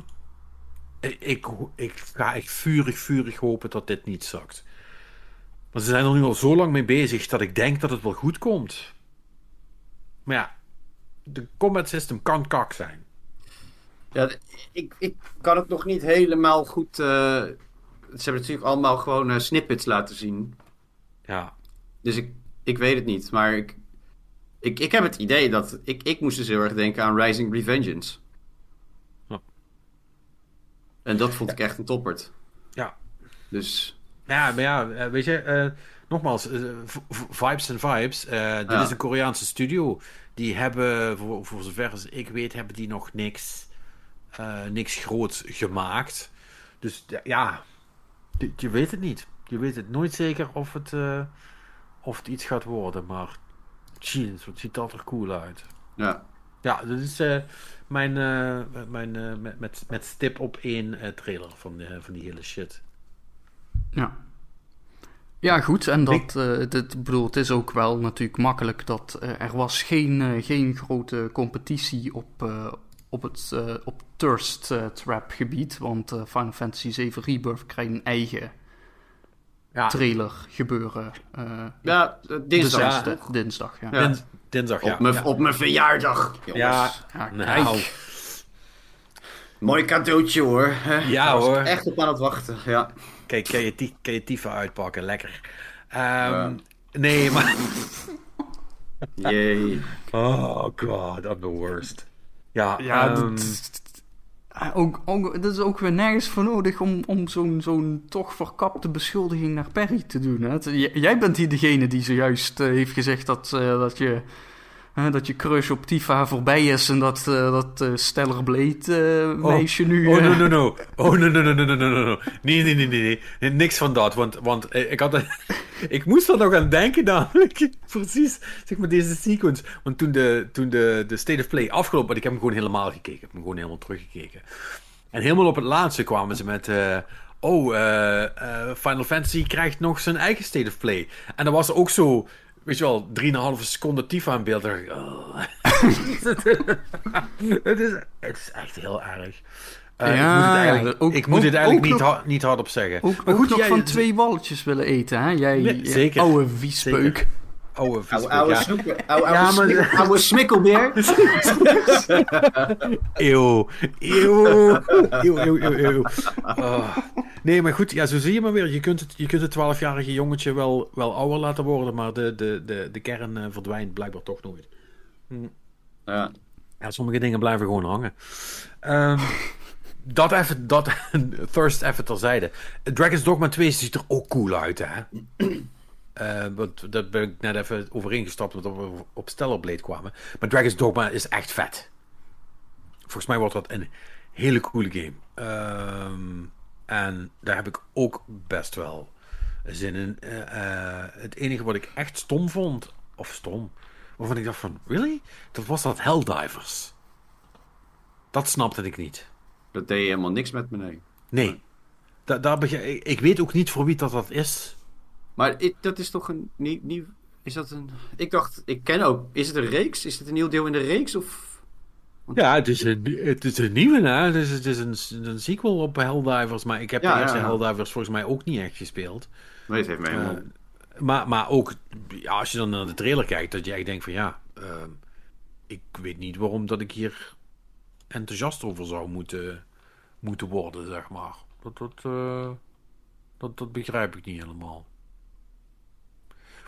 S1: ik, ik, ik ga echt vurig, vurig hopen dat dit niet zakt. Maar ze zijn er nu al zo lang mee bezig dat ik denk dat het wel goed komt. Maar ja, de combat system kan kak zijn.
S3: Ja, ik, ik kan het nog niet helemaal goed. eh, ze hebben natuurlijk allemaal gewoon eh, snippets laten zien.
S1: Ja,
S3: Dus ik, ik weet het niet. Maar ik, ik, ik heb het idee dat. Ik, ik moest dus heel erg denken aan Rising Revengeance.
S1: Ja.
S3: En dat vond ik echt een toppert.
S1: ja.
S3: Dus.
S1: Ja, maar ja, eh, weet je, nogmaals, vibes en vibes. Dit
S3: Ja.
S1: is een Koreaanse studio. Die hebben, voor, voor zover als ik weet, hebben die nog niks, niks groots gemaakt. Dus ja, je, je weet het niet. Je weet het nooit zeker of het, eh, of het iets gaat worden. Maar jeez, wat ziet dat er cool uit.
S3: Ja.
S1: Ja, dat is eh, mijn, eh, mijn eh, met, met, met stip op één eh, trailer van, eh, van die hele shit.
S2: Ja. Ja, goed. En dat, eh dit, bedoel, het is ook wel natuurlijk makkelijk dat eh, er was geen, eh, geen grote competitie op, eh, op het eh, op Thirst eh, Trap gebied. Want eh, Final Fantasy 7 Rebirth krijgt een eigen
S1: Ja,
S2: trailer gebeuren. eh,
S3: Ja, dinsdag
S1: Dus ja,
S2: dinsdag, ja.
S3: Ja.
S1: dins- dinsdag, ja.
S3: Op mijn
S1: ja.
S3: op mijn verjaardag. Jongens.
S1: Ja,
S2: Ja,
S1: nou.
S3: Mooi cadeautje hoor.
S1: Ja, hoor.
S3: Echt op aan het wachten. Ja.
S1: kijk, kan je, tie- kan je tyfen uitpakken, lekker. Ehm,
S3: Ja.
S1: Nee, maar... [laughs]
S3: Jee.
S1: Oh god, I'm the worst. Ja,
S2: Ja,
S1: ehm,
S2: dat, Ah, ook, ook, dat is ook weer nergens voor nodig om, om zo'n zo'n toch verkapte beschuldiging naar Perry te doen. Hè? Jij bent hier degene die zojuist eh, heeft gezegd dat, eh, dat, je, dat je crush op Tifa voorbij is en dat, uh, dat uh, bleed eh, oh. meisje nu...
S1: Oh, no, no, no. Oh, no, no, no, no, no, no. Nee, nee, nee, nee, nee. Niks van dat, want, want ik had... [laughs] ik moest er nog aan denken namelijk. [laughs] Precies, zeg maar deze sequence. Want toen de, toen de, de State of Play afgelopen... Ik heb hem gewoon helemaal gekeken. Ik heb hem gewoon helemaal teruggekeken. En helemaal op het laatste kwamen ze met... oh, Final Fantasy krijgt nog zijn eigen State of Play. En dat was ook zo Weet je wel, 3,5 seconden Tifa in beeld. Oh. [laughs] het, is, het is echt heel erg. Eh,
S2: Ja,
S1: ik moet het eigenlijk,
S2: ook-
S1: ik moet
S2: ook-
S1: het eigenlijk
S2: ook
S1: niet,
S2: nog-
S1: hard, niet hardop zeggen.
S2: Ook,
S1: maar
S2: ook
S1: goed,
S2: nog
S1: jij-
S2: van twee walletjes willen eten, hè? Jij, jij
S1: zeker.
S2: oude viespeuk.
S1: Oude
S3: Oude,
S1: viespeuk,
S3: oude,
S1: ja.
S3: snoepen- oude, oude,
S1: Ja, maar-
S3: smik- oude smikkelbeer. [laughs]
S1: Eeuw. Eeuw. Eeuw, eeuw. Ah. Nee, maar goed, ja, zo zie je maar weer. Je kunt het, je kunt het 12-jarige jongetje wel, wel ouder laten worden, maar de, de, de, de kern eh, verdwijnt blijkbaar toch nooit.
S3: Ja.
S1: Ja, sommige dingen blijven gewoon hangen. Ehm, dat even, dat, [laughs] Thirst even terzijde. Dragon's Dogma 2 ziet er ook cool uit, hè? Eh, want daar ben ik net even overheen gestapt, omdat we op Stellar Blade kwamen. Maar Dragon's Dogma is echt vet. Volgens mij wordt dat een hele coole game. Ehm, en daar heb ik ook best wel zin in. Eh, eh, het enige wat ik echt stom vond, of stom, waarvan ik dacht van, really? Dat was dat Helldivers. Dat snapte ik niet.
S3: Dat deed helemaal niks met me, nee.
S1: Nee. Da daar ik, ik weet ook niet voor wie dat, dat is.
S3: Maar dat is toch een nieuw, nieuw... Is dat een... Ik dacht, ik ken ook... Is het een reeks? Is het een nieuw deel in de reeks? Of...
S1: Ja, het is een, het is een nieuwe, hè? Het is, het is een, een sequel op Helldivers, maar ik heb
S3: Ja,
S1: de eerste
S3: ja, ja.
S1: Helldivers volgens mij ook niet echt gespeeld.
S3: Nee, het heeft mij helemaal...
S1: Eh, maar, maar ook, ja, als je dan naar de trailer kijkt, dat je echt denkt van ja, ehm, ik weet niet waarom dat ik hier enthousiast over zou moeten, moeten worden, zeg maar. Dat, dat, eh, dat, dat begrijp ik niet helemaal.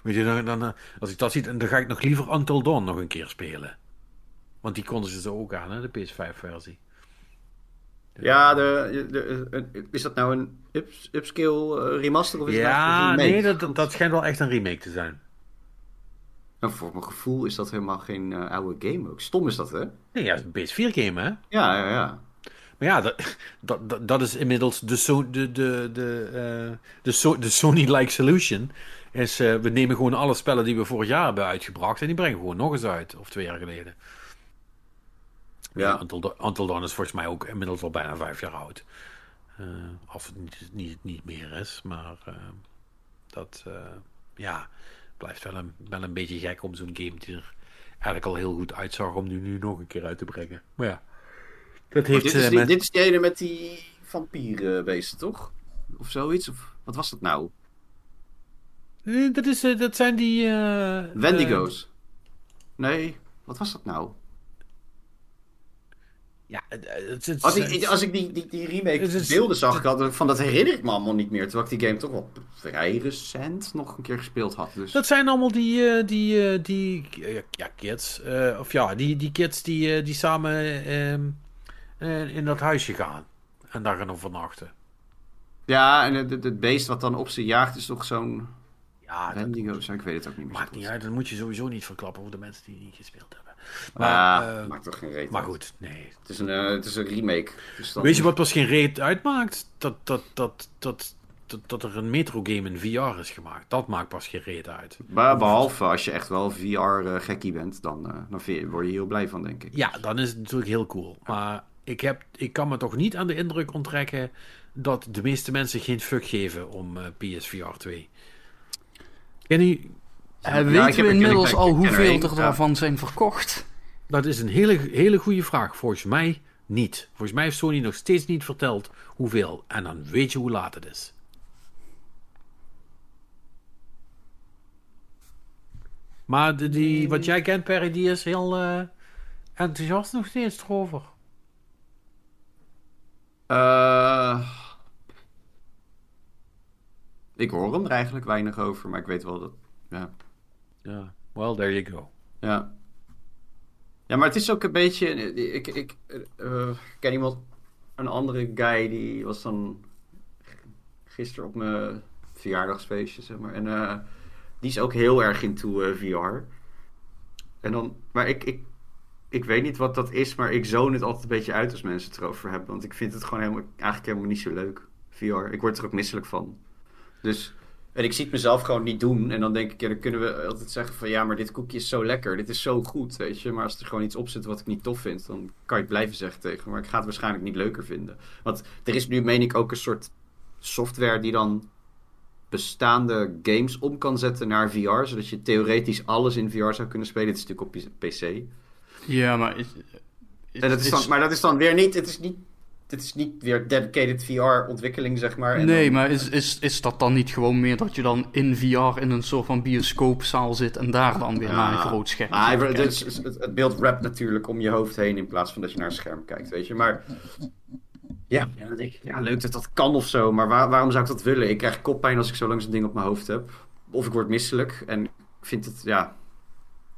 S1: Weet je, dan, dan, eh, als ik dat zie, dan ga ik nog liever Until Dawn nog een keer spelen. Want die konden ze zo ook aan, hè, de PS5-versie.
S3: Ja, de, de, de- is dat nou een up, upscale eh, remaster of is
S1: Ja,
S3: een remake?
S1: nee, dat, dat, schijnt wel echt een remake te zijn.
S3: Nou, voor mijn gevoel is dat helemaal geen eh, oude game ook. Stom is dat, hè?
S1: Nee, ja, het is een PS4-game, hè?
S3: Ja, ja, ja.
S1: Maar ja, dat, dat, dat, is inmiddels de, so, de, de, de, eh, de, so, de Sony-like solution. Is, eh, we nemen gewoon alle spellen die we vorig jaar hebben uitgebracht en die brengen we gewoon nog eens uit. Of twee jaar geleden.
S3: Ja.
S1: Until, Dawn- Until Dawn is volgens mij ook inmiddels al bijna vijf jaar oud. Eh, of het niet, niet, niet meer is, maar eh, dat ja, blijft wel een, wel een beetje gek om zo'n game die er eigenlijk al heel goed uitzag om die nu nog een keer uit te brengen. Maar ja, dat heeft
S3: Dit is, die,
S1: met-
S3: dit is die ene met die vampierenbeesten, toch? Of zoiets? Of wat was dat nou?
S1: Eh, Dat, is, eh, dat zijn die... eh,
S3: Wendigo's. Nee, wat was dat nou?
S1: eh, ja, het, het,
S3: Als ik, als ik die, die, die remake
S1: Het
S3: beelden zag, ik had, van dat herinner ik me allemaal niet meer. Terwijl ik die game toch wel vrij recent nog een keer gespeeld had. Dus.
S1: Dat zijn allemaal die, eh, die, eh, die eh, ja, kids. eh, of ja, die, die kids die, eh, die samen ehm, eh, in dat huisje gaan. En daar gaan overnachten.
S3: Ja, en het, het- het beest wat dan op ze jaagt is toch zo'n...
S1: Ja, dat
S3: Wendigo, zo, ik weet het ook niet meer.
S1: maakt niet uit. Dat moet je sowieso niet verklappen voor de mensen die niet gespeeld hebben.
S3: Maar,
S1: Maar, eh,
S3: maakt toch geen reet
S1: maar goed, nee.
S3: Het is een, eh, het is een remake. Dus dan-
S1: Weet je wat pas geen reet uitmaakt? Dat, dat, dat, dat, dat, dat er een metro game in VR is gemaakt. Dat maakt pas geen reet uit.
S3: Maar behalve als je echt wel VR-gekkie bent, dan, eh, dan je, word je heel blij van, denk ik.
S1: Ja, dan is het natuurlijk heel cool. Maar ik, heb, ik kan me toch niet aan de indruk onttrekken dat de meeste mensen geen fuck geven om eh, PSVR 2. Kenny,
S3: Ja, ik
S2: weten we inmiddels al
S3: er
S2: hoeveel er
S3: ja.
S2: daarvan zijn verkocht?
S1: dat is een hele, hele goede vraag. Volgens mij niet. Volgens mij heeft Sony nog steeds niet verteld hoeveel. En dan weet je hoe laat het is. Maar de, die, wat jij kent, Perry, die is heel eh, enthousiast nog steeds erover.
S3: Eh, ik hoor hem er eigenlijk weinig over, maar ik weet wel dat... Ja,
S1: Ja, well, there you go.
S3: ja. Ja, maar het is ook een beetje... Ik, ik eh, ik ken iemand, een andere guy, die was dan gisteren op mijn verjaardagsfeestje, zeg maar. En eh, die is ook heel erg into eh, VR. En dan... Maar ik, ik, ik weet niet wat dat is, maar ik zone het altijd een beetje uit als mensen het erover hebben. Want ik vind het gewoon helemaal, eigenlijk helemaal niet zo leuk, VR. Ik word er ook misselijk van. Dus, en ik zie het mezelf gewoon niet doen. En dan denk ik, ja, dan kunnen we altijd zeggen van... Ja, maar dit koekje is zo lekker, dit is zo goed, weet je. Maar als er gewoon iets op zit wat ik niet tof vind... dan kan je het blijven zeggen tegen. Maar ik ga het waarschijnlijk niet leuker vinden. Want er is nu, meen ik, ook een soort software die dan bestaande games om kan zetten naar VR. Zodat je theoretisch alles in VR zou kunnen spelen. Het is natuurlijk op PC.
S2: Ja, maar... Is,
S3: En dat is dan, maar dat is dan weer niet. Het is niet, het is niet weer dedicated VR-ontwikkeling, zeg maar. En
S2: nee,
S3: dan-
S2: maar is, is, is dat dan niet gewoon meer dat je dan in VR in een soort van bioscoopzaal zit en daar dan weer
S3: Ja.
S2: naar een groot scherm te
S3: het, is- het, het beeld rapt natuurlijk om je hoofd heen in plaats van dat je naar een scherm kijkt, weet je. Maar ja, ja, dan denk ik, ja leuk dat dat kan of zo, maar waar- waarom zou ik dat willen? Ik krijg koppijn als ik zo lang zo'n ding op mijn hoofd heb. Of ik word misselijk en ik vind het, ja,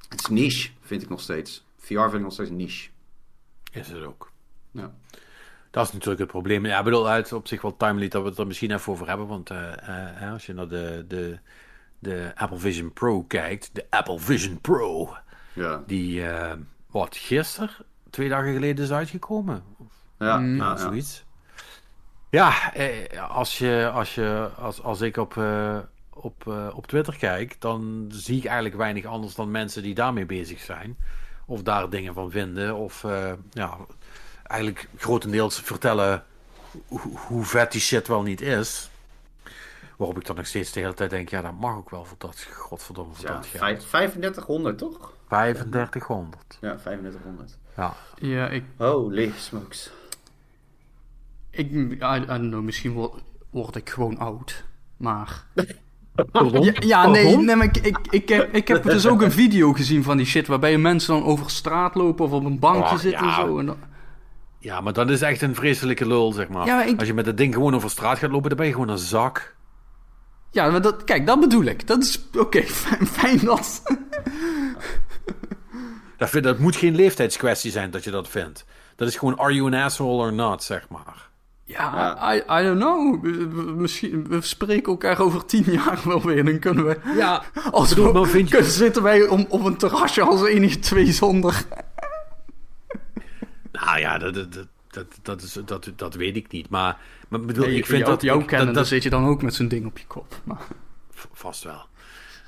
S3: het is niche, vind ik nog steeds. VR vind ik nog steeds niche.
S1: Is het ook.
S3: Ja.
S1: Dat is natuurlijk het probleem. Ja, ik bedoel, het is op zich wel timely dat we het er misschien even over hebben. Want eh, eh, hè, als je naar de, de, de Apple Vision Pro kijkt, de Apple Vision Pro,
S3: Ja,
S1: die, eh, wat, gisteren, twee dagen geleden is uitgekomen.
S3: ja,
S2: Mm.
S3: ja,
S1: Ja,
S3: ja.
S1: zoiets. Ja, eh, als, je, als, je, als, als ik op, eh, op, eh, op Twitter kijk, dan zie ik eigenlijk weinig anders dan mensen die daarmee bezig zijn. Of daar dingen van vinden. Of eh, ja, eigenlijk grotendeels vertellen hoe, hoe vet die shit wel niet is. Waarop ik dan nog steeds de hele tijd denk, ja, dat mag ook wel voor dat, godverdomme, voor
S3: Ja,
S1: dat geld.
S3: vijf- 3500 toch?
S1: 3500.
S3: Ja, 3500.
S1: Ja.
S2: Ja, ik,
S3: Holy smokes.
S2: ik, I, I don't know, misschien word, word ik gewoon oud. Maar... [laughs] Ja, ja nee, nee maar ik, ik, ik, heb, ik heb dus ook een [laughs] video gezien van die shit... waarbij mensen dan over straat lopen of op een bankje
S1: Oh,
S2: zitten
S1: ja.
S2: en zo. En dan,
S1: Ja, maar dat is echt een vreselijke lul, zeg maar.
S2: Ja, maar ik-
S1: Als je met dat ding gewoon over straat gaat lopen, dan ben je gewoon een zak.
S2: ja, maar dat, kijk, dat bedoel ik. Dat is oké, [laughs] fijn, fijn dat...
S1: Dat, vind, dat moet geen leeftijdskwestie zijn dat je dat vindt. Dat is gewoon, are you an asshole or not, zeg maar.
S2: Ja, I, I don't know. We- we- Misschien, we spreken elkaar over tien jaar wel weer. Dan kunnen we...
S1: Ja, [laughs]
S2: Als
S1: bedoel,
S2: we,
S1: maar vind je-
S2: kunnen- zitten wij om, op een terrasje als enige twee zonder...
S1: nou ja, dat, dat, dat, dat, is, dat, dat weet ik niet. Maar, maar bedoel,
S2: Nee,
S1: ik vind
S2: jou,
S1: dat...
S2: jou
S1: ik-
S2: kennen,
S1: dat,
S2: dan zit je dan ook met zo'n ding op je kop. Maar,
S1: vast wel.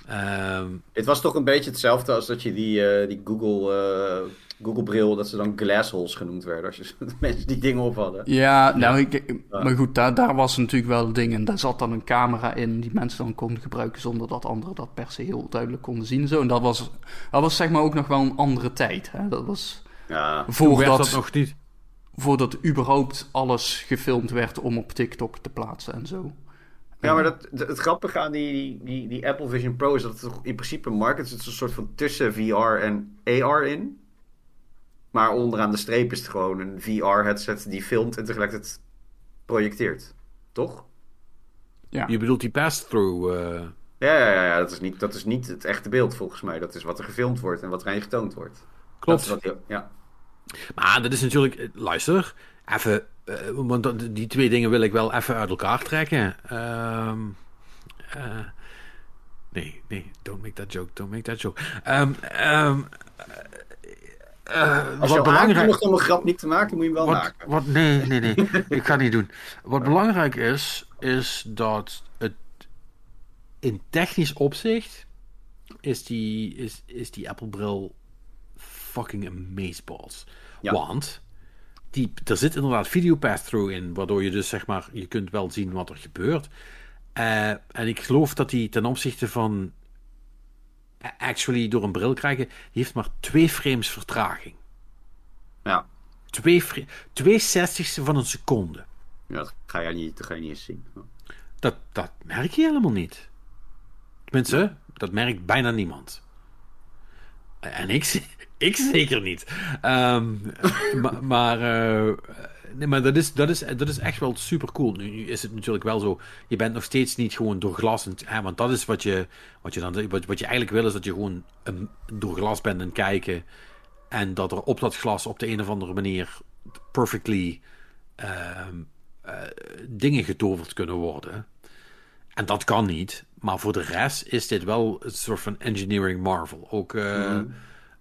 S1: Ehm,
S3: Het was toch een beetje hetzelfde als dat je die, eh, die Google, eh, Google bril, dat ze dan glassholes genoemd werden. Als je [laughs] de mensen die dingen op hadden.
S2: ja, nou, ik, maar goed, daar, daar was natuurlijk wel een ding. En daar zat dan een camera in die mensen dan konden gebruiken zonder dat anderen dat per se heel duidelijk konden zien. en Zo. En dat was, dat was zeg maar ook nog wel een andere tijd. Hè? Dat was
S3: Ja,
S2: voordat,
S1: dat nog niet...
S2: voordat überhaupt alles gefilmd werd om op TikTok te plaatsen en zo.
S3: ja maar dat, het, het grappige aan die, die, die, Apple Vision Pro is dat het toch in principe een market is. Het is een soort van tussen VR en AR in. Maar onderaan de streep is het gewoon een VR-headset die filmt en tegelijkertijd projecteert. Toch?
S2: Ja.
S1: Je bedoelt die pass-through... eh,
S3: Ja, ja, ja, ja. Dat, is niet, dat is niet het echte beeld volgens mij. Dat is wat er gefilmd wordt en wat er aan je getoond wordt.
S1: klopt.
S3: Dat is wat je- ja.
S1: Maar dat is natuurlijk... Luister, even... eh, want die twee dingen wil ik wel even uit elkaar trekken. Ehm, eh, Nee, nee, don't make that joke, don't make that joke. Ehm, ehm, eh,
S3: Als
S1: wat
S3: je
S1: belangrijk...
S3: om een grap niet te maken, moet je hem wel
S1: Wat,
S3: maken.
S1: wat, nee, nee, nee. ik ga het niet doen. Wat belangrijk is, is dat het in technisch opzicht is die, is, is die Apple bril fucking amazeballs.
S3: Ja.
S1: Want die, er zit inderdaad video pass-through in, waardoor je dus zeg maar, je kunt wel zien wat er gebeurt. Eh, en ik geloof dat die ten opzichte van actually door een bril krijgen, die heeft maar twee frames vertraging.
S3: Ja.
S1: Twee, twee zestigste van een seconde.
S3: ja, dat ga je niet, dat ga je niet eens zien.
S1: Dat, dat merk je helemaal niet. Tenminste, dat merkt bijna niemand. En ik, ik zeker niet. Ehm, ma- maar eh, nee, maar dat, is, dat, is, dat is echt wel super cool. Nu, is het natuurlijk wel zo. Je bent nog steeds niet gewoon door glas. Hè, want dat is wat je, wat, je dan, wat, wat je eigenlijk wil, is dat je gewoon door glas bent en kijken. En dat er op dat glas op de een of andere manier perfectly ehm, eh, dingen getoverd kunnen worden. En dat kan niet. Maar voor de rest is dit wel een soort van engineering marvel. Ook eh,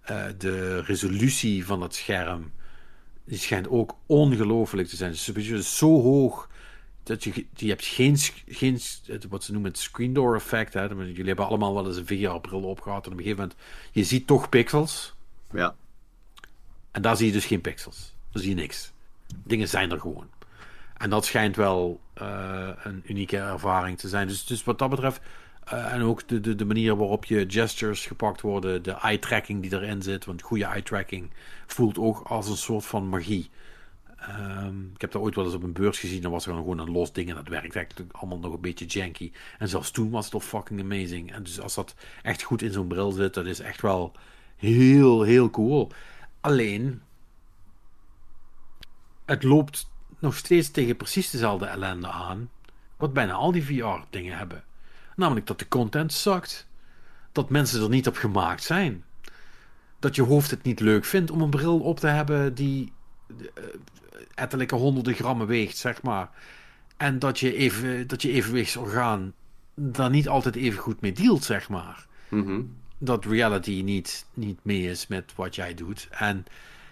S1: eh, de resolutie van het scherm. Die schijnt ook ongelooflijk te zijn. Dus het is zo hoog. Dat je, je hebt geen, geen, wat ze noemen het screen door effect. Hè. Jullie hebben allemaal wel eens een VR-bril opgehad. En op een gegeven moment, je ziet toch pixels.
S3: Ja.
S1: En daar zie je dus geen pixels. Daar zie je niks. Dingen zijn er gewoon. En dat schijnt wel eh, een unieke ervaring te zijn. Dus, dus wat dat betreft. Eh, en ook de, de, de manier waarop je gestures gepakt worden. De eye-tracking die erin zit. Want goede eye-tracking voelt ook als een soort van magie. Ehm, ik heb dat ooit wel eens op een beurs gezien. Dan was er gewoon een los ding. En dat werkt eigenlijk allemaal nog een beetje janky. En zelfs toen was het al fucking amazing. En dus als dat echt goed in zo'n bril zit. Dat is echt wel heel, heel cool. Alleen, het loopt nog steeds tegen precies dezelfde ellende aan. Wat bijna al die VR-dingen hebben. Namelijk dat de content zakt. Dat mensen er niet op gemaakt zijn. Dat je hoofd het niet leuk vindt om een bril op te hebben die eh, ettelijke honderden grammen weegt, zeg maar. En dat je, even, dat je evenwichtsorgaan daar niet altijd even goed mee dealt, zeg maar
S3: Mhm.
S1: dat reality niet, niet mee is met wat jij doet. En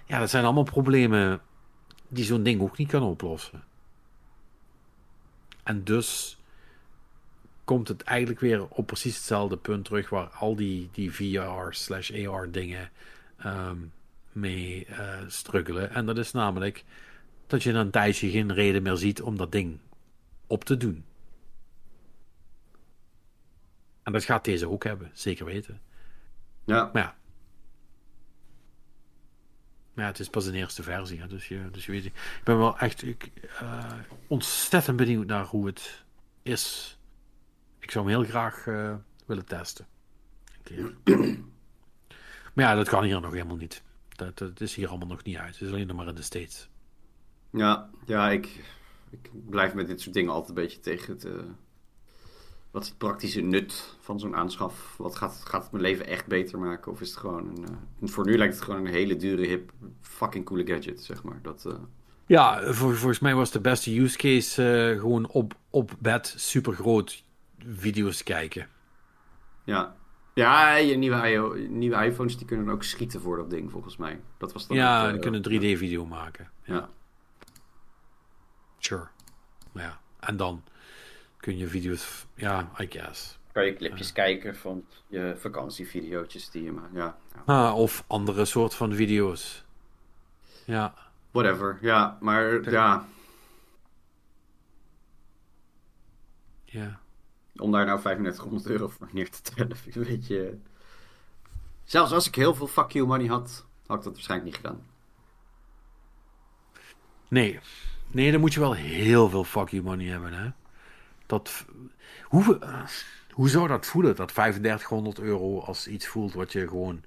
S1: ja, dat zijn allemaal problemen die zo'n ding ook niet kan oplossen. En dus komt het eigenlijk weer op precies hetzelfde punt terug waar al die, die VR slash AR dingen ehm, mee eh struggelen. En dat is namelijk dat je na een tijdje geen reden meer ziet om dat ding op te doen. En dat gaat deze ook hebben, zeker weten.
S3: Ja.
S1: Maar ja. Maar ja, het is pas een eerste versie. Hè, dus, je, dus je weet. Ik ben wel echt ik, eh, ontzettend benieuwd naar hoe het is. Ik zou hem heel graag eh, willen testen. Een keer. [clears throat] maar ja, dat kan hier nog helemaal niet. Dat, dat is hier allemaal nog niet uit. Het is alleen nog maar in de States.
S3: Ja, ja ik, ik blijf met dit soort dingen altijd een beetje tegen het... eh, wat is het praktische nut van zo'n aanschaf? Wat gaat, gaat het mijn leven echt beter maken? Of is het gewoon een... eh, voor nu lijkt het gewoon een hele dure, hip, fucking coole gadget, zeg maar. Dat,
S1: Ja, vol- volgens mij was de beste use case gewoon op, op bed super groot video's kijken.
S3: ja. Ja, je nieuwe, nieuwe iPhones die kunnen ook schieten voor dat ding, volgens mij. Dat was dan
S1: Ja, die
S3: eh,
S1: kunnen 3D-video maken.
S3: Ja.
S1: Sure. Maar ja, en dan kun je video's... Ja, I guess.
S3: Kan je clipjes kijken van je vakantievideootjes die je maakt. Ja, ja.
S1: Ah, of andere soort van video's. Ja.
S3: whatever. Ja, maar ja,
S1: Ja.
S3: Om daar nou 3500 euro voor neer te tellen, vind ik een beetje... Zelfs als ik heel veel fuck you money had, had ik dat waarschijnlijk niet gedaan.
S1: Nee. Nee, dan moet je wel heel veel fuck you money hebben, hè. Dat... Hoe, eh, hoe zou dat voelen, dat 3500 euro als iets voelt wat je gewoon...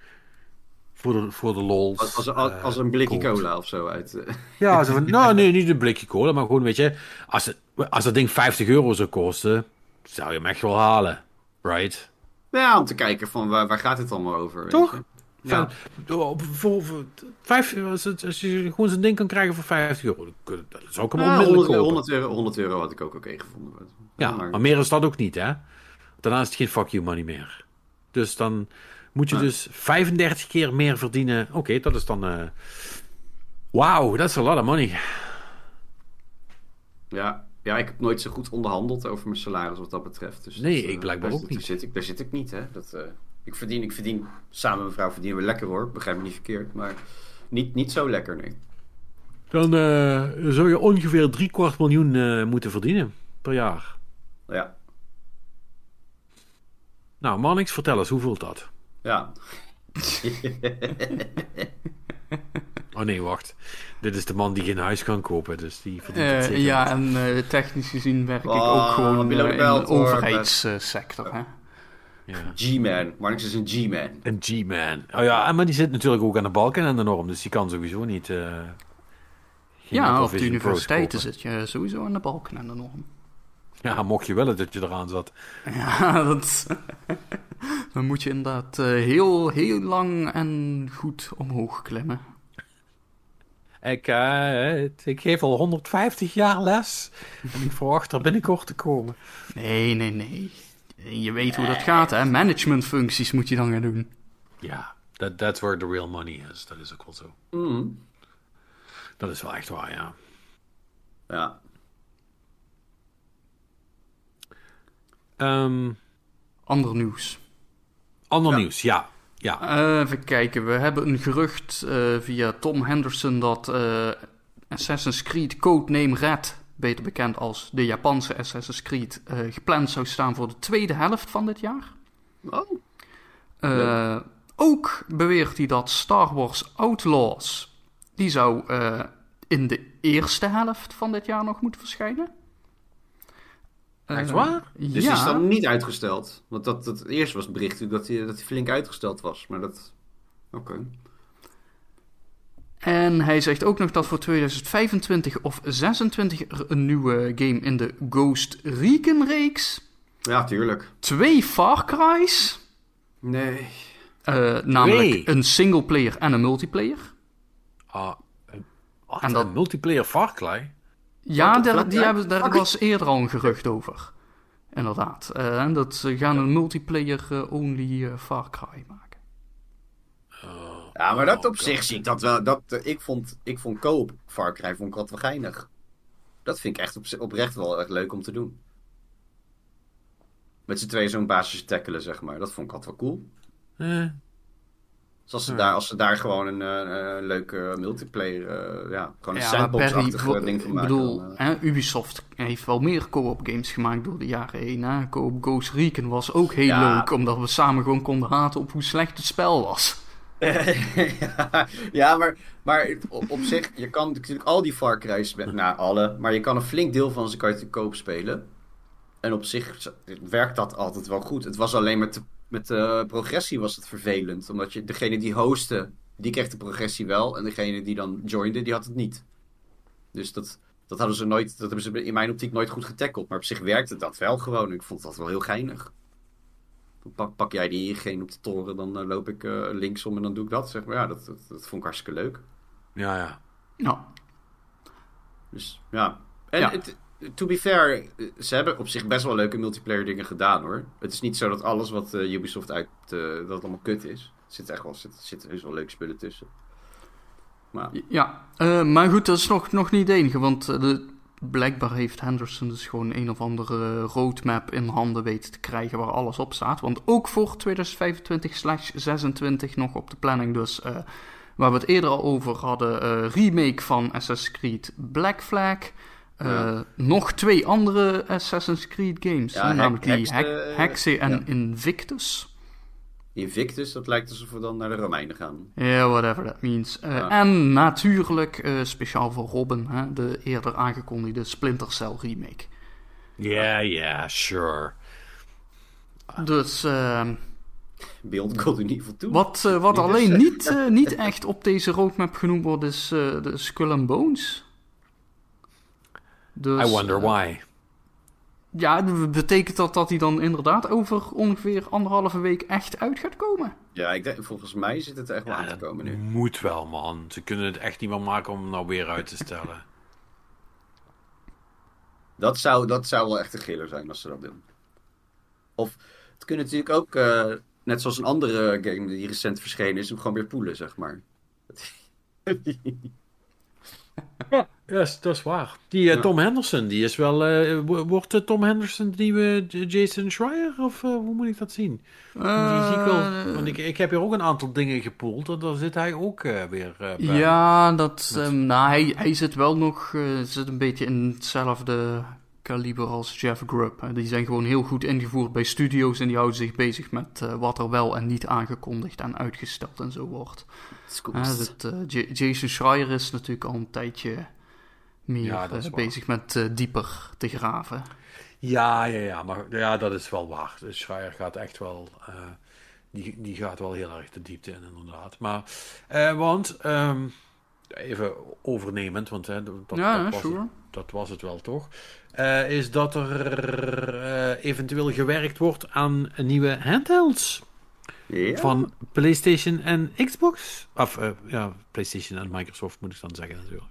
S1: Voor de, voor de lols...
S3: Als, als, als,
S1: eh,
S3: als een blikje
S1: koopt.
S3: cola of zo uit... eh, [laughs]
S1: Ja, van, [laughs] nou nee, niet een blikje cola, maar gewoon, weet je, als, het, als dat ding 50 euro zou kosten, zou je hem echt wel halen. Right?
S3: ja, om te kijken van waar, waar gaat het allemaal over. weet
S1: Toch?
S3: je?
S1: Van,
S3: Ja.
S1: voor, vijf, als, het- als je gewoon zo'n ding kan krijgen voor 50 euro, zou ik hem
S3: Ja,
S1: onmiddellijk
S3: 100,
S1: kopen.
S3: 100 euro, 100 euro had ik ook oké gevonden.
S1: Ja,
S3: maar,
S1: maar meer is dat ook niet, hè? Daarna is het geen fuck you money meer. Dus dan moet je
S3: Ja.
S1: dus 35 keer meer verdienen. Oké, dat is dan... eh Wauw, dat is a lot of money.
S3: Ja. Ja, ik heb nooit zo goed onderhandeld over mijn salaris wat dat betreft. Dus
S1: Nee,
S3: dat,
S1: ik
S3: eh,
S1: blijkbaar
S3: daar,
S1: ook
S3: daar
S1: niet.
S3: Zit ik, daar zit ik niet, hè. Dat, eh, ik, verdien, ik verdien, samen met mijn vrouw verdienen we lekker hoor. Begrijp me niet verkeerd, maar niet, niet zo lekker, nee.
S1: Dan eh, zou je ongeveer drie kwart miljoen eh, moeten verdienen per jaar.
S3: Ja,
S1: Nou, Mannix, vertel eens, hoe voelt dat?
S3: ja. [laughs]
S1: Oh nee, wacht. Dit is de man die geen huis kan kopen, dus die verdient het
S2: Eh,
S1: zeker
S2: ja, en eh, technisch gezien werk ik
S3: Oh,
S2: ook gewoon eh, in de overheidssector. hè.
S1: Ja.
S3: G-Man. Marnix is een G-Man.
S1: Een G-man. Oh ja, maar die zit natuurlijk ook aan de balken en de norm, dus die kan sowieso niet... eh,
S2: Ja, op de universiteiten zit je sowieso aan de balken en de norm.
S1: Ja, mocht je willen dat je eraan zat.
S2: Ja, [laughs] dat... [laughs] dan moet je inderdaad heel, heel lang en goed omhoog klimmen.
S1: Ik, ik geef al 150 jaar les en ik verwacht er binnenkort te komen.
S2: Nee, nee, nee. Je weet hoe dat gaat, hè. Managementfuncties moet je dan gaan doen.
S1: Ja, that, that's where the real money is. Dat is ook wel zo.
S3: Mm.
S1: Dat is wel echt waar, ja.
S3: Ja.
S1: Ehm,
S2: Ander nieuws.
S1: ander
S3: Ja.
S1: nieuws, ja. Ja,
S2: Eh, even kijken, we hebben een gerucht eh, via Tom Henderson dat eh, Assassin's Creed Codename Red, beter bekend als de Japanse Assassin's Creed, gepland zou staan voor de tweede helft van dit jaar.
S3: Oh.
S2: Ook beweert hij dat Star Wars Outlaws, die zou in de eerste helft van dit jaar nog moeten verschijnen.
S1: Echt
S2: Eh,
S1: waar?
S3: Dus
S2: ja.
S3: die is dan niet uitgesteld. Want dat, dat eerst was het bericht dat hij, dat hij flink uitgesteld was. Maar dat... Oké.
S2: En hij zegt ook nog dat voor 2025 of 26 er een nieuwe game in de Ghost Recon-reeks,
S3: Ja, tuurlijk.
S2: twee Far Cry's,
S3: Nee.
S2: eh, namelijk een singleplayer en een multiplayer.
S1: Ah,
S2: En dat-
S1: een multiplayer Far Cry?
S2: Ja, daar, die hebben, daar was eerder al een gerucht over. Inderdaad. Eh, en dat ze gaan een multiplayer-only eh, Far Cry maken.
S3: Ja, maar dat
S1: Oh,
S3: op zich zie ik dat wel. Dat, eh, ik vond, ik vond Koop Far Cry vond ik wat wel geinig. Dat vind ik echt op, oprecht wel echt leuk om te doen. Met z'n tweeën zo'n basis tackelen, zeg maar. Dat vond ik altijd wel cool. Dus als ze, daar, als ze daar gewoon een eh, eh, leuke multiplayer, eh, ja, gewoon een
S2: Ja, maar
S3: sandbox-achtig ding van
S2: ik
S3: maken.
S2: bedoel,
S3: dan, eh.
S2: hè, Ubisoft heeft wel meer co-op games gemaakt door de jaren heen. Hè? Co-op Ghost Recon was ook heel
S3: Ja.
S2: leuk, omdat we samen gewoon konden haten op hoe slecht het spel was. [laughs]
S3: ja, maar, maar op, op zich, je kan natuurlijk al die Far Cry's, met- nou alle, maar je kan een flink deel van ze kan je te koop spelen. En op zich werkt dat altijd wel goed. Het was alleen met de, met de progressie was het vervelend. Omdat je, degene die hostte, die kreeg de progressie wel. En degene die dan joinde, die had het niet. Dus dat, dat hadden ze nooit, dat hebben ze in mijn optiek nooit goed getackeld. Maar op zich werkte dat wel gewoon. Ik vond dat wel heel geinig. Dan Pak, pak jij diegene op de toren, dan eh, loop ik eh, linksom en dan doe ik dat. Zeg maar. Ja, dat, dat, dat vond ik hartstikke leuk.
S1: ja, ja.
S2: Ja,
S3: Dus ja. En
S2: Ja.
S3: Het, to be fair, ze hebben op zich best wel leuke multiplayer dingen gedaan hoor. Het is niet zo dat alles wat eh, Ubisoft uit, eh, dat allemaal kut is. Er zitten echt wel, zitten heus wel leuke spullen tussen. Maar
S2: ja. Eh, maar goed, dat is nog, nog niet het enige, want de, blijkbaar heeft Henderson dus gewoon een of andere roadmap in handen weten te krijgen waar alles op staat. Want ook voor 2025-26 nog op de planning dus, waar we het eerder al over hadden, remake van Assassin's Creed Black Flag. Eh,
S3: Ja.
S2: Nog twee andere Assassin's Creed games,
S3: Ja,
S2: namelijk
S3: Hex-
S2: die
S3: Hex,
S2: Hex- Hexe en
S3: ja.
S2: Invictus.
S3: Invictus, dat lijkt alsof we dan naar de Romeinen gaan.
S2: Ja, whatever that means. Eh,
S3: Ja.
S2: En natuurlijk, eh, speciaal voor Robin, hè, de eerder aangekondigde Splinter Cell remake.
S1: Ja, ja, sure.
S2: Dus ehm,
S3: Beyond Good and Evil 2.
S2: wat, wat [laughs]
S3: Niet
S2: alleen niet, niet echt op deze roadmap genoemd wordt, is eh, de Skull and Bones. Dus,
S1: I wonder
S2: eh,
S1: why.
S2: ja, betekent dat dat hij dan inderdaad over ongeveer anderhalve week echt uit gaat komen?
S3: Ja, ik denk, volgens mij zit het er echt wel
S1: Ja,
S3: aan te komen nu.
S1: moet wel, man. Ze kunnen het echt niet meer maken om hem nou weer uit te stellen. [laughs]
S3: Dat zou, dat zou wel echt een giller zijn als ze dat doen. Of het kunnen natuurlijk ook, eh, net zoals een andere game die recent verschenen is, hem gewoon weer poelen, zeg maar. [laughs]
S1: Ja, yes, dat is waar. Die eh,
S3: Ja.
S1: Tom Henderson, die is wel... eh, wo- wordt eh, Tom Henderson de nieuwe Jason Schreier? Of hoe moet ik dat zien? die zie ik wel. Want ik, ik heb hier ook een aantal dingen gepoeld. En daar zit hij ook weer bij.
S2: Ja, dat, ehm, nou, hij, hij zit wel nog zit een beetje in hetzelfde kaliber als Jeff Grubb. Die zijn gewoon heel goed ingevoerd bij studio's en die houden zich bezig met eh, wat er wel en niet aangekondigd en uitgesteld en zo wordt. Hè, dat, J- Jason Schreier is natuurlijk al een tijdje meer
S1: Ja,
S2: eh, bezig met dieper te graven.
S1: Ja, ja, ja, maar ja, dat is wel waar. Dus Schreier gaat echt wel, die, die gaat wel heel erg de diepte in, inderdaad. Maar, eh, want, ehm, even overnemend, want hè, dat,
S2: ja,
S1: dat,
S2: ja,
S1: was
S2: sure.
S1: het, dat was het wel toch, eh, is dat er eh, eventueel gewerkt wordt aan nieuwe handhelds
S3: Ja?
S1: van PlayStation en Xbox. Of, eh, ja, PlayStation en Microsoft moet ik dan zeggen natuurlijk.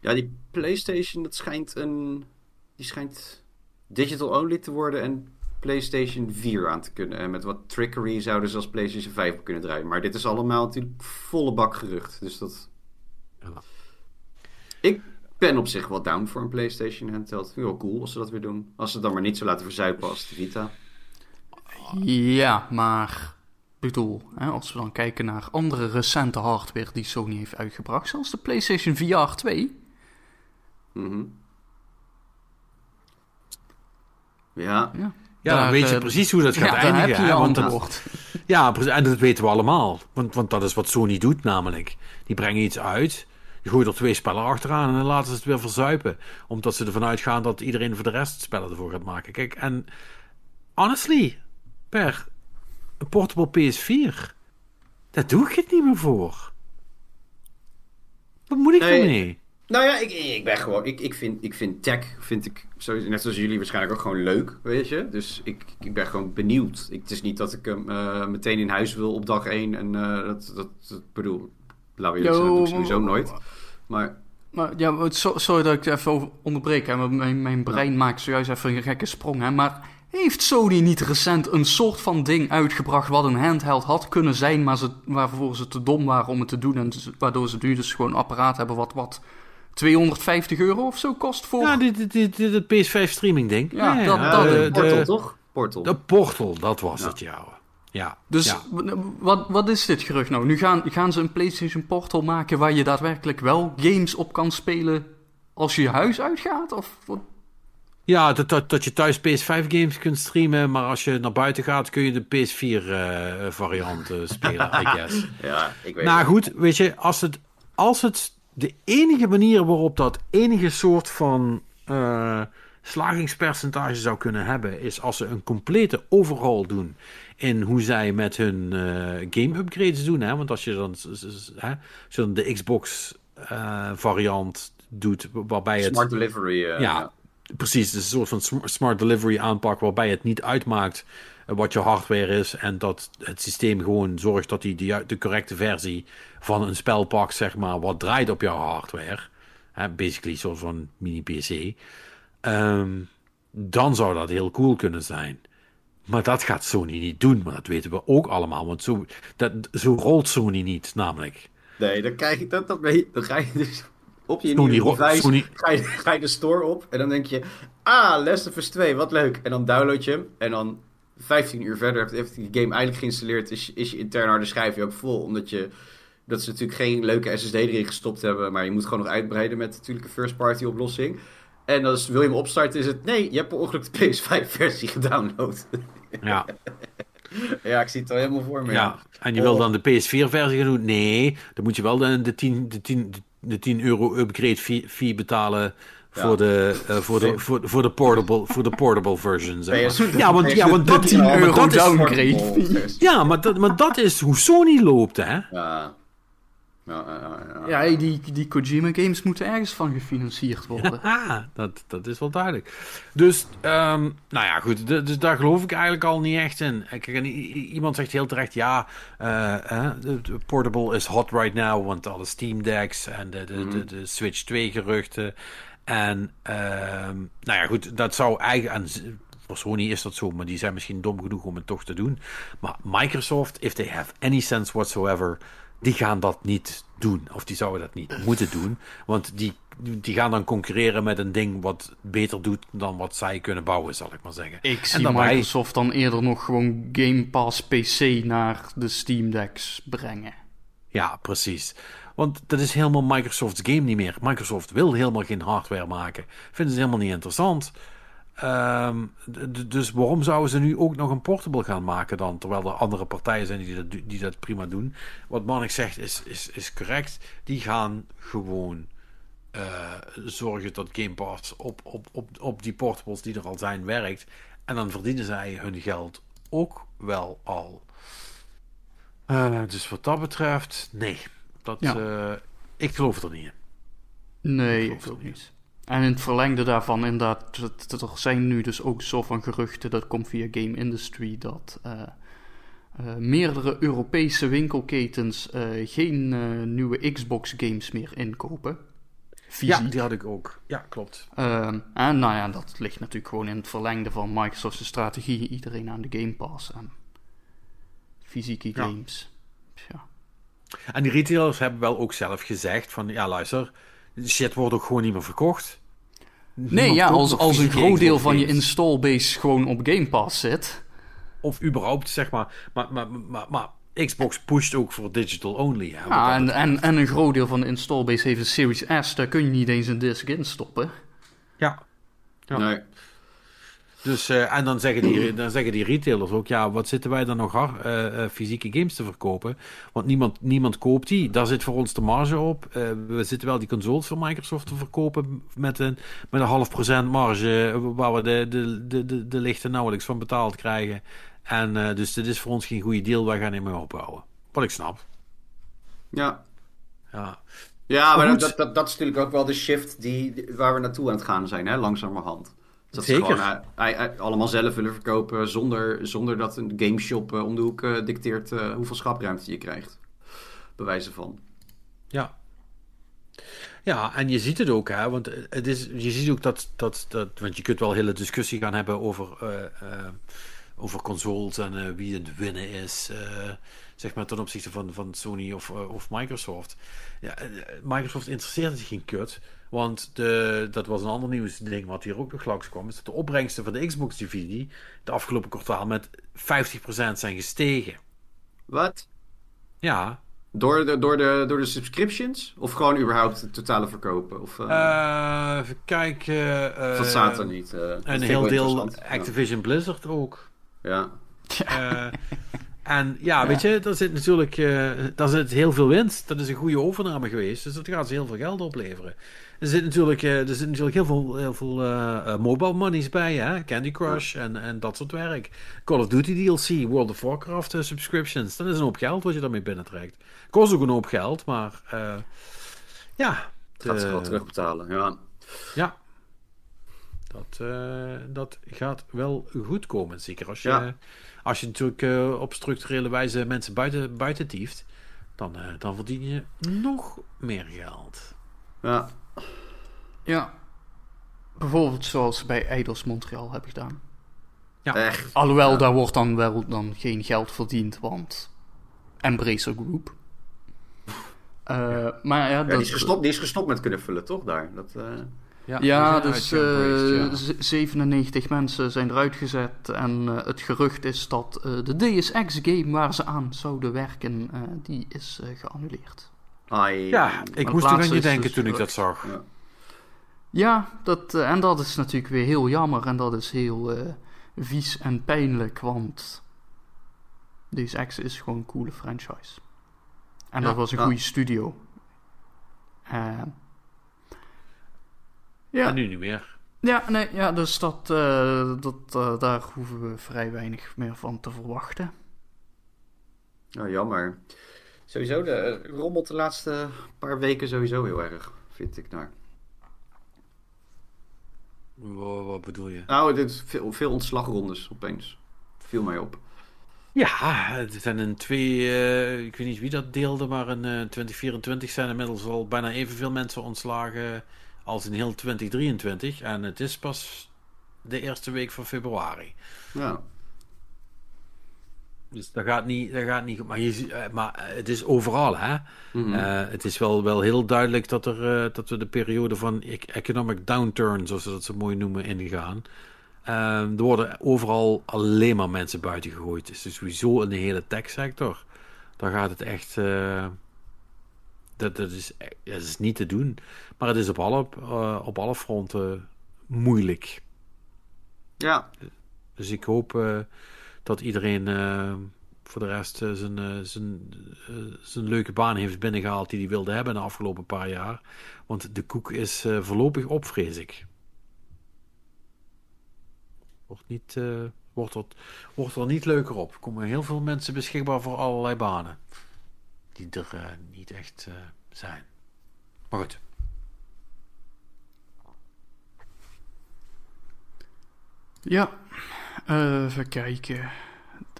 S3: Ja, die PlayStation, dat schijnt een. Die schijnt digital only te worden en PlayStation 4 aan te kunnen. En met wat trickery zouden ze als PlayStation 5 op kunnen draaien. Maar dit is allemaal natuurlijk volle bak gerucht. Dus dat.
S1: Ja.
S3: Ik ben op zich wel down voor een PlayStation handheld. Vind ik wel cool als ze dat weer doen. Als ze het dan maar niet zo laten verzuipen als de Vita.
S2: Ja, maar ik bedoel, hè, als we dan kijken naar andere recente hardware die Sony heeft uitgebracht, zoals de PlayStation VR 2.
S3: Mhm. Ja,
S2: Ja,
S1: Ja, dan
S2: Daar,
S1: weet je
S2: eh,
S1: precies hoe dat gaat
S2: ja dan
S1: eindigen.
S2: heb je
S1: hè, want dat-. Ja, precies, en dat weten we allemaal. Want, want dat is wat Sony doet namelijk. Die brengen iets uit, gooien er twee spellen achteraan en dan laten ze het weer verzuipen. Omdat ze ervan uitgaan dat iedereen voor de rest spellen ervoor gaat maken. Kijk, en honestly, per een portable PS4, daar doe ik het niet meer voor. Wat moet ik
S3: Nee.
S1: ermee?
S3: Nou ja, ik, ik ben gewoon. Ik, ik, vind, ik vind tech, vind ik, sowieso- net zoals jullie waarschijnlijk ook gewoon leuk, weet je. Dus ik, ik ben gewoon benieuwd. Ik, het is niet dat ik hem eh, meteen in huis wil op dag één. En eh, dat, dat, dat bedoel, laten we sowieso nooit. Maar
S2: Maar ja, so- sorry dat ik even over onderbreek. Hè, mijn, mijn brein maakt zojuist even een gekke sprong. Hè, maar heeft Sony niet recent een soort van ding uitgebracht wat een handheld had kunnen zijn, maar ze, waarvoor ze te dom waren om het te doen en dus- waardoor ze nu dus gewoon een apparaat hebben wat, wat 250 euro of zo kost voor...
S1: Ja, dit, dit, dit, dit, het PS5 streaming ding.
S2: Ja, dat-
S3: eh,
S2: dat-
S1: de,
S3: Portal
S1: de,
S3: toch? Portal.
S1: de Portal, dat was
S3: Ja.
S1: het, ja. Ja,
S2: Dus
S1: ja.
S2: wat, wat is dit gerucht nou? Nu gaan, gaan ze een PlayStation Portal maken waar je daadwerkelijk wel games op kan spelen als je je huis uitgaat? Of wat?
S1: Ja, dat, dat, dat je thuis PS5 games kunt streamen, maar als je naar buiten gaat kun je de PS4 eh, variant eh, spelen, I [laughs] guess.
S3: Ja, ik weet
S1: nou goed, weet je, als het, als het de enige manier waarop dat enige soort van eh, slagingspercentage zou kunnen hebben, is als ze een complete overhaul doen in hoe zij met hun eh, game upgrades doen. Hè? Want als je dan, de Xbox eh, variant doet, waarbij het...
S3: Smart delivery. eh,
S1: Ja, precies. Het is een soort van sm- smart delivery aanpak waarbij het niet uitmaakt wat je hardware is en dat het systeem gewoon zorgt dat hij de, de correcte versie van een spel pakt, zeg maar, wat draait op jouw hardware. Hè, basically, soort van mini-PC. Ehm, dan zou dat heel cool kunnen zijn. Maar dat gaat Sony niet doen, maar dat weten we ook allemaal. Want zo, dat, zo rolt Sony niet, namelijk.
S3: Nee, dan krijg je dat, dat mee. Dan ga je dus op je nieuwe device,
S1: Sony-
S3: ga, je, ga je de store op en dan denk je, ah, Last of Us 2, wat leuk. En dan download je hem en dan 15 uur verder heeft, die game eindelijk geïnstalleerd, is, is je interne harde schijf je ook vol. Omdat je, dat ze natuurlijk geen leuke SSD erin gestopt hebben, maar je moet gewoon nog uitbreiden met natuurlijk een first party oplossing. En als wil je hem opstarten, is het nee, je hebt per ongeluk de PS5 versie gedownload.
S1: Ja. [laughs]
S3: ja, ik zie het al helemaal voor me.
S1: Ja, en je wil dan de PS4-versie gaan doen? Nee, dan moet je wel de, de, 10, de, 10, de 10 euro upgrade fee, fee betalen
S3: Ja.
S1: voor, de, eh, voor, de, voor, voor, de portable, voor de portable version. Zeg maar. [laughs]
S3: PS4
S1: Ja, want, ja, want dat,
S2: 10
S1: ja, maar
S2: euro
S1: dat is, ja maar, dat, maar dat is hoe Sony loopt, hè?
S3: Ja. Ja, ja, ja, ja.
S2: Ja, die, die Kojima games moeten ergens van gefinancierd worden. [laughs]
S1: Ah, dat, dat is wel duidelijk. Dus, ehm, nou ja, goed. de- Dus daar geloof ik eigenlijk al niet echt in. Kijk, en iemand zegt heel terecht, ja, de, de Portable is hot right now, want alle Steam Decks en de, de, de, de Switch 2 geruchten. En, ehm, nou ja, goed, dat zou eigenlijk... En z- voor Sony is dat zo, maar die zijn misschien dom genoeg om het toch te doen. Maar Microsoft, if they have any sense whatsoever, die gaan dat niet doen. Of die zouden dat niet moeten doen. Want die, die gaan dan concurreren met een ding wat beter doet dan wat zij kunnen bouwen, zal ik maar zeggen.
S2: Ik zie
S1: daarbij-
S2: Microsoft dan eerder nog gewoon Game Pass PC naar de Steam Decks brengen.
S1: Ja, precies. Want dat is helemaal Microsoft's game niet meer. Microsoft wil helemaal geen hardware maken. Vinden ze helemaal niet interessant. Ehm, dus waarom zouden ze nu ook nog een portable gaan maken dan? Terwijl er andere partijen zijn die dat, die dat prima doen. Wat Marnik zegt is, is, is correct. Die gaan gewoon eh, zorgen dat Game Pass op, op, op, op die portables die er al zijn werkt. En dan verdienen zij hun geld ook wel al. Eh, dus wat dat betreft, nee. Dat,
S2: Ja.
S1: eh, ik geloof er niet in.
S2: Nee,
S1: geloof
S2: ik
S1: het
S2: ook
S1: niet.
S2: En in het verlengde daarvan, inderdaad, er zijn nu dus ook zo van geruchten, dat komt via Game Industry, dat eh, eh, meerdere Europese winkelketens eh, geen nieuwe Xbox games meer inkopen.
S1: Ja,
S2: Fysiek.
S1: die had ik ook. Ja, klopt.
S2: Ehm, en nou ja, dat ligt natuurlijk gewoon in het verlengde van Microsoft's strategie. Iedereen aan de Game Pass en fysieke
S1: Ja.
S2: games. Ja.
S1: En die retailers hebben wel ook zelf gezegd van, ja luister, shit wordt ook gewoon niet meer verkocht.
S2: Nee, ja, als, als een groot deel van je
S1: games.
S2: installbase gewoon op Game Pass zit.
S1: Of überhaupt, zeg maar. Maar, maar, maar, maar Xbox pusht ook voor digital only. Hè,
S2: Ja, en, en, en een groot deel van de installbase heeft een Series S. Daar kun je niet eens een disc in stoppen.
S1: ja. Ja.
S3: Nee.
S1: Dus, eh, en dan zeggen, die, dan zeggen die retailers ook, ja, wat zitten wij dan nog hard, eh, eh, fysieke games te verkopen? Want niemand, niemand koopt die. Daar zit voor ons de marge op. We zitten wel die consoles van Microsoft te verkopen met een, met een half procent marge, waar we de, de, de, de, de lichte nauwelijks van betaald krijgen. En dus dit is voor ons geen goede deal, wij gaan niet meer ophouden. Wat ik snap.
S3: Ja.
S1: Ja,
S3: Ja, maar dat, dat, dat is natuurlijk ook wel de shift die- waar we naartoe aan het gaan zijn, hè, langzamerhand. Dat
S1: Zeker.
S3: ze gewoon eh, allemaal zelf willen verkopen zonder, zonder dat een gameshop eh, om de hoek eh, dicteert hoeveel schapruimte je krijgt. Bewijzen van.
S1: Ja. Ja, en je ziet het ook, hè, want het is, je ziet ook dat, dat, dat, want je kunt wel een hele discussie gaan hebben over, over consoles en wie het winnen is, zeg maar ten opzichte van, van Sony of, of Microsoft. Ja, Microsoft interesseert zich geen kut, want de, dat was een ander nieuwsding wat hier ook nog langs kwam, is dat de opbrengsten van de Xbox-divisie de afgelopen kwartaal met 50% zijn gestegen.
S3: Wat?
S1: Ja,
S3: Door de, door, de, door de subscriptions? Of gewoon überhaupt het totale verkopen? Of, Eh,
S1: even kijken.
S3: of dat staat er niet?
S1: Een heel deel. Activision Blizzard ook.
S3: Ja. [laughs]
S1: En ja, weet je, daar zit natuurlijk daar zit heel veel winst. Dat is een goede overname geweest, dus dat gaat ze heel veel geld opleveren. Er zit natuurlijk, eh, er zit natuurlijk heel veel, heel veel eh, eh, mobile monies bij, hè? Candy Crush en, en dat soort werk. Call of Duty DLC, World of Warcraft subscriptions. Dat is een hoop geld wat je daarmee binnentrekt. Kost ook een hoop geld, maar ja.
S3: Het gaat zich wel terugbetalen. Ja.
S1: ja. Dat, dat gaat wel goed komen. Zeker als je,
S3: Ja.
S1: als je natuurlijk op structurele wijze mensen buiten, buiten tieft. Dan, dan verdien je nog meer geld.
S3: ja.
S2: Ja. Bijvoorbeeld zoals ze bij Eidos Montreal hebben gedaan.
S1: Ja.
S3: Echt.
S2: Alhoewel,
S3: Ja.
S2: daar wordt dan wel dan geen geld verdiend, want Embracer Group. Eh, maar ja,
S3: Ja,
S2: dat
S3: die, is gestopt, die is gestopt met knuffelen, toch? Daar. Dat, eh,
S1: Ja,
S2: dus
S1: uitgeembraced,
S2: eh,
S1: ja.
S2: z- 97 mensen zijn eruit gezet. En eh, het gerucht is dat eh, de Deus Ex-game waar ze aan zouden werken, eh, die is geannuleerd.
S3: ai.
S1: Ja, ik
S2: Maar
S1: moest er aan je denken
S2: dus
S1: toen ik dat zag.
S3: Ja.
S2: Dat, eh, en dat is natuurlijk weer heel jammer. En dat is heel eh, vies en pijnlijk, want Deus Ex is gewoon een coole franchise. En
S1: Ja,
S2: dat was een
S3: ja.
S2: goede studio. Eh, ja.
S1: En nu niet meer.
S2: Ja, nee, ja, dus dat, dat, daar hoeven we vrij weinig meer van te verwachten.
S3: Ja, jammer. Sowieso, de, rommelt de laatste paar weken sowieso heel erg, vind ik daar.
S1: Wat, wat bedoel je?
S3: Nou, dit is veel, veel ontslagrondes opeens. Viel mij op.
S1: Ja, er zijn een twee, eh, ik weet niet wie dat deelde, maar in eh 2024 zijn inmiddels al bijna evenveel mensen ontslagen als in heel 2023. En het is pas de eerste week van februari.
S3: Ja.
S1: Dus dat gaat niet, dat gaat niet goed. Maar, je, eh, maar eh, het is overal, hè?
S3: Mhm.
S1: Eh, het is wel, wel heel duidelijk dat, er, dat we de periode van ec- economic downturn, zoals ze dat zo mooi noemen, ingaan. Eh, er worden overal alleen maar mensen buiten gegooid. Dus sowieso in de hele techsector. Daar gaat het echt. dat, dat, is, e- dat is niet te doen. Maar het is op alle, op alle fronten moeilijk.
S3: ja.
S1: Dus ik hoop dat iedereen eh, voor de rest eh, zijn, eh, zijn, zijn leuke baan heeft binnengehaald die hij wilde hebben de afgelopen paar jaar. Want de koek is voorlopig op, vrees ik. Wordt, niet, wordt, er, wordt er niet leuker op. Er komen heel veel mensen beschikbaar voor allerlei banen. Die er niet echt zijn. Maar goed.
S2: Ja, eh, even kijken.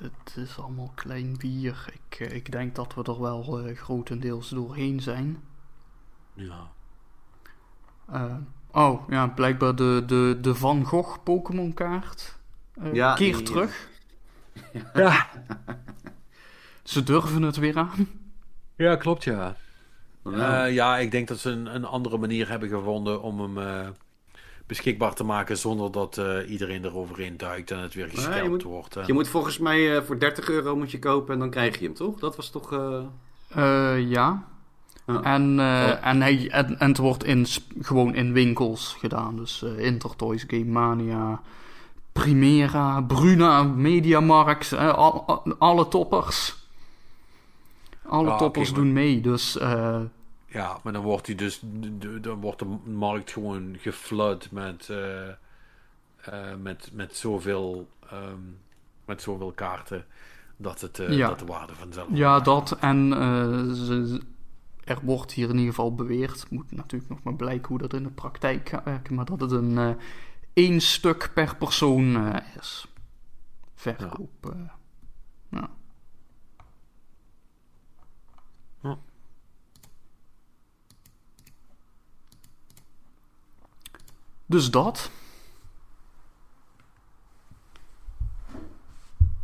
S2: Het is allemaal klein bier. Ik, eh, ik denk dat we er wel eh, grotendeels doorheen zijn.
S1: Ja.
S2: Eh, oh, ja, blijkbaar de, de, de Van Gogh Pokémon kaart. eh
S3: Ja,
S2: keert
S3: die-
S2: terug. [laughs]
S1: Ja.
S2: Ze durven het weer aan.
S1: ja, klopt ja.
S3: Ja.
S1: Eh, ja, ik denk dat ze een, een andere manier hebben gevonden om hem eh, beschikbaar te maken zonder dat eh, iedereen eroverheen duikt en het weer
S3: moet-
S1: wordt. En-
S3: Je moet volgens mij eh, voor 30 euro moet je kopen en dan krijg je hem, toch? Dat was toch... eh,
S2: Eh, ja. En, eh,
S1: Oh.
S2: en, hij, en, en het wordt in, gewoon in winkels gedaan. Dus eh, Intertoys, Game Mania, Primera, Bruna, Mediamarkt, eh, al- al- alle toppers. Alle
S1: Ja,
S2: toppers doen mee, dus eh,
S1: Ja, maar dan wordt hij dus, dan wordt de markt gewoon geflood met, eh, eh, met, met, zoveel, ehm, met zoveel kaarten dat, het, eh,
S2: Ja.
S1: dat de waarde vanzelf.
S2: ja, dat. En ze, er wordt hier in ieder geval beweerd, moet natuurlijk nog maar blijken hoe dat in de praktijk gaat werken, maar dat het een één stuk per persoon is. Verkoop. ja.
S1: Ja.
S2: Dus dat.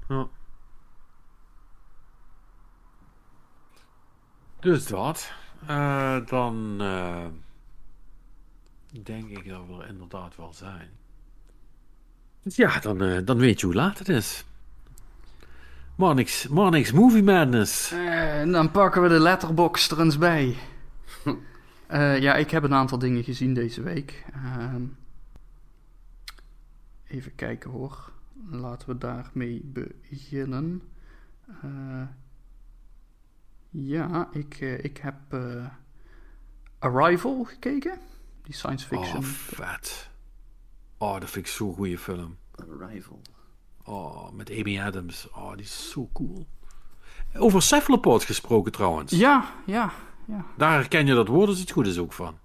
S1: Ja. Dus dat. Eh, dan eh, denk ik dat we er inderdaad wel zijn. Dus ja, dan, eh, dan weet je hoe laat het is. Marnix, Marnix Movie Madness.
S2: Eh, En dan pakken we de letterbox er eens bij. Eh, ja, ik heb een aantal dingen gezien deze week. Ehm, even kijken hoor. Laten we daarmee beginnen. Eh, ja, ik, eh, ik heb eh, Arrival gekeken. Die science fiction.
S1: Oh, vet. Oh, dat vind ik zo'n goede film.
S3: Arrival.
S1: Oh, met Amy Adams. Oh, die is zo cool. Over cephalopods gesproken trouwens.
S2: Ja, ja, ja.
S1: Daar herken je dat woord als het goed is ook van.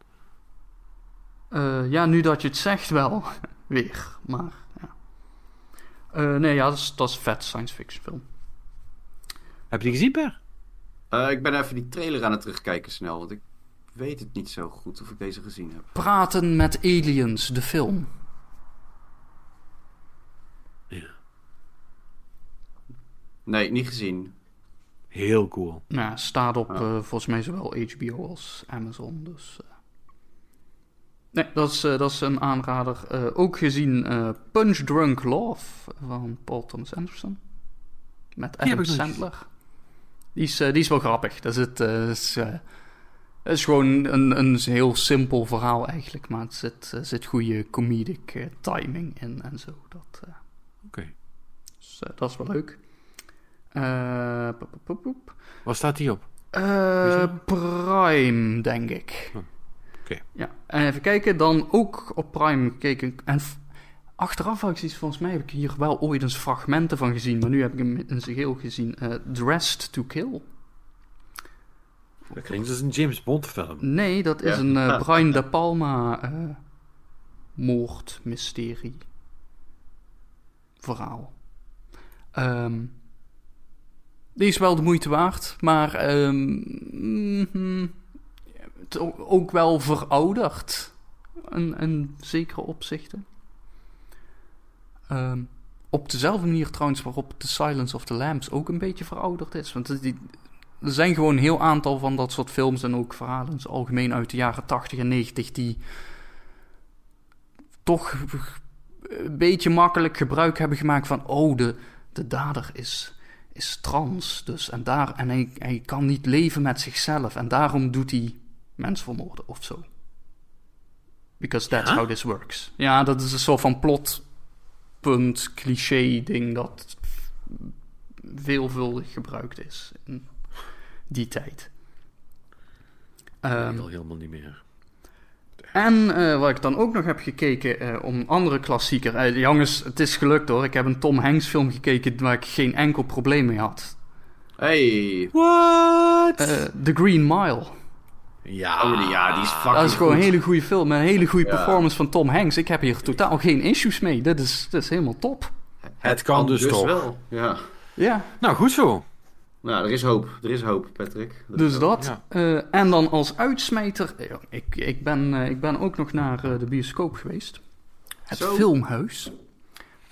S2: Eh, ja, nu dat je het zegt wel. [laughs] Weer, maar ja. Eh, nee, ja, dat is, dat is een vet science fiction film.
S1: Heb je die gezien, Per?
S3: Eh, ik ben even die trailer aan het terugkijken snel, want ik weet het niet zo goed of ik deze gezien heb.
S2: Praten met aliens, de film.
S1: Ja.
S3: Nee, niet gezien.
S1: Heel cool.
S2: Nou, staat op
S3: Ja.
S2: eh, volgens mij zowel HBO als Amazon. Dus, eh. Nee, dat is, eh, dat is een aanrader. Eh, ook gezien eh, Punch Drunk Love van Paul Thomas Anderson. Met Adam Sandler. Die is, eh, die is wel grappig. Dat is, het, eh, is, eh, het is gewoon een, een heel simpel verhaal eigenlijk. Maar het zit, zit goede comedic eh, timing in en zo. Dat, eh,
S1: Oké.
S2: dus, dat is wel leuk. Eh, poep, poep, poep, poep.
S1: Waar staat die op?
S2: Eh, Prime, denk ik.
S1: Hm, oké.
S2: Ja, en even kijken, dan ook op Prime gekeken. En achteraf had ik zoiets, volgens mij heb ik hier wel ooit eens fragmenten van gezien, maar nu heb ik hem in zijn geheel gezien. Eh, Dressed to Kill.
S1: Dat klinkt als een James Bond film.
S2: Nee, dat is
S3: Ja.
S2: een eh, [laughs] Brian De Palma eh moord, mysterie, verhaal. Ehm, die is wel de moeite waard, maar het o- ook wel verouderd in, zekere opzichten. Ehm, op dezelfde manier trouwens waarop The Silence of the Lambs ook een beetje verouderd is. Want er zijn gewoon een heel aantal van dat soort films en ook verhalen het algemeen uit de jaren 80 en 90 die toch een beetje makkelijk gebruik hebben gemaakt van oh, de, de dader is, is trans. Dus, en daar, en hij, hij kan niet leven met zichzelf en daarom doet hij mensen vermoorden of zo. Because that's
S1: Ja?
S2: how this works. Ja, dat is een soort van plotpunt, cliché ding dat veelvuldig gebruikt is in die tijd. Ehm,
S1: Ik wil helemaal niet meer.
S2: En eh, wat ik dan ook nog heb gekeken eh, om een andere klassieker. Eh, jongens, het is gelukt hoor. Ik heb een Tom Hanks film gekeken waar ik geen enkel probleem mee had.
S3: Hey.
S1: What?
S2: The Green Mile.
S1: ja.
S3: Oh, die- ja, die is fucking
S2: Dat is gewoon een hele goede film met een hele goede
S3: Ja.
S2: performance van Tom Hanks. Ik heb hier totaal geen issues mee. Dit is, dit is helemaal top.
S1: Het kan dus toch.
S3: wel. Ja.
S2: Ja,
S1: Nou, goed zo.
S3: Nou, er is hoop. Er is hoop, Patrick.
S2: Dus
S3: hoop.
S2: dat.
S1: Ja.
S2: Eh, en dan als uitsmijter. eh, ik, ik, ben, eh, ik ben ook nog naar eh, de bioscoop geweest. Het
S3: Zo.
S2: filmhuis.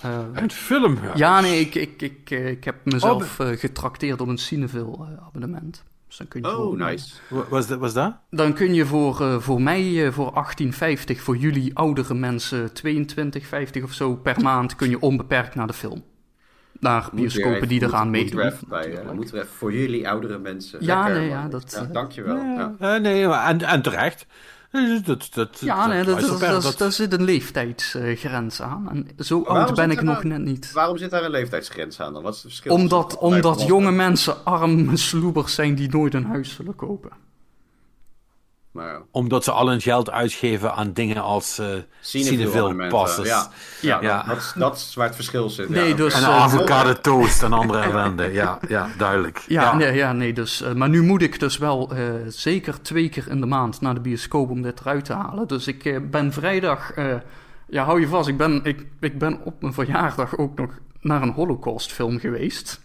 S2: Eh,
S1: Het filmhuis.
S2: Ja, nee, ik, ik, ik, ik heb mezelf eh, getrakteerd op een Cineville eh, abonnement. Dus dan kun je
S3: Oh,
S2: voor,
S3: nice.
S1: Wa- Was dat? Was dat?
S2: Dan kun je voor, voor mij eh, voor 18,50, voor jullie oudere mensen 22,50 of zo per maand, kun je onbeperkt naar de film. Naar bioscopen die eraan
S3: er
S2: meedoen.
S3: even bij, hè. Moeten we even voor jullie oudere mensen.
S2: Ja,
S3: Lekker,
S2: nee, ja, dat,
S3: Ja,
S2: eh,
S3: dankjewel. Ja.
S1: Eh, nee, maar- en, en terecht. Eh, Dat, dat,
S2: Ja, nee, dat, dat, dat, daar zit een leeftijdsgrens aan. En zo oud ben ik nog net niet.
S3: Waarom zit daar een leeftijdsgrens aan dan? Wat is het verschil?
S2: Omdat, omdat jonge mensen arme sloebers zijn die nooit een huis zullen kopen.
S3: Maar,
S1: Omdat ze al hun geld uitgeven aan dingen als eh Cineville
S3: abonnementen,
S1: passes.
S3: Ja,
S2: Ja.
S3: ja,
S1: Ja.
S3: Dat, is, dat is waar het verschil zit.
S2: Nee,
S3: ja.
S2: dus-
S1: En een
S2: eh,
S1: avocado toast en andere ellende. Ja, ja duidelijk. [laughs]
S2: Ja, Nee, ja, nee, dus, eh, maar nu moet ik dus wel eh, zeker twee keer in de maand naar de bioscoop om dit eruit te halen. Dus ik eh, ben vrijdag, eh, ja hou je vast, ik ben, ik, ik ben op mijn verjaardag ook nog naar een Holocaust film geweest.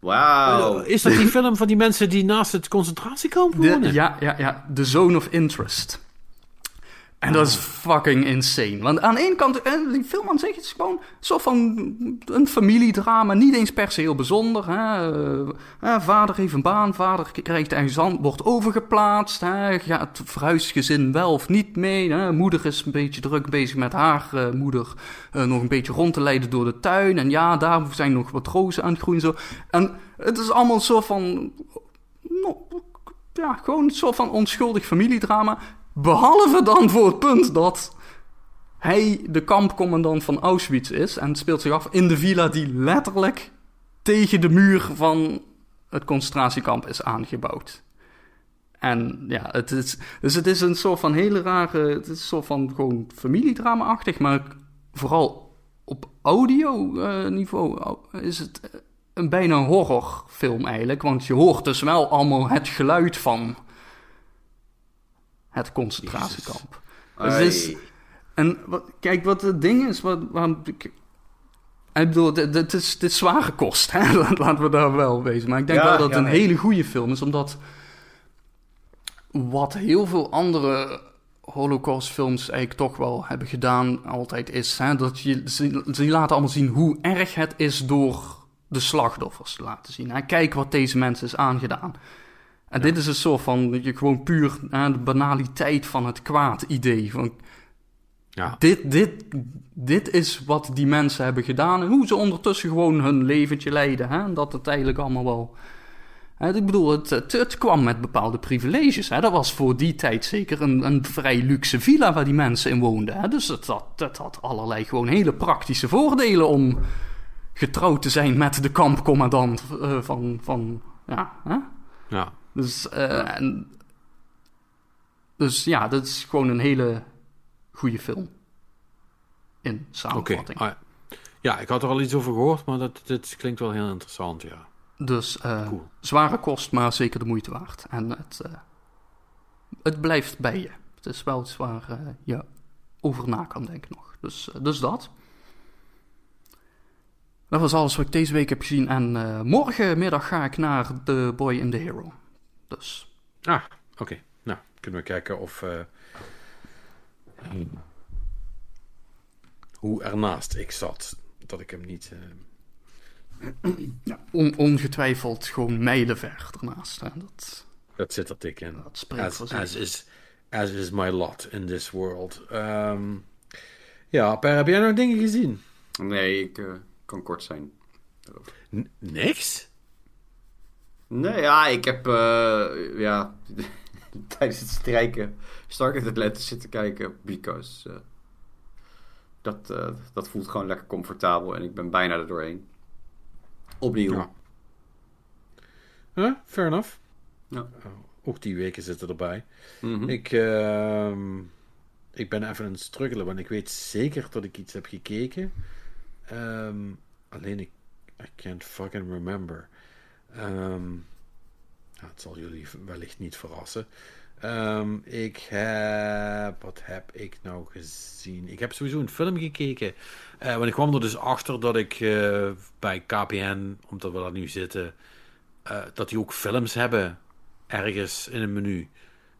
S3: Wauw.
S1: Eh, Is dat die film van die mensen die naast het concentratiekamp
S2: De,
S1: wonen?
S2: ja, ja, ja, The Zone of Interest. En dat is fucking insane. Want aan de ene kant, eh, die film aan zich is gewoon zo van een familiedrama. Niet eens per se heel bijzonder. Hè. Eh, eh, vader heeft een baan, vader krijgt aan, wordt overgeplaatst. Hè. Gaat verhuisgezin wel of niet mee. Moeder is een beetje druk bezig met haar moeder nog een beetje rond te leiden door de tuin. En ja, daar zijn nog wat rozen aan het groeien. Zo. En het is allemaal zo van... ja, gewoon een soort van onschuldig familiedrama. Behalve dan voor het punt dat hij de kampcommandant van Auschwitz is. En het speelt zich af in de villa die letterlijk tegen de muur van het concentratiekamp is aangebouwd. En ja, het is, dus het is een soort van hele rare, het is een soort van gewoon familiedrama-achtig, maar vooral op audio-niveau is het eh, een bijna horrorfilm eigenlijk. Want je hoort dus wel allemaal het geluid van het concentratiekamp. Dus het is- en wat, kijk, wat het ding is, wat, waarom ik... Ik bedoel, dit, is, dit is zware kost, hè? [laughs] laten we daar wel wezen. Maar ik denk
S3: Ja,
S2: wel dat het
S3: ja,
S2: een
S3: nee.
S2: hele goede film is, omdat wat heel veel andere Holocaustfilms eigenlijk toch wel hebben gedaan, altijd is, hè, dat je, ze, ze laten allemaal zien hoe erg het is door de slachtoffers te laten zien. Hè. Kijk wat deze mensen is aangedaan. En dit is een soort van, dat je gewoon puur hè, de banaliteit van het kwaad idee. Van,
S1: Ja.
S2: dit, dit, dit is wat die mensen hebben gedaan. En hoe ze ondertussen gewoon hun leventje leiden. Hè? En dat het eigenlijk allemaal wel. Hè, ik bedoel, het, het, het kwam met bepaalde privileges. Hè? Dat was voor die tijd zeker een, een vrij luxe villa waar die mensen in woonden. Hè? Dus het had, het had allerlei gewoon hele praktische voordelen om getrouwd te zijn met de kampcommandant eh, van, van. Ja, hè?
S1: Ja.
S2: Dus, eh, en, dus ja, dat is gewoon een hele goede film. In samenvatting.
S1: Ah, ja. ja, ik had er al iets over gehoord, maar dat, dit klinkt wel heel interessant, ja.
S2: Dus eh,
S1: Cool.
S2: zware kost, maar zeker de moeite waard. En het, eh, het blijft bij je. Het is wel iets waar je over na kan denken nog. Dus, dus dat. Dat was alles wat ik deze week heb gezien. En eh, morgenmiddag ga ik naar The Boy and the Hero. Dus
S1: Ah, oké. Nou, kunnen we kijken of... eh, hoe ernaast ik zat. Dat ik hem niet... eh, [clears throat]
S2: On- ongetwijfeld gewoon mijlenver ernaast. Hè? Dat,
S1: dat zit er dik in.
S2: dat spreekt
S1: As,
S2: voor zich.
S1: as, is, as is my lot in this world. Ehm, ja, Per, heb jij nog dingen gezien?
S3: Nee, ik eh, kan kort zijn.
S1: N- niks?
S3: Nee, ja, ik heb eh, ja, [laughs] tijdens het strijken Stargate Atlantis zitten kijken. Because eh, dat, eh, dat voelt gewoon lekker comfortabel en ik ben bijna er doorheen. Opnieuw.
S1: Ja. Huh? Fair enough.
S3: Ja.
S1: Oh, ook die weken zitten erbij.
S3: Mhm.
S1: Ik, ehm, ik ben even aan het struggelen, want ik weet zeker dat ik iets heb gekeken. Ehm, alleen ik I can't fucking remember. Ehm, het zal jullie wellicht niet verrassen. Ehm, ik heb. Wat heb ik nou gezien? Ik heb sowieso een film gekeken. Eh, want ik kwam er dus achter dat ik eh, bij KPN, omdat we daar nu zitten, eh, dat die ook films hebben ergens in een menu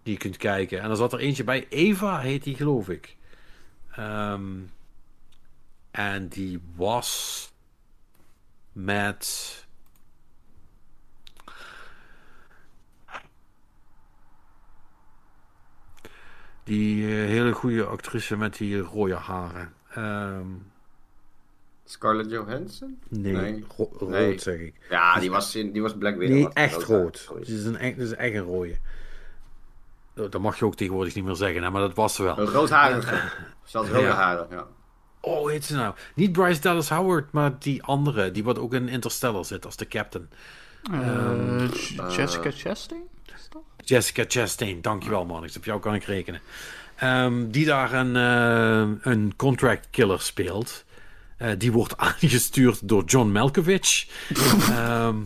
S1: die je kunt kijken. En er zat er eentje bij, Eva heet die geloof ik. Ehm, en die was met. Die eh, hele goede actrice met die rode haren. Ehm,
S3: Scarlett Johansson?
S1: nee,
S3: Nee.
S1: ro- rood
S3: Nee.
S1: zeg ik.
S3: Ja, die was, in, die was Black Widow.
S1: Nee, echt
S3: rood.
S1: Het is, een, echt- het is echt een rode. Dat dat mag je ook tegenwoordig niet meer zeggen, hè, maar dat was ze wel.
S3: Een roodharige. [laughs] Ze had rode
S1: Ja.
S3: haren, ja.
S1: Oh, heet ze nou? Niet Bryce Dallas Howard, maar die andere. Die wat ook in Interstellar zit als de captain.
S2: Eh, J- Jessica Chastain?
S1: Jessica Chastain, dankjewel man. Op jou kan ik rekenen. Ehm, die daar een, eh, een contract killer speelt. Eh, die wordt [laughs] aangestuurd door John Malkovich. [laughs] Ehm,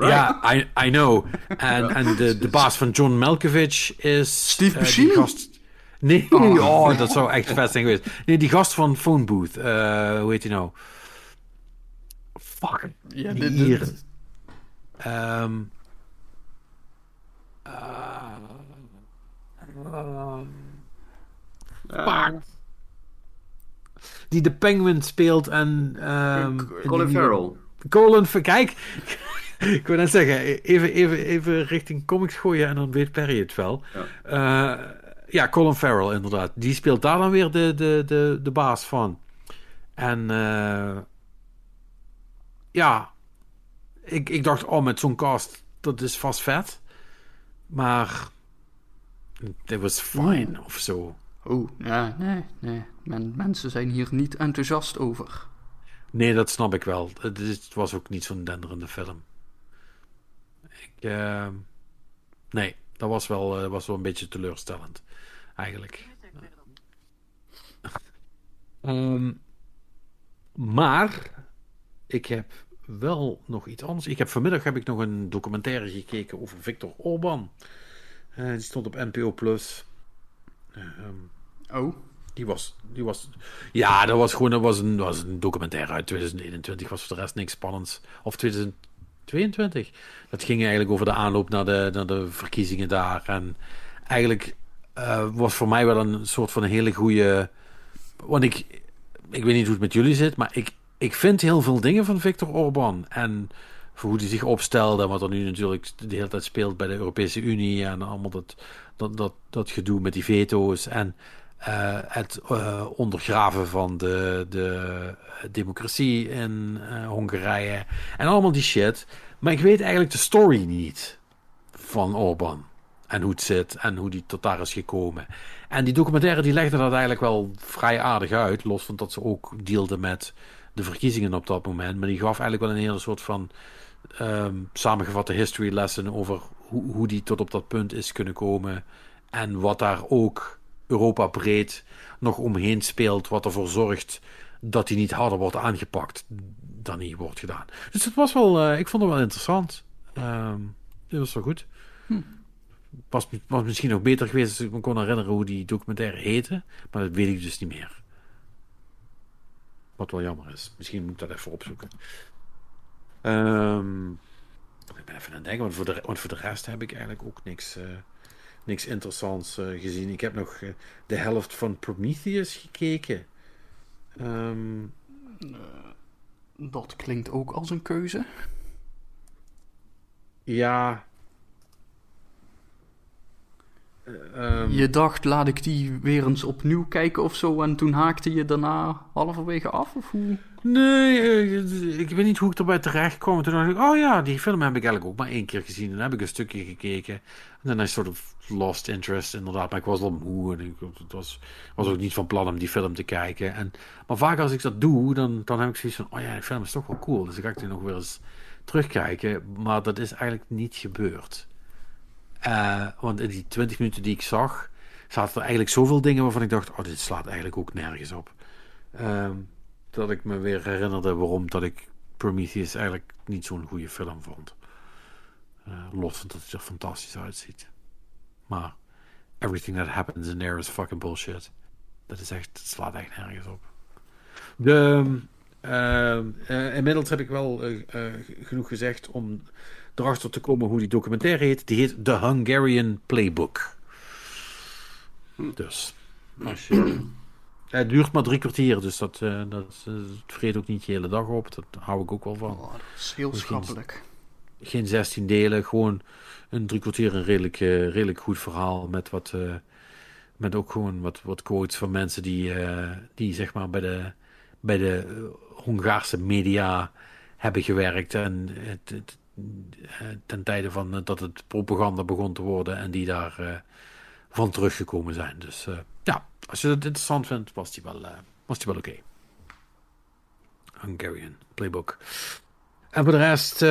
S1: Ja, I, I know. En, en de, de baas van John Malkovich is...
S2: Steve
S1: eh,
S2: Buscemi?
S1: gast... Nee, [laughs] oh. dat zou echt vet zijn geweest. Nee, die gast van Phone Booth. hoe heet hij nou? Fuck.
S2: Ja, dit-
S1: hier.
S3: Ja.
S1: die de Penguin speelt en... ehm,
S3: Colin Farrell.
S1: Colin kijk. [laughs] ik wil net zeggen, even, even, even richting comics gooien en dan weet Perry het wel.
S3: Ja.
S1: Eh, ja, Colin Farrell inderdaad. Die speelt daar dan weer de, de, de, de baas van. En eh, ja, ik, ik dacht, oh, met zo'n cast, dat is vast vet. Maar it was fine of zo.
S2: Oh, ja, nee, nee. Men, mensen zijn hier niet enthousiast over.
S1: Nee, dat snap ik wel. Het, is- het was ook niet zo'n denderende film. Ik, eh, nee, dat was wel, eh, was wel een beetje teleurstellend, eigenlijk. Ehm, maar ik heb wel nog iets anders. Ik heb vanmiddag heb ik nog een documentaire gekeken over Victor Orban. Eh, die stond op NPO Plus. Ehm,
S2: Oh,
S1: die was, die was, ja, dat was gewoon, dat was een, was een documentaire uit 2021, was voor de rest niks spannends. Of 2022. Dat ging eigenlijk over de aanloop naar de, naar de verkiezingen daar. En eigenlijk eh, was voor mij wel een soort van een hele goede, want ik, ik weet niet hoe het met jullie zit, maar ik, ik vind heel veel dingen van Viktor Orban. En voor hoe hij zich opstelde en wat er nu natuurlijk de hele tijd speelt bij de Europese Unie en allemaal dat, dat, dat, dat gedoe met die veto's en eh, het eh, ondergraven van de, de democratie in eh, Hongarije en allemaal die shit. Maar ik weet eigenlijk de story niet van Orbán. En hoe het zit en hoe die tot daar is gekomen. En die documentaire die legde dat eigenlijk wel vrij aardig uit. Los van dat ze ook deelde met de verkiezingen op dat moment. Maar die gaf eigenlijk wel een hele soort van ehm, samengevatte history lesson over hoe, hoe die tot op dat punt is kunnen komen. En wat daar ook Europa breed nog omheen speelt. Wat ervoor zorgt dat hij niet harder wordt aangepakt dan hij wordt gedaan. Dus het was wel, eh, ik vond het wel interessant. Dit was wel goed. Was, was misschien nog beter geweest als ik me kon herinneren hoe die documentaire heette. Maar dat weet ik dus niet meer. Wat wel jammer is. Misschien moet ik dat even opzoeken. Ehm, ik ben even aan het denken, want voor de, want voor de rest heb ik eigenlijk ook niks, eh, niks interessants eh, gezien. Ik heb nog eh, de helft van Prometheus gekeken. Ehm,
S2: Dat klinkt ook als een keuze.
S1: ja. Eh, ehm,
S2: Je dacht, laat ik die weer eens opnieuw kijken of zo. En toen haakte je daarna halverwege af? Of hoe?
S1: Nee, eh, ik weet niet hoe ik erbij terecht kwam. Toen dacht ik, oh ja, die film heb ik eigenlijk ook maar één keer gezien. En dan heb ik een stukje gekeken. En dan is soort of lost interest, inderdaad. Maar ik was wel moe en ik het was, was ook niet van plan om die film te kijken. En, maar vaak als ik dat doe, dan, dan heb ik zoiets van, oh ja, die film is toch wel cool. Dus dan ga ik die nog weer eens terugkijken. Maar dat is eigenlijk niet gebeurd. Eh, want in die 20 minuten die ik zag, zaten er eigenlijk zoveel dingen waarvan ik dacht, oh, dit slaat eigenlijk ook nergens op. Ehm, dat ik me weer herinnerde waarom dat ik Prometheus eigenlijk niet zo'n goede film vond. Eh, los van dat hij er fantastisch uitziet. Maar everything that happens in there is fucking bullshit. Dat is echt, het slaat echt nergens op. De, ehm, eh, inmiddels heb ik wel genoeg gezegd om erachter te komen hoe die documentaire heet. Die heet The Hungarian Playbook. Dus. Het duurt maar drie kwartier, dus dat, eh, dat het vreet ook niet je hele dag op. Dat hou ik ook wel van.
S2: Oh, dat is heel schappelijk.
S1: Geen 16 delen, gewoon een drie kwartier een redelijk, eh, redelijk goed verhaal. Met, wat, met ook gewoon wat, wat quotes van mensen die, die zeg maar bij de, bij de Hongaarse media hebben gewerkt. En het, het, ten tijde van eh, dat het propaganda begon te worden en die daar eh, van teruggekomen zijn. Dus eh, ja, als je dat interessant vindt, was die wel, eh, was die wel oké. Hungarian Playbook. En voor de rest,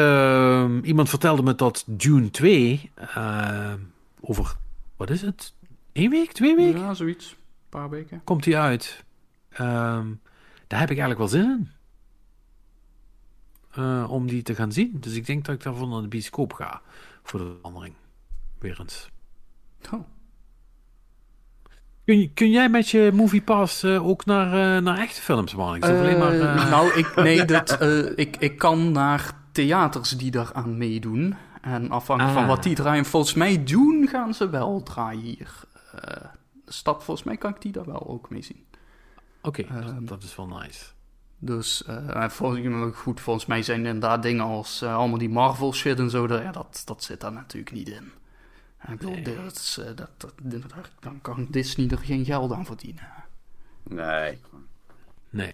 S1: iemand vertelde me dat Dune 2 ehm, over, wat is het? Eén week, twee weken?
S2: Ja, zoiets. Een paar weken.
S1: Komt die uit? Ehm, daar heb ik eigenlijk wel zin in. Eh, om die te gaan zien. Dus ik denk dat ik daarvan naar de bioscoop ga. Voor de verandering. Weer eens.
S2: Oh.
S1: Kun, kun jij met je Movie Pass eh, ook naar, eh, naar echte films, man? Ik alleen maar...
S2: Nou, ik, [laughs] nee, dat, ik, ik kan naar theaters die daaraan meedoen. En afhankelijk van
S1: Ah.
S2: wat die draaien, volgens mij doen, gaan ze wel draaien hier. De stad, volgens mij kan ik die daar wel ook mee zien.
S1: Oké, dat,
S2: ehm,
S1: dat is wel nice.
S2: Dus eh, volgens mij goed, volgens mij zijn inderdaad dingen als eh, allemaal die Marvel shit en zo, daar- ja, dat, dat zit daar natuurlijk niet in. Ik bedoel,
S1: Nee.
S2: dat is, eh, dat, dat, daar- dan kan Disney er geen geld aan verdienen.
S3: Nee,
S1: Nee.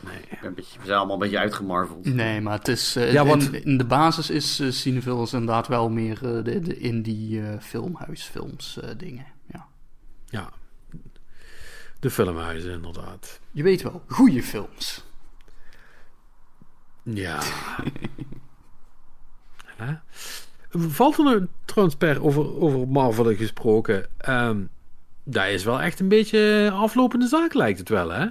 S1: Nee.
S3: ik ben een beetje, we zijn allemaal een beetje uitgemarveld.
S2: Nee, maar het is.
S1: Ja, want-
S2: in, in de basis is uh, inderdaad wel meer eh, de, de indie eh, filmhuisfilms eh, dingen. Ja.
S1: Ja. De filmhuizen, inderdaad.
S2: Je weet wel, goede films.
S1: Ja. [laughs] Hè? Valt er nou trouwens per over, over Marvel gesproken? ehm dat is wel echt een beetje aflopende zaak, lijkt het wel, hè?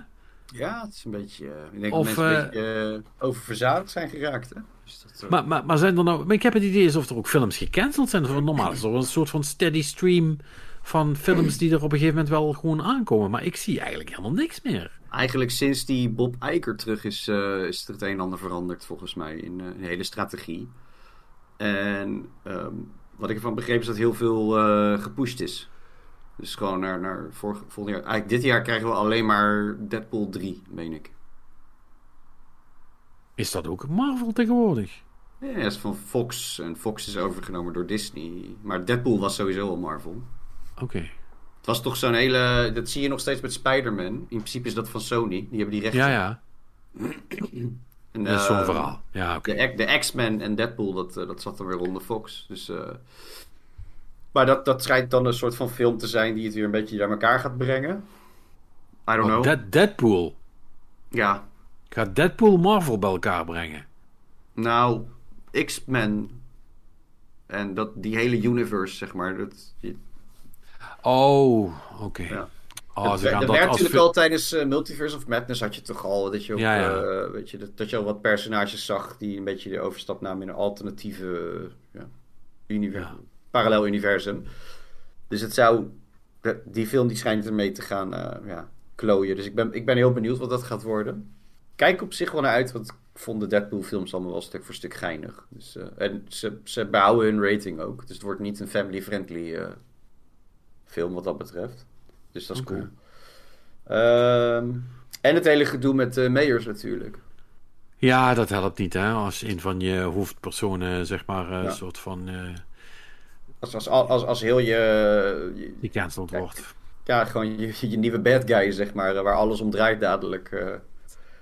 S3: Ja, het is een beetje... eh, ik denk
S1: Of,
S3: dat mensen
S1: eh,
S3: een beetje eh, oververzadigd zijn geraakt, hè? Dus dat, eh,
S1: Maar, maar, maar zijn er nou... Maar ik heb het idee alsof er ook films gecanceld zijn. Of normaal is er een soort van steady stream van films die er op een gegeven moment wel gewoon aankomen. Maar ik zie eigenlijk helemaal niks meer.
S3: Eigenlijk sinds die Bob Iger terug is, eh, is er het een en ander veranderd, volgens mij, in eh, een hele strategie. En ehm, wat ik ervan begreep is dat heel veel eh, gepusht is. Dus gewoon naar, naar vorig, volgend jaar. Eigenlijk dit jaar krijgen we alleen maar Deadpool 3, meen ik.
S1: Is dat ook Marvel tegenwoordig?
S3: Ja, dat is van Fox. En Fox is overgenomen door Disney. Maar Deadpool was sowieso al Marvel.
S1: Oké.
S3: Het was toch zo'n hele... Dat zie je nog steeds met Spider-Man. In principe is dat van Sony. Die hebben die rechten.
S1: Ja, ja. [clears throat]
S3: En,
S1: Dat is zo'n
S3: eh,
S1: verhaal. Ja, oké.
S3: De, de X-Men en Deadpool, dat, eh, dat zat dan weer onder Fox. Dus, eh, Maar dat, dat schijnt dan een soort van film te zijn die het weer een beetje naar elkaar gaat brengen. I don't
S1: Oh,
S3: know.
S1: Dead- Deadpool.
S3: Ja,
S1: Gaat Deadpool Marvel bij elkaar brengen?
S3: nou, X-Men en dat, die hele universe, zeg maar. Dat,
S1: Oh, oké.
S3: Ja.
S1: Oh, dat
S3: werd
S1: als
S3: natuurlijk al tijdens eh, Multiverse of Madness had je toch al dat je ook,
S1: Ja, ja.
S3: eh, weet je, dat, dat je al wat personages zag die een beetje de overstap namen in een alternatieve eh, parallel universum. Dus het zou, die film die schijnt ermee te gaan ja, klooien. Dus ik ben, ik ben heel benieuwd wat dat gaat worden. Kijk op zich wel naar uit, want ik vond de Deadpool films allemaal wel stuk voor stuk geinig. Dus, en ze, ze behouden hun rating ook. Dus het wordt niet een family-friendly film wat dat betreft. Dus dat is cool. Ehm, En het hele gedoe met de mayors natuurlijk.
S1: Ja, dat helpt niet, hè. Als een van je hoofdpersonen, zeg maar, eh, een
S3: Ja.
S1: soort van... eh
S3: Als, als, als, als heel je, je-
S1: die cancelled wordt.
S3: ja, gewoon je, je nieuwe bad guy, zeg maar, eh, waar alles om draait dadelijk, eh,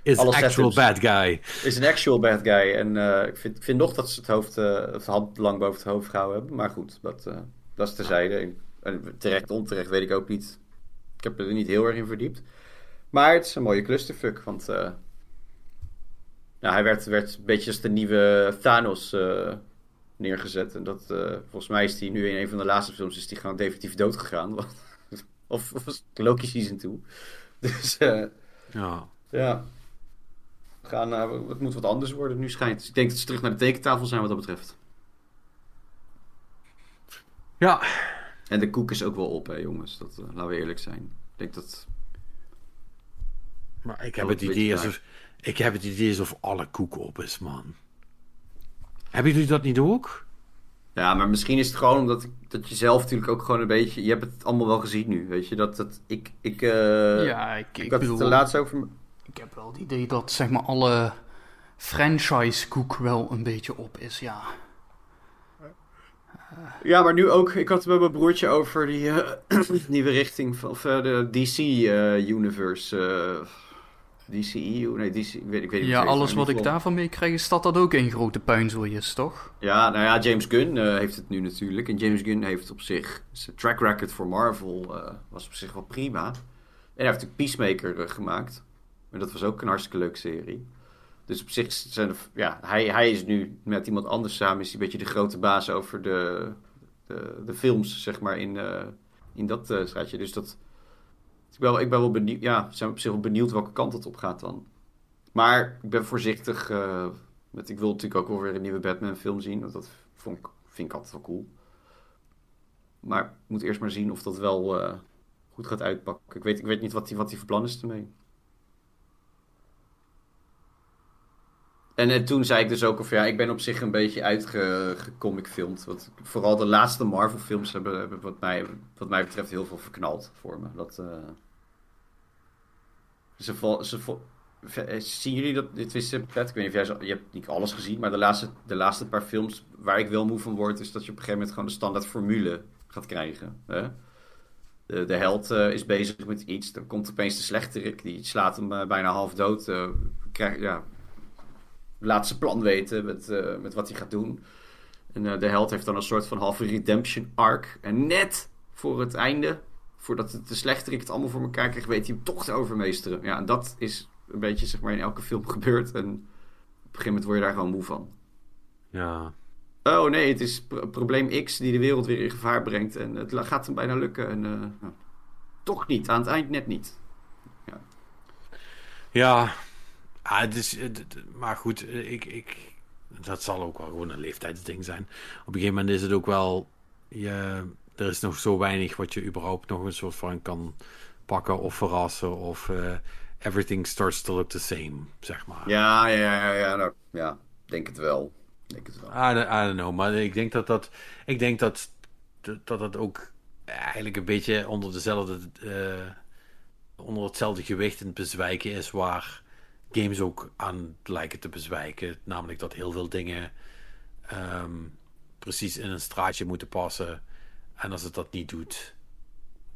S1: Is
S3: alle
S1: actual bad guy.
S3: is een actual bad guy. En eh, ik, vind, vind nog dat ze het hoofd, eh, of de hand lang boven het hoofd gehouden hebben. Maar goed, dat, eh, dat is terzijde. Terecht, onterecht weet ik ook niet. Ik heb er niet heel erg in verdiept. Maar het is een mooie clusterfuck, want eh, ja, hij werd, werd een beetje als de nieuwe Thanos eh, neergezet. En dat, eh, volgens mij is hij nu in een van de laatste films is die gewoon definitief dood gegaan. [laughs] of, of was het Loki season 2. [laughs] Dus eh,
S1: Ja.
S3: ja. We gaan, het moet wat anders worden nu schijnt. Dus ik denk dat ze terug naar de tekentafel zijn wat dat betreft.
S1: Ja.
S3: En de koek is ook wel op, hè jongens. Dat, eh, laten we eerlijk zijn. Ik denk dat...
S1: Maar ik heb het idee alsof... Ik heb het idee alsof alle koek op is, man. Hebben jullie dat niet ook?
S3: Ja, maar misschien is het gewoon omdat ik, dat je zelf natuurlijk ook gewoon een beetje... Je hebt het allemaal wel gezien nu, weet je. Dat, dat ik... Ik, eh,
S2: ja, ik,
S3: ik,
S2: ik,
S3: had
S2: bedoel,
S3: het er laatst over...
S2: ik heb wel het idee dat zeg maar alle franchise-koek wel een beetje op is, ja.
S3: Ja, maar nu ook. Ik had het met mijn broertje over die eh, [clears throat] nieuwe richting van of, eh, de DC-universe. DCEU? Nee, DC, ik weet, ik weet niet
S2: Ja, alles wat ik
S3: geval-
S2: daarvan meekrijg is dat dat ook een grote puinzooi is, toch?
S3: Ja, nou ja, James Gunn eh, heeft het nu natuurlijk. En James Gunn heeft op zich... Zijn track record voor Marvel eh, was op zich wel prima. En hij heeft natuurlijk Peacemaker eh, gemaakt. En dat was ook een hartstikke leuke serie. Dus op zich zijn er, ja, hij, hij is nu met iemand anders samen... is hij een beetje de grote baas over de, de, de films, zeg maar, in, eh, in dat eh straatje. Dus dat... Ik ben, wel- ik ben wel benieuwd... Ja, zijn op zich wel benieuwd welke kant het op gaat dan. Maar ik ben voorzichtig... met, ik wil natuurlijk ook wel weer een nieuwe Batman film zien. Want dat vond ik, vind ik altijd wel cool. Maar ik moet eerst maar zien of dat wel goed gaat uitpakken. Ik weet, ik weet niet wat hij wat die van plan is ermee. En, eh, toen zei ik dus ook of ja, ik ben op zich een beetje uitgecomicfilmd. Want vooral de laatste Marvel films hebben, wat, mij, wat mij betreft heel veel verknald voor me. Dat, eh, ze, ze, eh, Zien jullie dat? Dit is Pet, ik weet niet of jij je hebt niet alles gezien, maar de laatste, de laatste paar films waar ik wel moe van word, is dat je op een gegeven moment gewoon de standaard formule gaat krijgen. Hè? De, de held is bezig met iets, dan komt opeens de slechterik, die slaat hem bijna half dood. krijg, ja, laat zijn plan weten met, eh, met wat hij gaat doen. En eh, de held heeft dan een soort van halve redemption arc. En net voor het einde, voordat het de slechterik het allemaal voor elkaar krijgt, weet hij hem toch te overmeesteren. Ja, en dat is een beetje zeg maar in elke film [laughs] gebeurd. En op een gegeven moment word je daar gewoon moe van.
S1: Ja.
S3: Oh nee, het is pro- probleem X die de wereld weer in gevaar brengt. En het gaat hem bijna lukken. En eh, nou, toch niet, aan het eind net niet.
S1: Ja. Ah, het is, het- maar goed, eh, ik, ik, dat zal ook wel gewoon een leeftijdsding zijn. Op een gegeven moment is het ook wel... Je, er is nog zo weinig wat je überhaupt nog een soort van kan pakken of verrassen. Of eh, everything starts to look the same, zeg maar.
S3: Ja, ja, ja, ja, nou, ja, denk het wel. Denk het wel.
S1: I don't, I don't know, maar ik denk dat dat, ik denk dat, dat dat ook eigenlijk een beetje onder dezelfde, eh, onder hetzelfde gewicht in het bezwijken is waar games ook aan lijken te bezwijken. Namelijk dat heel veel dingen ehm, precies in een straatje moeten passen. En als het dat niet doet,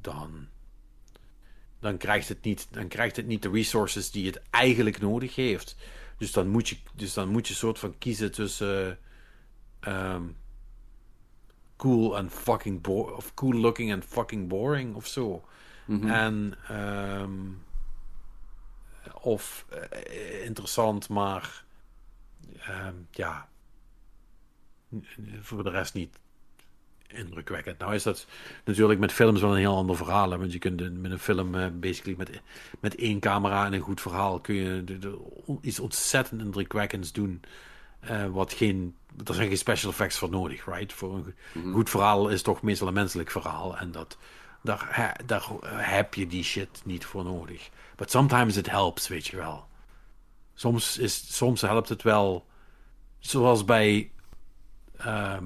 S1: dan, dan, krijgt het niet, dan krijgt het niet de resources die het eigenlijk nodig heeft. Dus dan moet je, dus dan moet je soort van kiezen tussen ehm, cool en fucking bo of cool looking en fucking boring of zo.
S3: Mhm.
S1: En ehm, of eh, interessant, maar ehm, ja, voor de rest niet indrukwekkend. Nou is dat natuurlijk met films wel een heel ander verhaal. Hè? Want je kunt met een film, eh, basically met, met één camera en een goed verhaal, kun je de, de- iets ontzettend indrukwekkends doen. eh, wat geen, er zijn geen special effects voor nodig, right? Voor een go- goed verhaal is toch meestal een menselijk verhaal. En dat, daar, daar heb je die shit niet voor nodig. But sometimes it helps, weet je wel. Soms, is, soms helpt het wel, zoals bij ehm,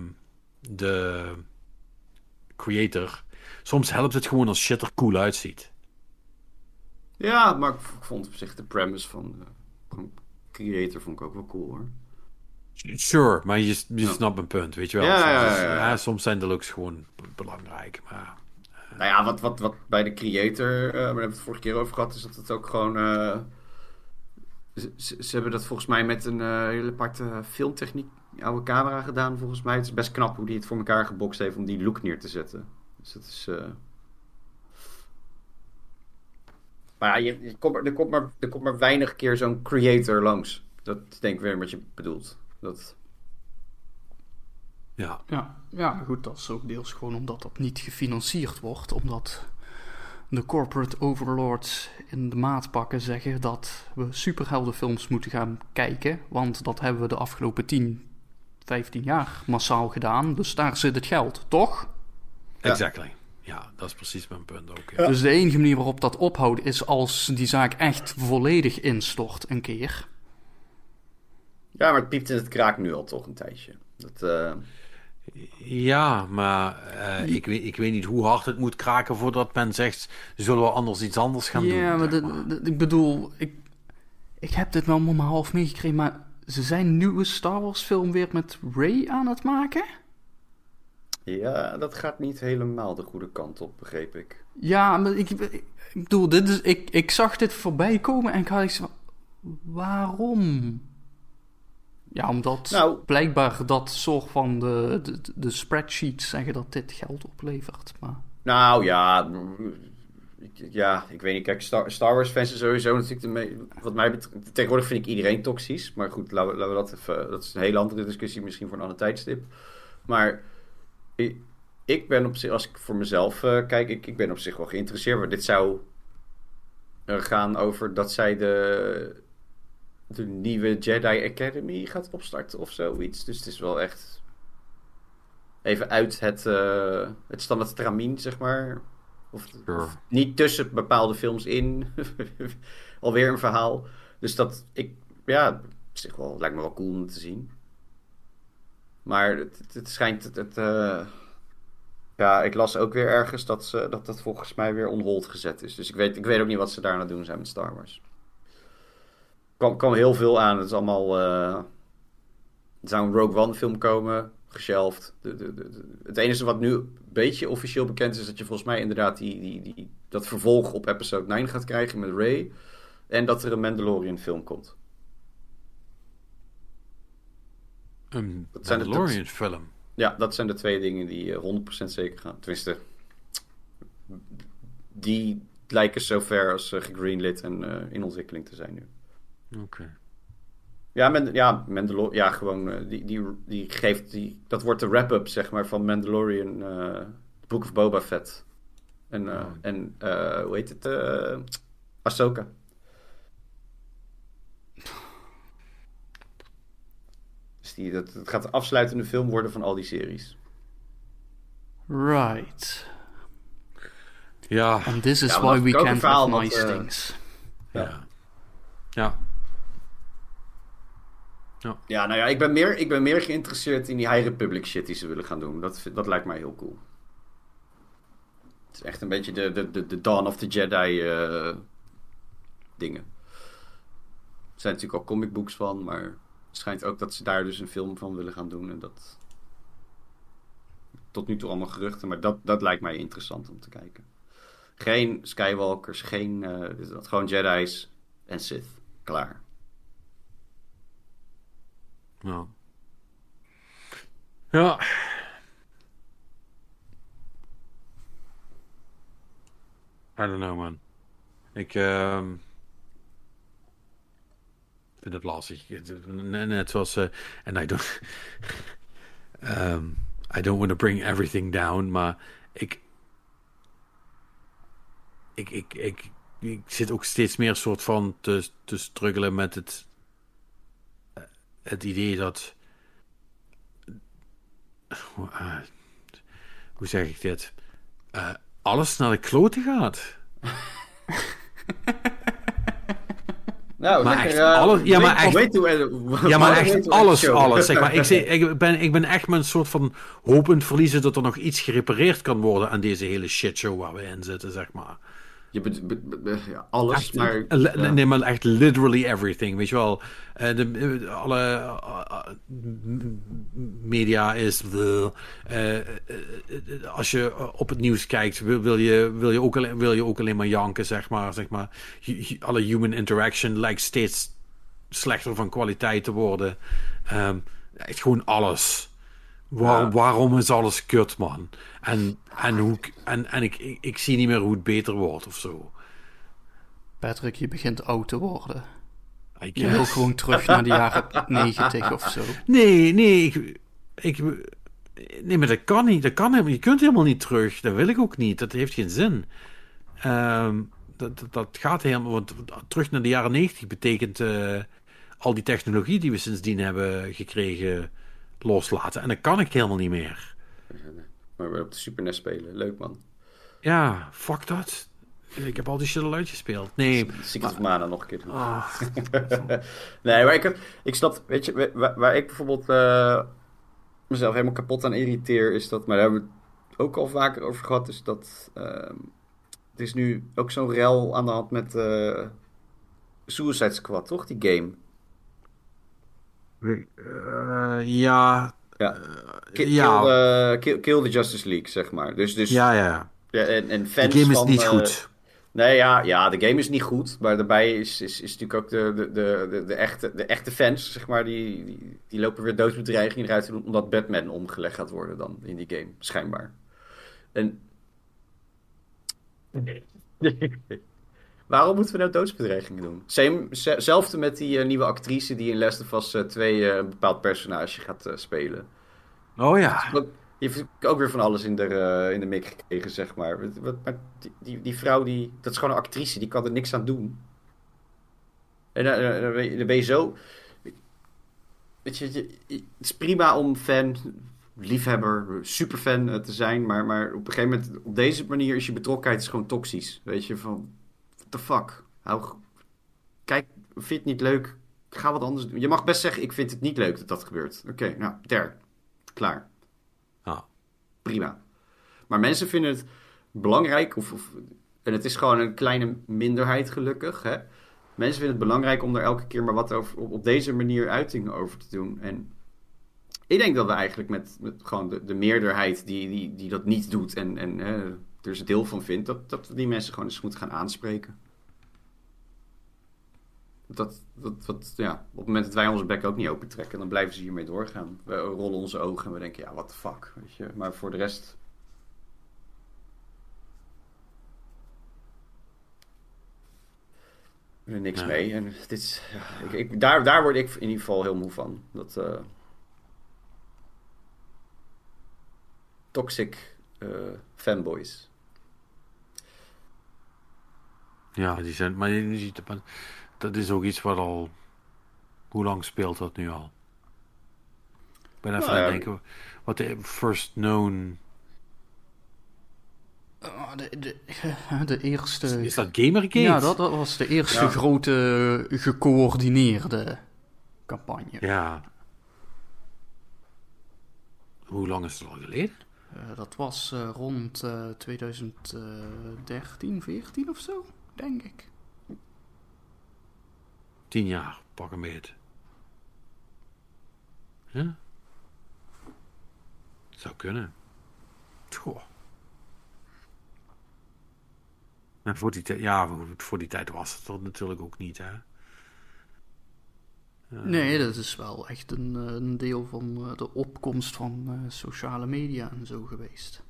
S1: de creator. Soms helpt het gewoon als shit er cool uitziet.
S3: Ja, maar ik, vond op zich de premise van, eh, van Creator vond ik ook wel cool hoor.
S1: Sure, maar je, je
S3: Ja.
S1: snapt mijn punt, weet je wel.
S3: Ja,
S1: soms,
S3: ja,
S1: soms zijn de looks gewoon belangrijk. Maar
S3: Nou ja, wat, wat, wat bij de Creator, maar daar hebben we het vorige keer over gehad, is dat het ook gewoon... eh, ze, hebben dat volgens mij met een eh, hele aparte filmtechniek, oude camera gedaan volgens mij. Het is best knap hoe die het voor elkaar gebokst heeft om die look neer te zetten. Dus dat is... Maar ja, je, je komt er, komt maar, er komt maar weinig keer zo'n creator langs. Dat denk ik weer wat je bedoelt. Dat,
S1: ja,
S2: Ja, ja, goed, dat is ook deels gewoon omdat dat niet gefinancierd wordt. Omdat de corporate overlords in de maatpakken zeggen dat we superheldenfilms moeten gaan kijken. Want dat hebben we de afgelopen 10, 15 jaar massaal gedaan. Dus daar zit het geld, toch?
S3: Ja.
S1: exactly. Ja, dat is precies mijn punt ook. Ja.
S2: Dus de enige manier waarop dat ophoudt is als die zaak echt volledig instort een keer.
S3: ja, maar het piept in het kraak nu al toch een tijdje. Dat, eh,
S1: Ja, maar eh, ik, weet, ik weet niet hoe hard het moet kraken voordat men zegt, zullen we anders iets anders gaan doen?
S2: Ja, maar,
S1: zeg
S2: de- de- ik bedoel, ik, ik heb dit wel maar half meegekregen, maar ze zijn een nieuwe Star Wars film weer met Ray aan het maken?
S3: Ja, dat gaat niet helemaal de goede kant op, begreep ik.
S2: Ja, maar ik, ik bedoel, dit is, ik, ik zag dit voorbij komen en ik had iets van, waarom? Ja, omdat
S3: Nou-
S2: blijkbaar dat soort van de, de, de spreadsheets zeggen dat dit geld oplevert. Maar
S3: Nou ja, ik- ja, ik weet niet. Kijk, Star, Star Wars fans zijn sowieso natuurlijk de me- wat mij betreft. Tegenwoordig vind ik iedereen toxisch. Maar goed, laten we, laten we dat even. Dat is een hele andere discussie, misschien voor een ander tijdstip. Maar ik, ik ben op zich, als ik voor mezelf eh, kijk, ik, ik ben op zich wel geïnteresseerd. Maar dit zou eh, gaan over dat zij de, de nieuwe Jedi Academy gaat opstarten of zoiets. Dus het is wel echt even uit het, eh, het standaard tramien, zeg maar. Of,
S1: Sure.
S3: of niet tussen bepaalde films in. [laughs] Alweer een verhaal. Dus dat, ik, ja, zich wel, lijkt me wel cool om te zien. Maar het, het, schijnt, het, het, eh, ja, ik las ook weer ergens dat, ze, dat dat volgens mij weer on hold gezet is. Dus ik weet, ik weet ook niet wat ze daar aan het doen zijn met Star Wars. Kwam, kwam heel veel aan. Het is allemaal, eh, er zou een Rogue One film komen, geshelved. De, de, de, het enige wat nu een beetje officieel bekend is, dat je volgens mij inderdaad die, die, die, dat vervolg op episode 9 gaat krijgen met Ray. En dat er een Mandalorian film komt.
S1: Een
S3: Dat zijn de-
S1: Mandalorian film.
S3: Ja, dat zijn de twee dingen die eh, 100% zeker gaan. Tenminste, die lijken zover als uh, gegreenlit en eh, in ontwikkeling te zijn nu.
S1: Oké.
S3: Ja, Men, ja, Mandalor ja gewoon, eh, die, die, die geeft, die, dat wordt de wrap-up, zeg maar, van Mandalorian, eh Book of Boba Fett. En, eh,
S1: Oh.
S3: en eh, hoe heet het, eh Ahsoka. Dus die, dat, het gaat de afsluitende film worden van al die series.
S2: right.
S1: Ja,
S2: And this is
S3: Ja,
S2: why
S3: dat
S2: we can't
S3: verhaal
S2: have nice things.
S1: ja. Ja.
S3: Ja, nou ja, ik ben meer, ik ben meer geïnteresseerd in die High Republic shit die ze willen gaan doen. Dat, dat lijkt mij heel cool. Het is echt een beetje de, de, de, de Dawn of the Jedi eh, dingen. Er zijn natuurlijk al comic books van, maar het schijnt ook dat ze daar dus een film van willen gaan doen. En dat... Tot nu toe allemaal geruchten, maar dat, dat lijkt mij interessant om te kijken. Geen Skywalkers, geen... dat, gewoon Jedi's en Sith. Klaar.
S1: Ja. Ja. I don't know, man. Ik ehm vind het lastig. Net zoals... eh, En I don't... [laughs] Ehm, I don't want to bring everything down, maar ik... Ik, ik, ik, ik zit ook steeds meer soort van te, te struggelen met het het idee dat. Hoe, eh, hoe zeg ik dit? Eh, alles naar de kloten gaat. [laughs]
S3: Nou,
S1: Maar
S3: lekker,
S1: echt
S3: eh,
S1: alles- ja, maar echt- Ja, maar [laughs] echt alles, alles. Zeg maar. ik, zeg, [laughs] ik, ben, ik ben echt met een soort van het verliezen dat er nog iets gerepareerd kan worden aan deze hele shitshow waar we in zitten, zeg maar.
S3: Je ja, alles,
S1: Echt,
S3: maar...
S1: eh,
S3: ja.
S1: Nee, maar echt literally everything. Weet je wel, Eh, de, eh, alle media is. als je op het nieuws kijkt, wil, wil, je, wil, je ook alleen, wil je ook alleen maar janken, zeg maar. Zeg maar. Alle human interaction lijkt steeds slechter van kwaliteit te worden. Ehm, echt gewoon alles. Waar-
S3: Ja.
S1: Waarom is alles kut, man? En, en, hoe, ik- en, en ik, ik, ik zie niet meer hoe het beter wordt of zo.
S2: Patrick, je begint oud te worden. Je wil
S1: guess.
S2: gewoon terug naar de jaren [laughs] 90 of zo.
S1: Nee, nee, ik, ik, nee, maar dat kan niet. Dat kan helemaal. Je kunt helemaal niet terug. Dat wil ik ook niet. Dat heeft geen zin. Ehm, dat, dat, dat gaat helemaal. Want terug naar de jaren 90 betekent eh, al die technologie die we sindsdien hebben gekregen loslaten. En dat kan ik helemaal niet meer.
S3: Maar we op de Super NES spelen. Leuk, man.
S1: Ja, fuck dat. Ik heb al die shit al uitgespeeld. Nee.
S3: Secret of Mana nog een keer doen.
S1: Ah, [laughs]
S3: nee, maar ik, heb, ik snap, weet je, waar, waar ik bijvoorbeeld eh, mezelf helemaal kapot aan irriteer, is dat, maar daar hebben we het ook al vaker over gehad, is dat ehm, het is nu ook zo'n rel aan de hand met eh, Suicide Squad, toch? Die game.
S1: Eh, ja.
S3: Ja.
S1: Ja.
S3: Kill, eh, kill, kill the Justice League, zeg maar. Dus, dus
S1: Ja, ja.
S3: ja, en, en fans
S1: De game is
S3: van,
S1: niet
S3: eh,
S1: goed.
S3: Nee, ja, ja, de game is niet goed. Maar daarbij is, is, is natuurlijk ook de, de, de, de, de echte, de echte fans, zeg maar, die, die, die lopen weer doodsbedreiging eruit te doen. Omdat Batman omgelegd gaat worden dan in die game, schijnbaar. En. [laughs] Waarom moeten we nou doodsbedreigingen doen? Same, z- zelfde met die eh, nieuwe actrice die in Last of Us eh, 2 eh, een bepaald personage gaat eh, spelen.
S1: Oh ja.
S3: Die heeft ook weer van alles in de, eh, in de mik gekregen, zeg maar. Maar die, die, die vrouw, die, dat is gewoon een actrice, die kan er niks aan doen. En dan, ben je- je zo... Weet je, je- je- het is prima om fan, liefhebber, superfan eh, te zijn, maar, maar op een gegeven moment, op deze manier is je betrokkenheid is gewoon toxisch. Weet je, van, the fuck? Hou, kijk, vind het niet leuk? Ga wat anders doen. Je mag best zeggen, ik vind het niet leuk dat dat gebeurt. Oké, nou, der. Klaar
S1: Ah.
S3: prima. Maar mensen vinden het belangrijk, of, of, en het is gewoon een kleine minderheid gelukkig. Hè? Mensen vinden het belangrijk om er elke keer maar wat over, op, op deze manier uitingen over te doen. En ik denk dat we eigenlijk met, met gewoon de, de meerderheid die, die, die dat niet doet en, en hè, er zijn deel van vindt, dat, dat we die mensen gewoon eens moeten gaan aanspreken. Dat, dat, dat, ja, op het moment dat wij onze bek ook niet open trekken, dan blijven ze hiermee doorgaan. We rollen onze ogen en we denken, ja, what the fuck, weet je. Maar voor de rest... Er niks
S1: Ja.
S3: mee. En dit is, ja, ik, ik, daar, daar word ik in ieder geval heel moe van. Dat eh, toxic fanboys.
S1: Ja, die zijn. Maar je ziet, dat is ook iets wat al. Hoe lang speelt dat nu al? Ik ben even
S3: Nou
S1: aan
S3: ja.
S1: het denken. Wat de first known.
S2: Ah, de, de, de eerste...
S1: Is dat Gamergate?
S2: Ja, dat, dat was de eerste
S3: Ja.
S2: grote gecoördineerde campagne.
S1: Ja. Hoe lang is het al geleden?
S2: Eh, dat was eh, rond eh 2013, 14 of zo, denk ik.
S1: Tien jaar, pak een beet. Ja? Zou kunnen. Goh. En voor die ja, voor die tijd was het er natuurlijk ook niet, hè? Eh,
S2: Nee, dat is wel echt een, eh, een deel van eh, de opkomst van eh, sociale media en zo geweest.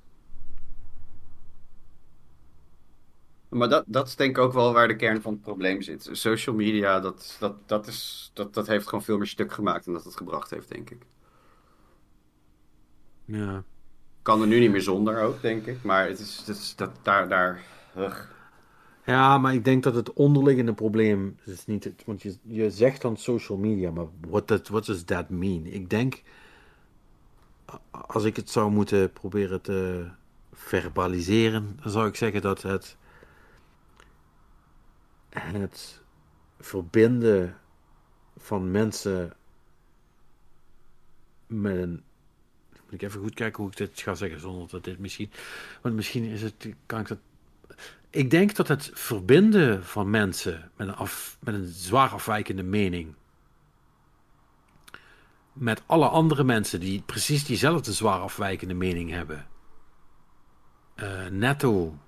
S3: Maar dat, dat is denk ik ook wel waar de kern van het probleem zit. Social media, dat, dat, dat, is, dat, dat heeft gewoon veel meer stuk gemaakt dan dat het gebracht heeft, denk ik.
S1: Ja.
S3: Kan er nu niet meer zonder ook, denk ik. Maar het is, het is dat daar... daar ugh.
S1: Ja, maar ik denk dat het onderliggende probleem is niet want je, je zegt dan social media, maar what, does that mean? Ik denk, als ik het zou moeten proberen te verbaliseren, dan zou ik zeggen dat het het verbinden van mensen met een moet ik even goed kijken hoe ik dit ga zeggen zonder dat dit misschien want misschien is het kan ik dat ik denk dat het verbinden van mensen met een, met een zwaar afwijkende mening. met alle andere mensen die precies diezelfde zwaar afwijkende mening hebben. eh, netto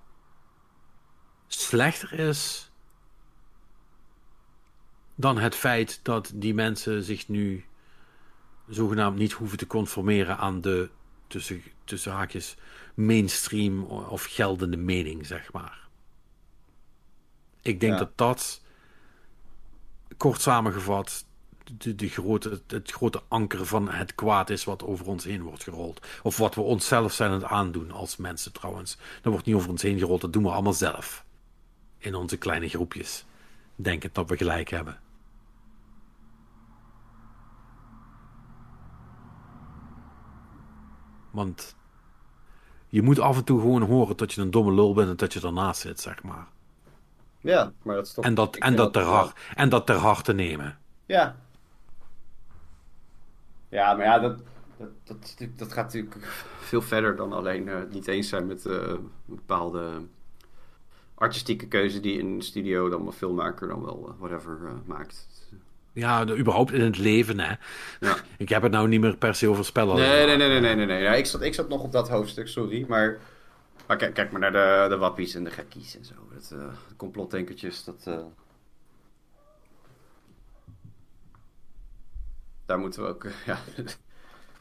S1: slechter is. dan het feit dat die mensen zich nu zogenaamd niet hoeven te conformeren aan de tussen, tussen haakjes mainstream of geldende mening, zeg maar. Ik denk
S3: Ja.
S1: dat dat, kort samengevat, de, de grote, het, grote anker van het kwaad is wat over ons heen wordt gerold. Of wat we onszelf zijn aan het aandoen als mensen trouwens. Dat wordt niet over ons heen gerold, dat doen we allemaal zelf. In onze kleine groepjes. Denkend dat we gelijk hebben. Want je moet af en toe gewoon horen dat je een domme lul bent en dat je ernaast zit, zeg maar.
S3: Ja, maar dat is toch...
S1: En dat, en dat, ter, hart, en dat ter harte nemen.
S3: Ja. Ja, maar ja, dat, dat, dat, dat gaat natuurlijk veel verder dan alleen eh, niet eens zijn met eh, een bepaalde artistieke keuze die een studio dan wel filmmaker dan wel eh, whatever eh, maakt.
S1: Ja, de- überhaupt in het leven, hè.
S3: Ja. [laughs]
S1: Ik heb het nou niet meer per se over spellen.
S3: Nee, nee, nee, nee, nee, nee. nee. Ja, ik, zat, ik zat nog op dat hoofdstuk, sorry. Maar, maar kijk, kijk maar naar de, de wappies en de gekkies en zo. Dat, eh complotdenkertjes, dat... eh, Daar moeten we ook... eh, [laughs] ja.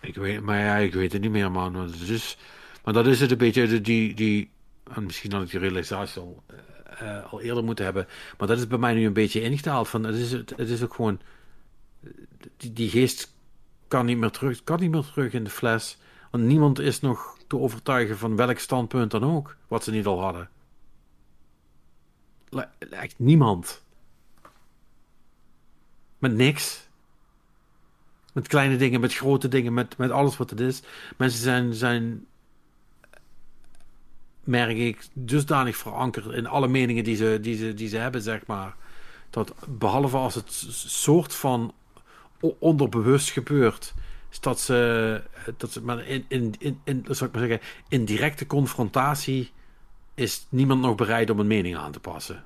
S1: Ik weet, maar ja, ik weet het niet meer, man. Want is, maar dat is het een beetje, de- die, die, en misschien had ik die realisatie al, eerder moeten hebben, maar dat is bij mij nu een beetje ingedaald. Van, het, is, het, het is ook gewoon, die, die geest kan niet meer terug, kan niet meer terug in de fles. Want niemand is nog te overtuigen van welk standpunt dan ook, wat ze niet al hadden. Echt niemand. Met niks. Met kleine dingen, met grote dingen, met, met alles wat het is. Mensen zijn, zijn, merk ik, dusdanig verankerd in alle meningen die ze, die ze, die ze hebben, zeg maar. Dat behalve als het soort van onderbewust gebeurt, is dat ze, dat ze maar in, in, in, in, zal ik maar zeggen, in directe confrontatie is niemand nog bereid om een mening aan te passen.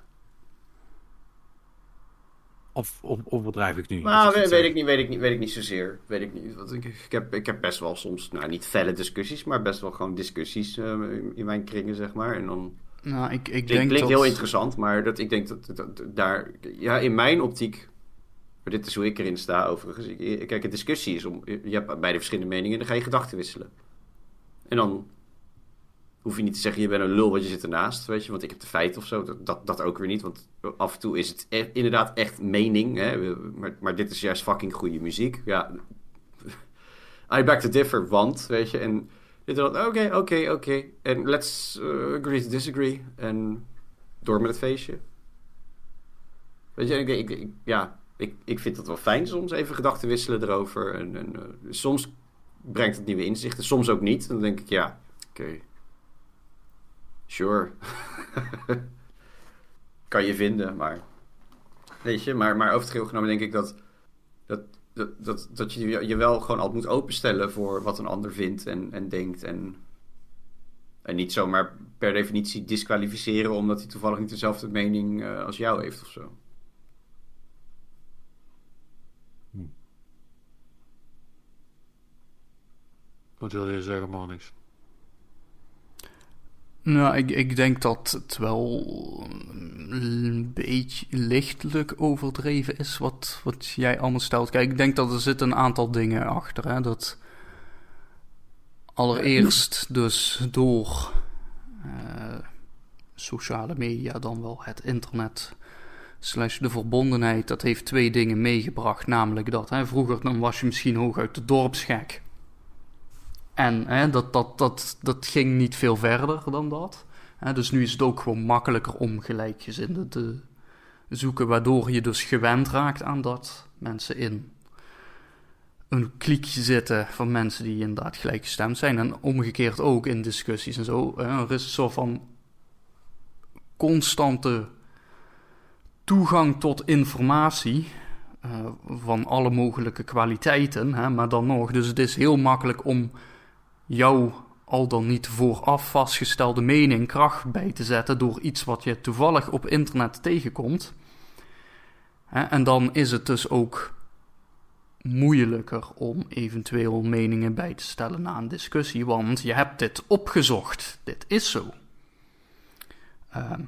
S1: Of, of overdrijf ik nu?
S3: Nou, weet,
S1: het
S3: weet
S1: zeg?
S3: ik niet, weet ik niet, weet ik niet zozeer. Weet ik niet. Want ik, ik, heb, ik heb best wel soms, nou niet felle discussies, maar best wel gewoon discussies eh, in, in mijn kringen, zeg maar. En dan
S2: Nou, ik, ik
S3: klinkt,
S2: denk
S3: klinkt
S2: dat...
S3: heel interessant, maar dat, ik denk dat, dat, dat daar, ja, in mijn optiek, maar dit is hoe ik erin sta overigens. Kijk, een discussie is om, je hebt beide verschillende meningen en dan ga je gedachten wisselen. En dan hoef je niet te zeggen, je bent een lul, want je zit ernaast, weet je, want ik heb de feiten of zo. Dat, dat, ook weer niet, want af en toe is het e- inderdaad echt mening, hè, maar, maar dit is juist fucking goede muziek. Ja, [laughs] I back to differ, want, weet je, en dit oké, oké, oké, en let's uh, agree to disagree, en door met het feestje. Weet je, ik, ik, ik- ja, ik, ik vind het wel fijn soms even gedachten wisselen erover, en, en eh, soms brengt het nieuwe inzichten, soms ook niet. Dan denk ik, ja, oké, Sure. [laughs] kan je vinden, maar. Weet je, maar, maar over het geheel genomen denk ik dat. Dat, dat, dat, dat je je wel gewoon altijd moet openstellen voor wat een ander vindt en, en denkt. En, en niet zomaar per definitie disqualificeren omdat hij toevallig niet dezelfde mening eh, als jou heeft of zo.
S1: Wat wil je zeggen, man? Niks.
S2: Nou, ik, ik denk dat het wel een beetje lichtelijk overdreven is wat, wat jij allemaal stelt. Kijk, ik denk dat er zitten een aantal dingen achter. Hè? Dat allereerst dus door eh, sociale media, dan wel het internet, slash de verbondenheid, dat heeft twee dingen meegebracht. Namelijk dat, hè, vroeger dan was je misschien hooguit de dorpsgek. En hè, dat, dat, dat, dat ging niet veel verder dan dat. Hè, dus nu is het ook gewoon makkelijker om gelijkgezinden te zoeken, waardoor je dus gewend raakt aan dat mensen in een kliekje zitten van mensen die inderdaad gelijkgestemd zijn. En omgekeerd ook in discussies en zo. Er is een soort van constante toegang tot informatie. eh, van alle mogelijke kwaliteiten, hè, maar dan nog. Dus het is heel makkelijk om jou al dan niet vooraf vastgestelde mening kracht bij te zetten door iets wat je toevallig op internet tegenkomt. En dan is het dus ook moeilijker om eventueel meningen bij te stellen na een discussie, want je hebt dit opgezocht. Dit is zo. Ehm,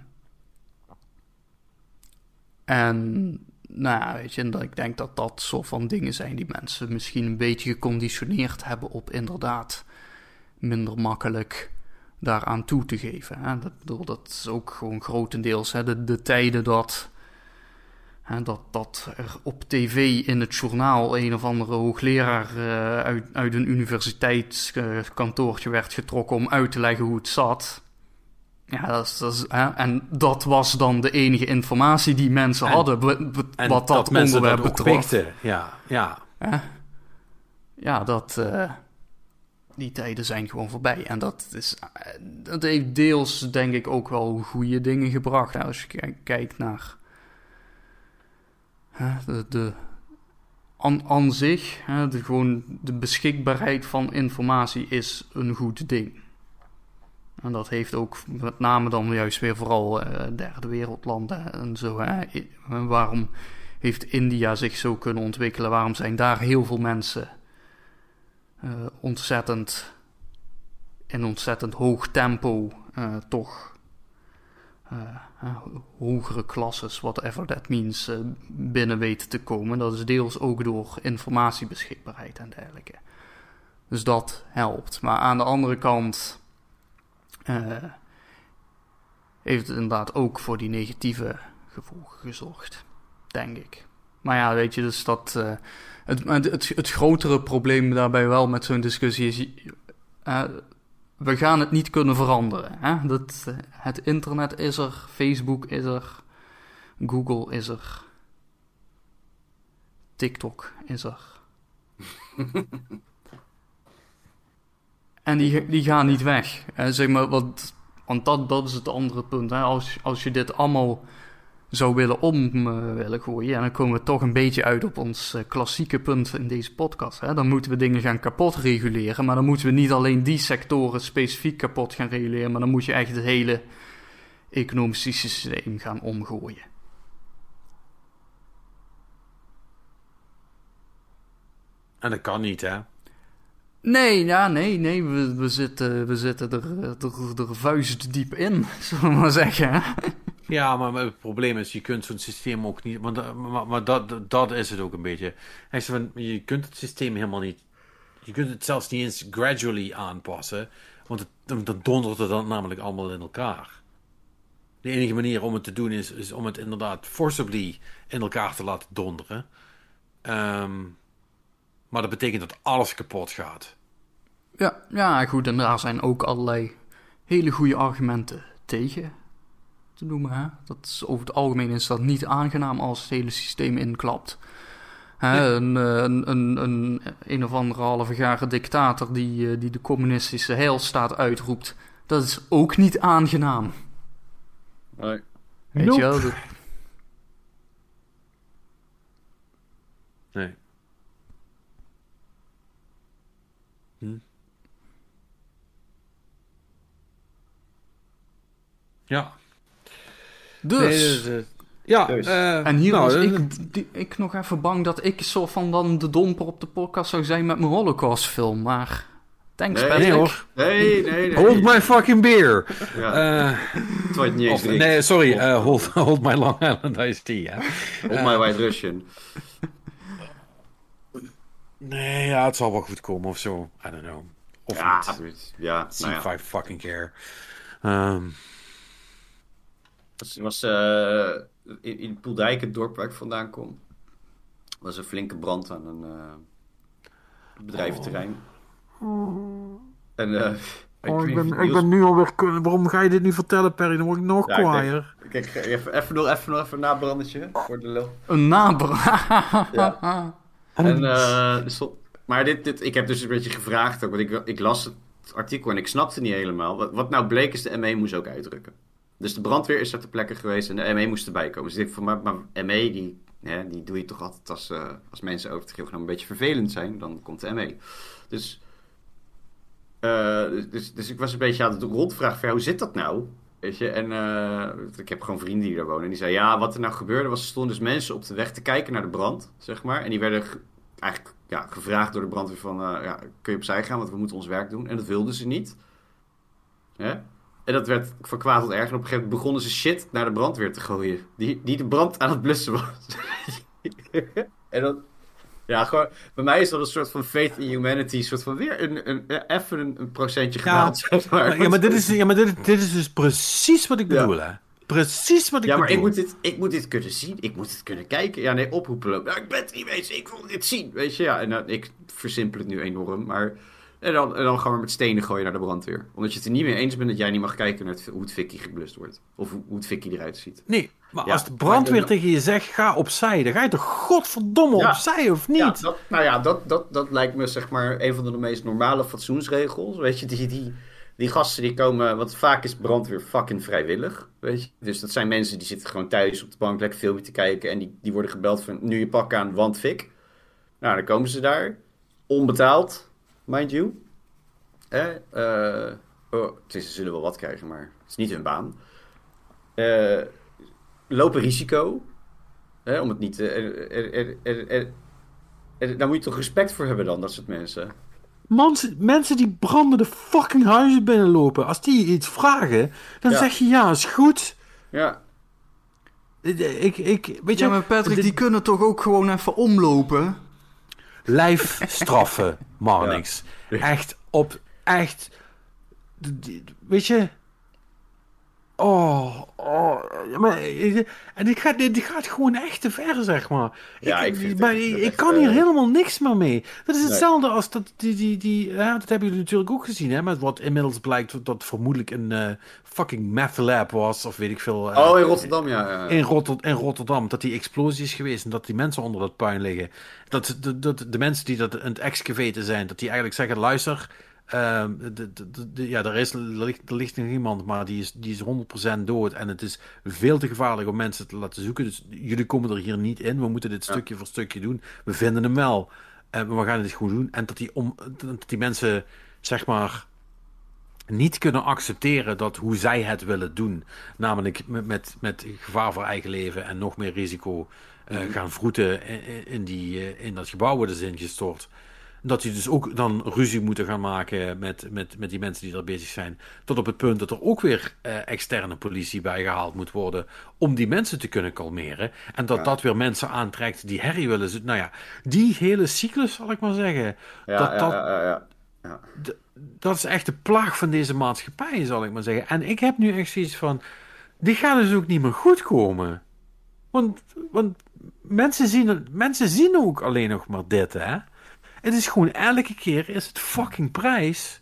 S2: en nou weet je, ik denk dat dat soort van dingen zijn die mensen misschien een beetje geconditioneerd hebben op inderdaad minder makkelijk daaraan toe te geven. Hè. Dat, bedoel, dat is ook gewoon grotendeels hè, de, de tijden dat, hè, dat, dat er op tv in het journaal een of andere hoogleraar uh, uit, uit een universiteitskantoortje werd getrokken om uit te leggen hoe het zat. Ja, dat is, dat is, hè? en dat was dan de enige informatie die mensen
S1: En-
S2: hadden wat, dat, onderwerp
S1: dat
S2: betrof.
S1: pikten. Ja, ja.
S2: Hè? Ja, dat, eh, die tijden zijn gewoon voorbij. En dat, is, eh, dat heeft deels, denk ik, ook wel goede dingen gebracht. hè. Als je kijkt naar hè, de, de, aan, aan zich, hè, de, gewoon de beschikbaarheid van informatie is een goed ding. En dat heeft ook met name dan juist weer vooral eh, derde wereldlanden en zo. Hè. Waarom heeft India zich zo kunnen ontwikkelen? Waarom zijn daar heel veel mensen eh, ontzettend in ontzettend hoog tempo eh, toch hogere klasses, whatever that means, binnen weten te komen? Dat is deels ook door informatiebeschikbaarheid en dergelijke. Dus dat helpt. Maar aan de andere kant heeft het inderdaad ook voor die negatieve gevolgen gezorgd denk ik. Maar ja, weet je, dus dat. eh, het, het, het, grotere probleem daarbij wel met zo'n discussie is. eh, we gaan het niet kunnen veranderen. Hè? Dat, eh, het internet is er, Facebook is er, Google is er, TikTok is er. [laughs] en die, die gaan niet weg. Eh, zeg maar, wat, want dat, dat is het andere punt. Hè? Als, als je dit allemaal zou willen om eh, willen gooien. En dan komen we toch een beetje uit op ons eh, klassieke punt in deze podcast. Hè? Dan moeten we dingen gaan kapot reguleren. Maar dan moeten we niet alleen die sectoren specifiek kapot gaan reguleren. Maar dan moet je echt het hele economische systeem gaan omgooien.
S1: En dat kan niet, hè?
S2: Nee, ja, nee, nee. We, we zitten, we zitten er, er, er vuistdiep in, [laughs] zullen we maar zeggen.
S1: Ja, maar het probleem is, je kunt zo'n systeem ook niet... Want, eh, maar dat, dat is het ook een beetje. Je kunt het systeem helemaal niet... Je kunt het zelfs niet eens gradually aanpassen. Want dan dondert het dan namelijk allemaal in elkaar. De enige manier om het te doen is, is om het inderdaad forcibly in elkaar te laten donderen. Ehm, maar dat betekent dat alles kapot gaat.
S2: Ja, ja, goed. En daar zijn ook allerlei hele goede argumenten tegen te noemen. Hè? Dat is, over het algemeen is dat niet aangenaam als het hele systeem inklapt. Hè, een, eh, een, een, een, een of andere halve gare dictator die, eh, die de communistische heilstaat uitroept. Dat is ook niet aangenaam.
S3: Nee.
S2: Weet
S1: Nope.
S2: je wel? Dat-
S1: Nee. Hm. Ja.
S2: Dus,
S1: Nee, dus, eh, ja,
S3: Dus.
S1: eh,
S2: en hier
S1: nou,
S2: was
S1: eh,
S2: ik, die- ik nog even bang dat ik soort van dan de domper op de podcast zou zijn met mijn Holocaust-film. Maar thanks,
S3: Nee,
S2: Patrick.
S1: Nee hoor.
S3: Nee, nee, nee.
S1: Hold my fucking beer.
S3: Ja,
S1: Eh,
S3: het niet eens
S1: of,
S3: drinkt.
S1: nee, sorry. eh, hold, hold my Long Island iced tea. Hè.
S3: Hold my white Russian.
S1: Nee, ja, het zal wel goed komen of zo. I don't know. Of
S3: Ja,
S1: niet.
S3: Ja,
S1: See
S3: nou
S1: if
S3: ja.
S1: I fucking care. Ehm,
S3: Het was eh, in, in Poeldijk, het dorp waar ik vandaan kom, was een flinke brand aan een eh, bedrijventerrein. En eh,
S1: oh, [laughs] ik, ben, ik ben nu alweer... Waarom ga je dit nu vertellen, Perry? Dan word ik nog
S3: Ja,
S1: kwaaier.
S3: Kijk, even, even, nog, even nog even een nabrandetje voor de lul.
S2: Een. [laughs]
S3: En, eh, er stond- maar dit, dit, ik heb dus een beetje gevraagd ook, want ik, ik las het artikel en ik snapte niet helemaal. Wat, wat nou bleek is, de ME moest ook uitdrukken. Dus de brandweer is er ter plekke geweest en de ME moest erbij komen. Dus ik van, maar, maar ME, die, hè, die doe je toch altijd als, eh, als mensen over het geheel een beetje vervelend zijn. Dan komt de ME. Dus Eh, dus, dus ik was een beetje aan het rondvragen van, hoe zit dat nou? Weet je, en eh, ik heb gewoon vrienden die daar wonen. En die zeiden, ja, wat er nou gebeurde was, er stonden dus mensen op de weg te kijken naar de brand, zeg maar. En die werden ge- eigenlijk ja, gevraagd door de brandweer van, ja, kun je opzij gaan, want we moeten ons werk doen. En dat wilden ze niet. Hè? En dat werd van kwaad tot erg. En op een gegeven moment begonnen ze shit naar de brandweer te gooien. Die, die de brand aan het blussen was. [laughs] en dan... Ja, gewoon... Bij mij is dat een soort van faith in humanity. Een soort van weer een, een, een- even een, een procentje
S1: Ja,
S3: gedaald, zeg maar.
S1: Ja, maar dit is, ja, maar dit, dit is dus precies wat ik
S3: Ja.
S1: bedoel, hè. Precies wat ik
S3: Ja, maar ik
S1: bedoel.
S3: moet, dit, ik moet dit kunnen zien. Ik moet het kunnen kijken. Ja, nee, oproepen. Ja, ik ben het niet eens. Ik wil dit zien. Weet je, ja. En dan, ik versimpel het nu enorm. Maar... En dan, en dan gaan we met stenen gooien naar de brandweer. Omdat je het er niet mee eens bent dat jij niet mag kijken naar het, hoe het fikkie geblust wordt. Of hoe, hoe het fikkie eruit ziet.
S1: Nee, maar
S3: Ja,
S1: als de brandweer tegen je zegt, ga opzij, dan ga je toch godverdomme
S3: Ja.
S1: opzij, of niet?
S3: Ja, dat, nou ja, dat, dat, dat lijkt me zeg maar een van de meest normale fatsoensregels. Weet je, die, die, die gasten die komen, want vaak is brandweer fucking vrijwillig. Weet je, dus dat zijn mensen die zitten gewoon thuis op de bank lekker filmpje te kijken. En die, die worden gebeld van nu je pak aan, want fik. Nou, dan komen ze daar. Onbetaald, mind you. Eh, eh, oh, het is, ze zullen wel wat krijgen, maar het is niet hun baan. Eh, lopen risico. Hè, om het niet. eh, er, er, er, er, er- er- daar moet je toch respect voor hebben dan, dat soort mensen.
S1: Mensen, mensen die brandende fucking huizen binnenlopen, als die iets vragen, dan
S3: Ja.
S1: zeg je ja, is goed.
S3: Ja,
S1: Ik, ik, weet je,
S2: Ja, maar Patrick,
S1: dit-
S2: die kunnen toch ook gewoon even omlopen?
S1: Lijfstraffen, [laughs] niks. Echt op, echt, weet je, oh, oh, maar, en dit gaat, dit gaat gewoon echt te ver, zeg maar.
S3: Ja, ik vind
S1: maar ik,
S3: dat
S1: ik kan hier
S3: eh,
S1: helemaal niks meer mee. Dat is
S3: Nee.
S1: hetzelfde als dat, die, die, die, ja, dat hebben jullie natuurlijk ook gezien, hè, met wat inmiddels blijkt dat vermoedelijk een eh, fucking meth lab was, of weet ik veel. eh,
S3: Oh, in Rotterdam, ja.
S1: in, Rotter- in Rotterdam, dat die explosie is geweest en dat die mensen onder dat puin liggen. Dat de, de, de mensen die dat aan het excavaten zijn, dat die eigenlijk zeggen: luister, ehm, de, de, de- de- ja, er, is, er, ligt, er ligt nog iemand, maar die is, die is 100% dood. En het is veel te gevaarlijk om mensen te laten zoeken. Dus jullie komen er hier niet in. We moeten dit
S3: Ja.
S1: stukje voor stukje doen. We vinden hem wel. En we gaan het gewoon doen. En dat die, om, dat die mensen, zeg maar niet kunnen accepteren dat hoe zij het willen doen, namelijk met, met, met gevaar voor eigen leven en nog meer risico eh, gaan vroeten in, die, eh, in dat gebouw waar ze ingestort. Dat die dus ook dan ruzie moeten gaan maken met, met, met die mensen die daar bezig zijn. Tot op het punt dat er ook weer eh, externe politie bij gehaald moet worden. om die mensen te kunnen kalmeren. En dat
S3: Ja.
S1: dat weer mensen aantrekt die herrie willen. Nou ja, die hele cyclus zal ik maar zeggen.
S3: Ja,
S1: dat,
S3: ja,
S1: dat,
S3: ja, ja, ja.
S1: dat is echt de plaag van deze maatschappij, zal ik maar zeggen. En ik heb nu echt zoiets van, dit gaat dus ook niet meer goed komen. Want, want mensen, zien, mensen zien ook alleen nog maar dit, hè. Het is gewoon elke keer is het fucking prijs.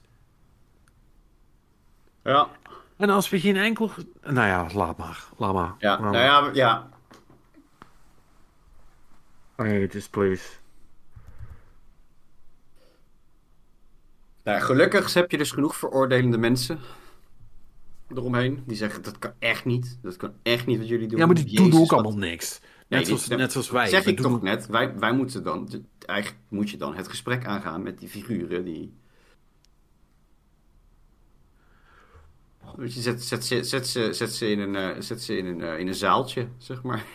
S3: Ja,
S1: En als we geen enkel... Nou ja, laat maar. Laat maar.
S3: ja,
S1: Laat
S3: nou
S1: maar.
S3: ja, ja.
S1: Nee, het is please.
S3: Nou, gelukkig heb je dus genoeg veroordelende mensen eromheen. Die zeggen, dat kan echt niet. Dat kan echt niet wat jullie doen.
S1: Ja, maar die
S3: Jezus,
S1: doen ook allemaal niks. Net, zoals,
S3: die-
S1: net zoals wij.
S3: Zeg ik
S1: doen
S3: toch net. Wij, wij moeten dan... Eigenlijk moet je dan het gesprek aangaan met die figuren die... Weet je, zet, zet, zet, zet, ze, zet ze in een, eh, zet ze in een, eh, in een zaaltje, zeg maar. [laughs]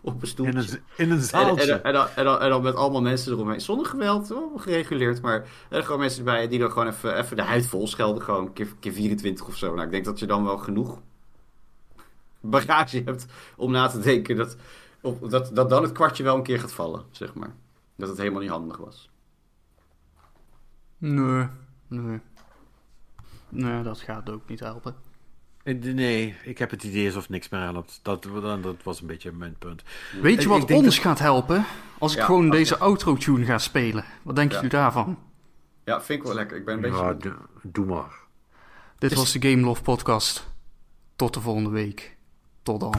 S3: Op een stoeltje.
S1: In een, in een
S3: En,
S1: zaaltje.
S3: en, en, dan, en, dan, en dan met allemaal mensen eromheen. Zonder geweld, wel gereguleerd. Maar er gewoon mensen erbij die dan gewoon even, even de huid vol schelden. Gewoon keer, keer 24 of zo. Nou, ik denk dat je dan wel genoeg bagage hebt om na te denken dat, op, dat, dat dan het kwartje wel een keer gaat vallen, zeg maar. Dat het helemaal niet handig was.
S2: Nee, nee. Nee, dat gaat ook niet helpen.
S1: Nee, ik heb het idee alsof niks meer helpt. Dat, dat, dat was een beetje mijn punt.
S2: Weet je wat
S1: ik denk
S2: ons gaat helpen? Als ik
S3: Ja,
S2: gewoon deze outro-tune ga spelen. Wat denken
S3: Ja.
S2: jullie daarvan?
S3: Ja, vind ik wel lekker. Ik ben een beetje...
S1: Ja, doe, doe maar.
S2: Dit
S3: Is-
S2: was de Game Love podcast. Tot de volgende week. Tot dan.